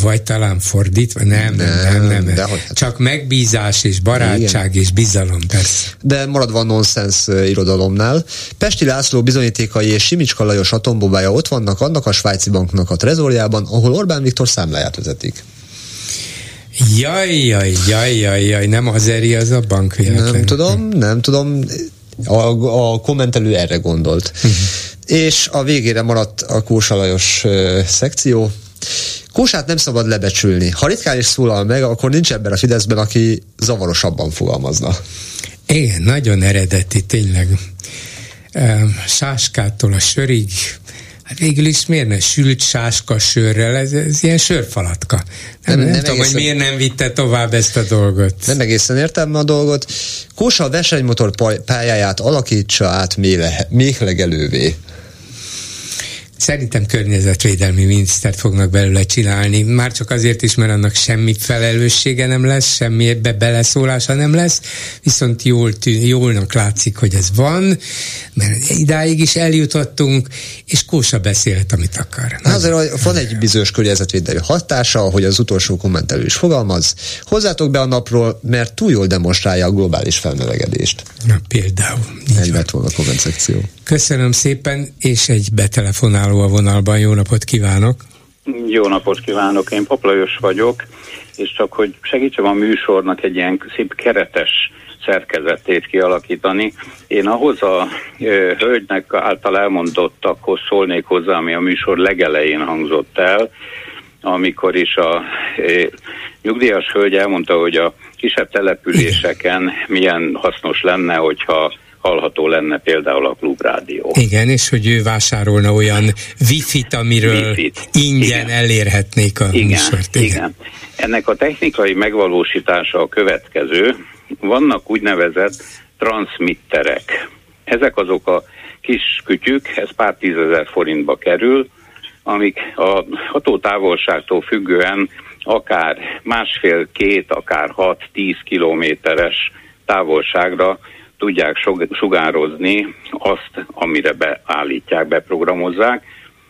Vagy talán fordítva, nem, nem, nem, nem, nem. hogy hát. csak megbízás és barátság Igen. és bizalom, persze. De maradva a nonsens irodalomnál, Pesti László bizonyítékai és Simicska Lajos atombobája ott vannak annak a svájci banknak a trezorjában, ahol Orbán Viktor számláját vezetik. Jaj, jaj, jaj, jaj, jaj, nem az eri az a bank véletlen. Nem tudom, nem tudom. A, a kommentelő erre gondolt. Uh-huh. És a végére maradt a Kósa Lajos uh, szekció. Kósát nem szabad lebecsülni. Ha ritkán is szólal meg, akkor nincs ebben a Fideszben, aki zavarosabban fogalmazna. Igen, nagyon eredeti, tényleg. Sáskától a sörig, Hát végül is miért ne sült sáska sörrel, ez, ez ilyen sörfalatka. Nem, nem, nem, nem tudom, egészen, hogy miért nem vitte tovább ezt a dolgot. Nem egészen értem a dolgot. Kósa a versenymotor pályáját alakítsa át méhlegelővé. Szerintem környezetvédelmi minisztert fognak belőle csinálni, már csak azért is, mert annak semmi felelőssége nem lesz, semmi ebbe beleszólása nem lesz, viszont jól, jólnak látszik, hogy ez van, mert idáig is eljutottunk, és Kósa beszélt, amit akar. Na azért van egy bizonyos környezetvédelmi hatása, hogy az utolsó kommentelő is fogalmaz. Hozzátok be a napról, mert túl jól demonstrálja a globális felmelegedést. Na például. Egy lett volna a komment szekció. Köszönöm szépen, és egy betelefonáló a vonalban. Jó napot kívánok! Jó napot kívánok, én Paplajos vagyok, és csak hogy segítsem a műsornak egy ilyen szép keretes szerkezetét kialakítani. Én ahhoz a ö, hölgynek által elmondottakhoz szólnék hozzá, ami a műsor legelején hangzott el, amikor is a ö, nyugdíjas hölgy elmondta, hogy a kisebb településeken milyen hasznos lenne, hogyha hallható lenne például a klubrádió. Igen, és hogy ő vásárolna olyan wifi-t, amiről Wi-Fi-t. ingyen igen. elérhetnék a igen, műsort. Igen. igen. Ennek a technikai megvalósítása a következő. Vannak úgynevezett transmitterek. Ezek azok a kis kütyük, ez pár tízezer forintba kerül, amik a hatótávolságtól függően akár másfél-két, akár hat-tíz kilométeres távolságra tudják sugározni azt, amire beállítják, beprogramozzák,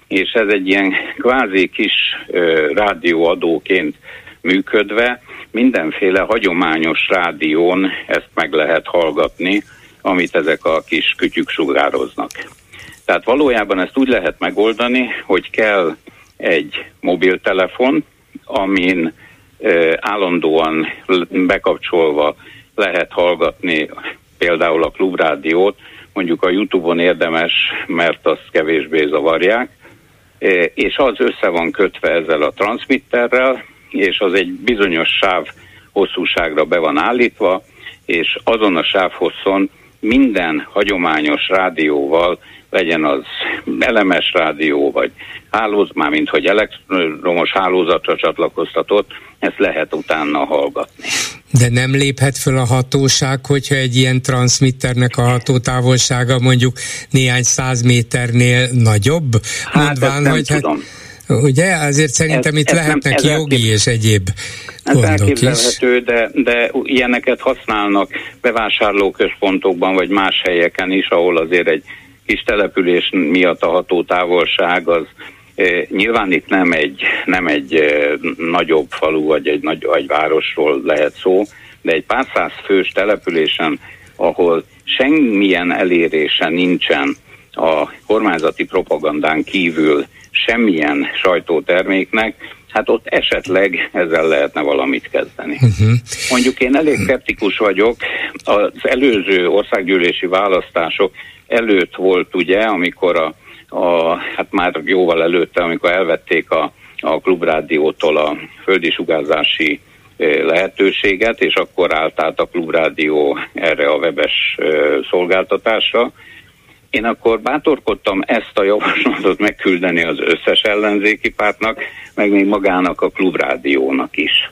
és ez egy ilyen kvázi kis ö, rádióadóként működve mindenféle hagyományos rádión ezt meg lehet hallgatni, amit ezek a kis kütyük sugároznak. Tehát valójában ezt úgy lehet megoldani, hogy kell egy mobiltelefon, amin ö, állandóan bekapcsolva lehet hallgatni például a klubrádiót, mondjuk a Youtube-on érdemes, mert azt kevésbé zavarják, e, és az össze van kötve ezzel a transmitterrel, és az egy bizonyos sáv hosszúságra be van állítva, és azon a sávhosszon minden hagyományos rádióval, legyen az elemes rádió, vagy hálóz, már mint hogy elektromos hálózatra csatlakoztatott, ezt lehet utána hallgatni. De nem léphet föl a hatóság, hogyha egy ilyen transmitternek a hatótávolsága mondjuk néhány száz méternél nagyobb? Hát Mondván, nem hogy hát tudom. Hát, ugye? Azért szerintem ez, itt ez lehetnek nem, jogi elkép... és egyéb ez elképzelhető, de, de ilyeneket használnak bevásárlóközpontokban, vagy más helyeken is, ahol azért egy kis település miatt a hatótávolság az Nyilván itt nem egy, nem egy nagyobb falu vagy egy, nagy, egy városról lehet szó, de egy pár száz fős településen, ahol semmilyen elérése nincsen a kormányzati propagandán kívül semmilyen sajtóterméknek, hát ott esetleg ezzel lehetne valamit kezdeni. Uh-huh. Mondjuk én elég skeptikus vagyok, az előző országgyűlési választások előtt volt ugye, amikor a a, hát már jóval előtte, amikor elvették a, a klubrádiótól a földi sugárzási lehetőséget, és akkor állt át a klubrádió erre a webes szolgáltatásra. Én akkor bátorkodtam ezt a javaslatot megküldeni az összes ellenzéki pártnak, meg még magának a klubrádiónak is,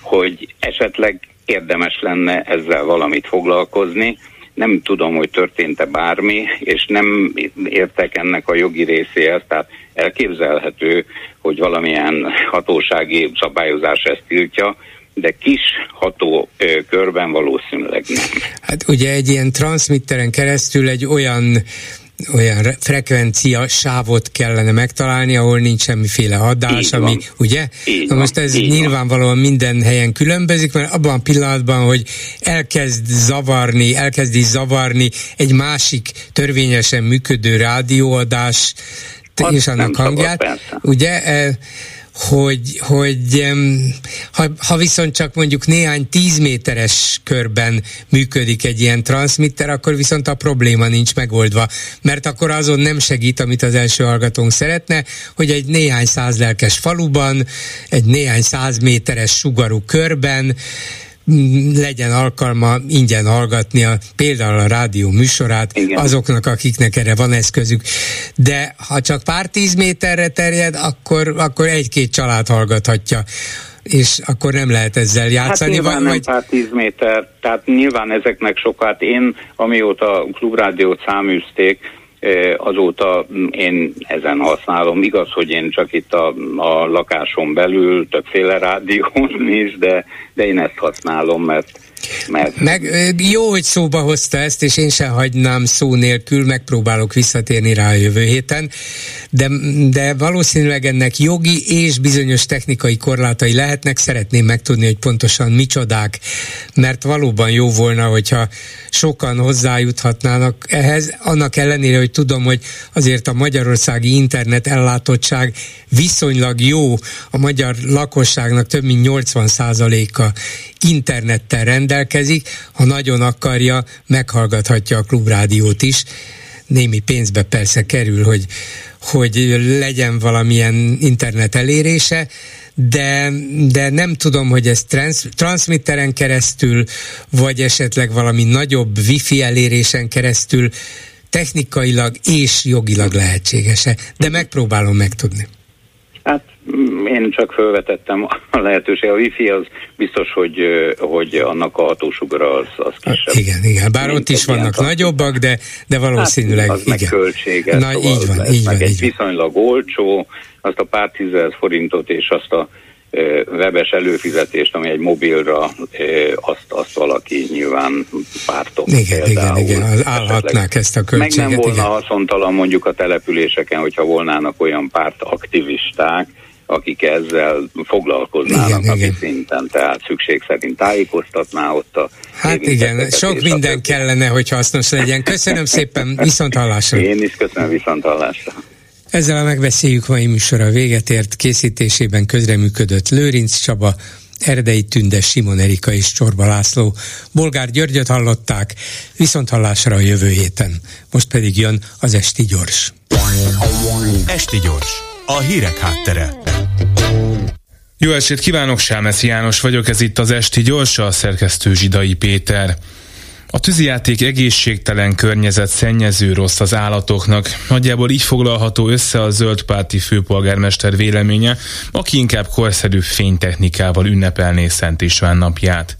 hogy esetleg érdemes lenne ezzel valamit foglalkozni, nem tudom, hogy történt-e bármi, és nem értek ennek a jogi részéhez, tehát elképzelhető, hogy valamilyen hatósági szabályozás ezt tiltja, de kis ható körben valószínűleg nem. Hát ugye egy ilyen transmitteren keresztül egy olyan olyan frekvencia sávot kellene megtalálni, ahol nincs semmiféle adás, így ami, van. ugye? Így Na most ez nyilvánvalóan van. minden helyen különbözik, mert abban a pillanatban, hogy elkezd zavarni, elkezdi zavarni egy másik törvényesen működő rádióadás, és annak hangját, ugye? Hogy, hogy ha, ha viszont csak mondjuk néhány tízméteres körben működik egy ilyen transmitter, akkor viszont a probléma nincs megoldva, mert akkor azon nem segít, amit az első hallgatónk szeretne, hogy egy néhány száz lelkes faluban, egy néhány száz méteres sugarú körben legyen alkalma ingyen hallgatni a, például a rádió műsorát Igen. azoknak, akiknek erre van eszközük. De ha csak pár tíz méterre terjed, akkor, akkor egy-két család hallgathatja és akkor nem lehet ezzel játszani. Hát nyilván vagy, nem pár tíz méter, tehát nyilván ezeknek sokat. Én, amióta a klubrádiót száműzték, Azóta én ezen használom. Igaz, hogy én csak itt a, a lakáson belül többféle rádión is, de, de én ezt használom, mert mert... Meg jó, hogy szóba hozta ezt, és én sem hagynám szó nélkül, megpróbálok visszatérni rá a jövő héten, de, de valószínűleg ennek jogi és bizonyos technikai korlátai lehetnek, szeretném megtudni, hogy pontosan micsodák, mert valóban jó volna, hogyha sokan hozzájuthatnának ehhez, annak ellenére, hogy tudom, hogy azért a magyarországi internet ellátottság viszonylag jó, a magyar lakosságnak több mint 80%-a internettel rendelkezik, ha nagyon akarja, meghallgathatja a klubrádiót is. Némi pénzbe persze kerül, hogy, hogy legyen valamilyen internet elérése, de, de nem tudom, hogy ez trans, transmitteren keresztül, vagy esetleg valami nagyobb wifi elérésen keresztül technikailag és jogilag lehetséges-e, de megpróbálom megtudni. Hát én csak felvetettem a lehetőség. A wifi az biztos, hogy, hogy annak a hatósugra az, az kisebb. Igen, igen. Bár ott is vannak nagyobbak, de, de valószínűleg hát, az igen. meg költséges. Na szóval így van, így van. Meg így egy van. viszonylag olcsó, azt a pár tízezer forintot és azt a webes előfizetést, ami egy mobilra, azt, azt valaki nyilván pártok. Igen, például, igen, igen, állhatnák ezt a költséget. Meg nem volna igen. haszontalan mondjuk a településeken, hogyha volnának olyan párt aktivisták, akik ezzel foglalkoznának igen, igen. szinten, tehát szükség szerint tájékoztatná ott a Hát igen, sok minden kellene, hogy hasznos legyen. Köszönöm szépen, viszont hallásra. Én is köszönöm, viszont hallásra. Ezzel a megbeszéljük mai műsora véget ért, készítésében közreműködött Lőrinc Csaba, Erdei Tünde, Simon Erika és Csorba László. Bolgár Györgyöt hallották, viszont hallásra a jövő héten. Most pedig jön az Esti Gyors. Esti Gyors, a hírek háttere. Jó estét kívánok, Sámeszi János vagyok, ez itt az Esti Gyors, a szerkesztő Zsidai Péter. A tűzijáték egészségtelen környezet szennyező rossz az állatoknak. Nagyjából így foglalható össze a zöldpárti főpolgármester véleménye, aki inkább korszerű fénytechnikával ünnepelné Szent István napját.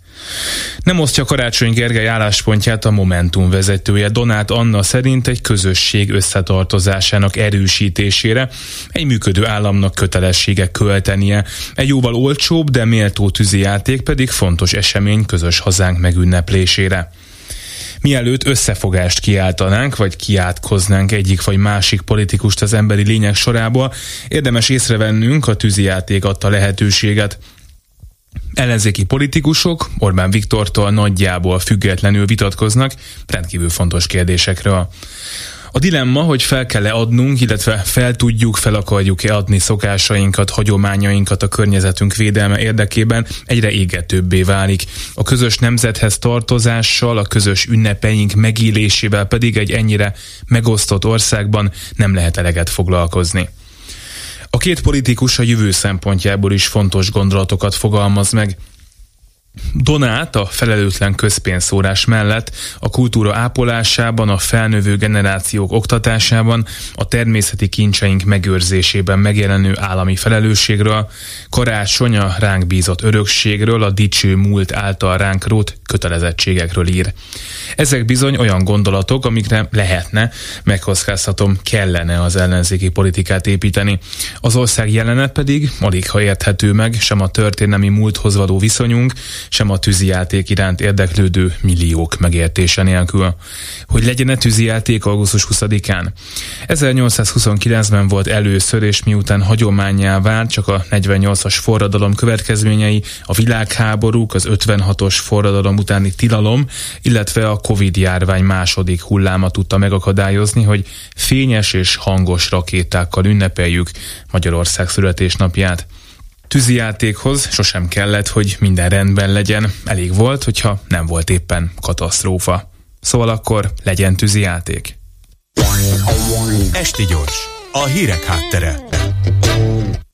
Nem osztja Karácsony Gergely álláspontját a Momentum vezetője. Donát Anna szerint egy közösség összetartozásának erősítésére egy működő államnak kötelessége költenie. Egy jóval olcsóbb, de méltó tűzijáték pedig fontos esemény közös hazánk megünneplésére mielőtt összefogást kiáltanánk, vagy kiátkoznánk egyik vagy másik politikust az emberi lények sorából, érdemes észrevennünk a tűzijáték adta lehetőséget. Ellenzéki politikusok Orbán Viktortól nagyjából függetlenül vitatkoznak rendkívül fontos kérdésekről. A dilemma, hogy fel kell-e adnunk, illetve fel tudjuk, fel akarjuk-e adni szokásainkat, hagyományainkat a környezetünk védelme érdekében egyre égetőbbé válik. A közös nemzethez tartozással, a közös ünnepeink megélésével pedig egy ennyire megosztott országban nem lehet eleget foglalkozni. A két politikus a jövő szempontjából is fontos gondolatokat fogalmaz meg, Donát a felelőtlen közpénzszórás mellett a kultúra ápolásában, a felnövő generációk oktatásában, a természeti kincseink megőrzésében megjelenő állami felelősségről, karácsony a ránk bízott örökségről, a dicső múlt által ránk rót kötelezettségekről ír. Ezek bizony olyan gondolatok, amikre lehetne, megkockáztatom, kellene az ellenzéki politikát építeni. Az ország jelenet pedig alig ha érthető meg, sem a történelmi múlthoz való viszonyunk, sem a tűzijáték iránt érdeklődő milliók megértése nélkül. Hogy legyen-e tűzijáték augusztus 20-án? 1829-ben volt először, és miután hagyományá vált, csak a 48-as forradalom következményei, a világháborúk, az 56-os forradalom utáni tilalom, illetve a Covid járvány második hulláma tudta megakadályozni, hogy fényes és hangos rakétákkal ünnepeljük Magyarország születésnapját. Tűzijátékhoz sosem kellett, hogy minden rendben legyen, elég volt, hogyha nem volt éppen katasztrófa. Szóval akkor legyen tűzijáték. Esti gyors, a hírek háttere.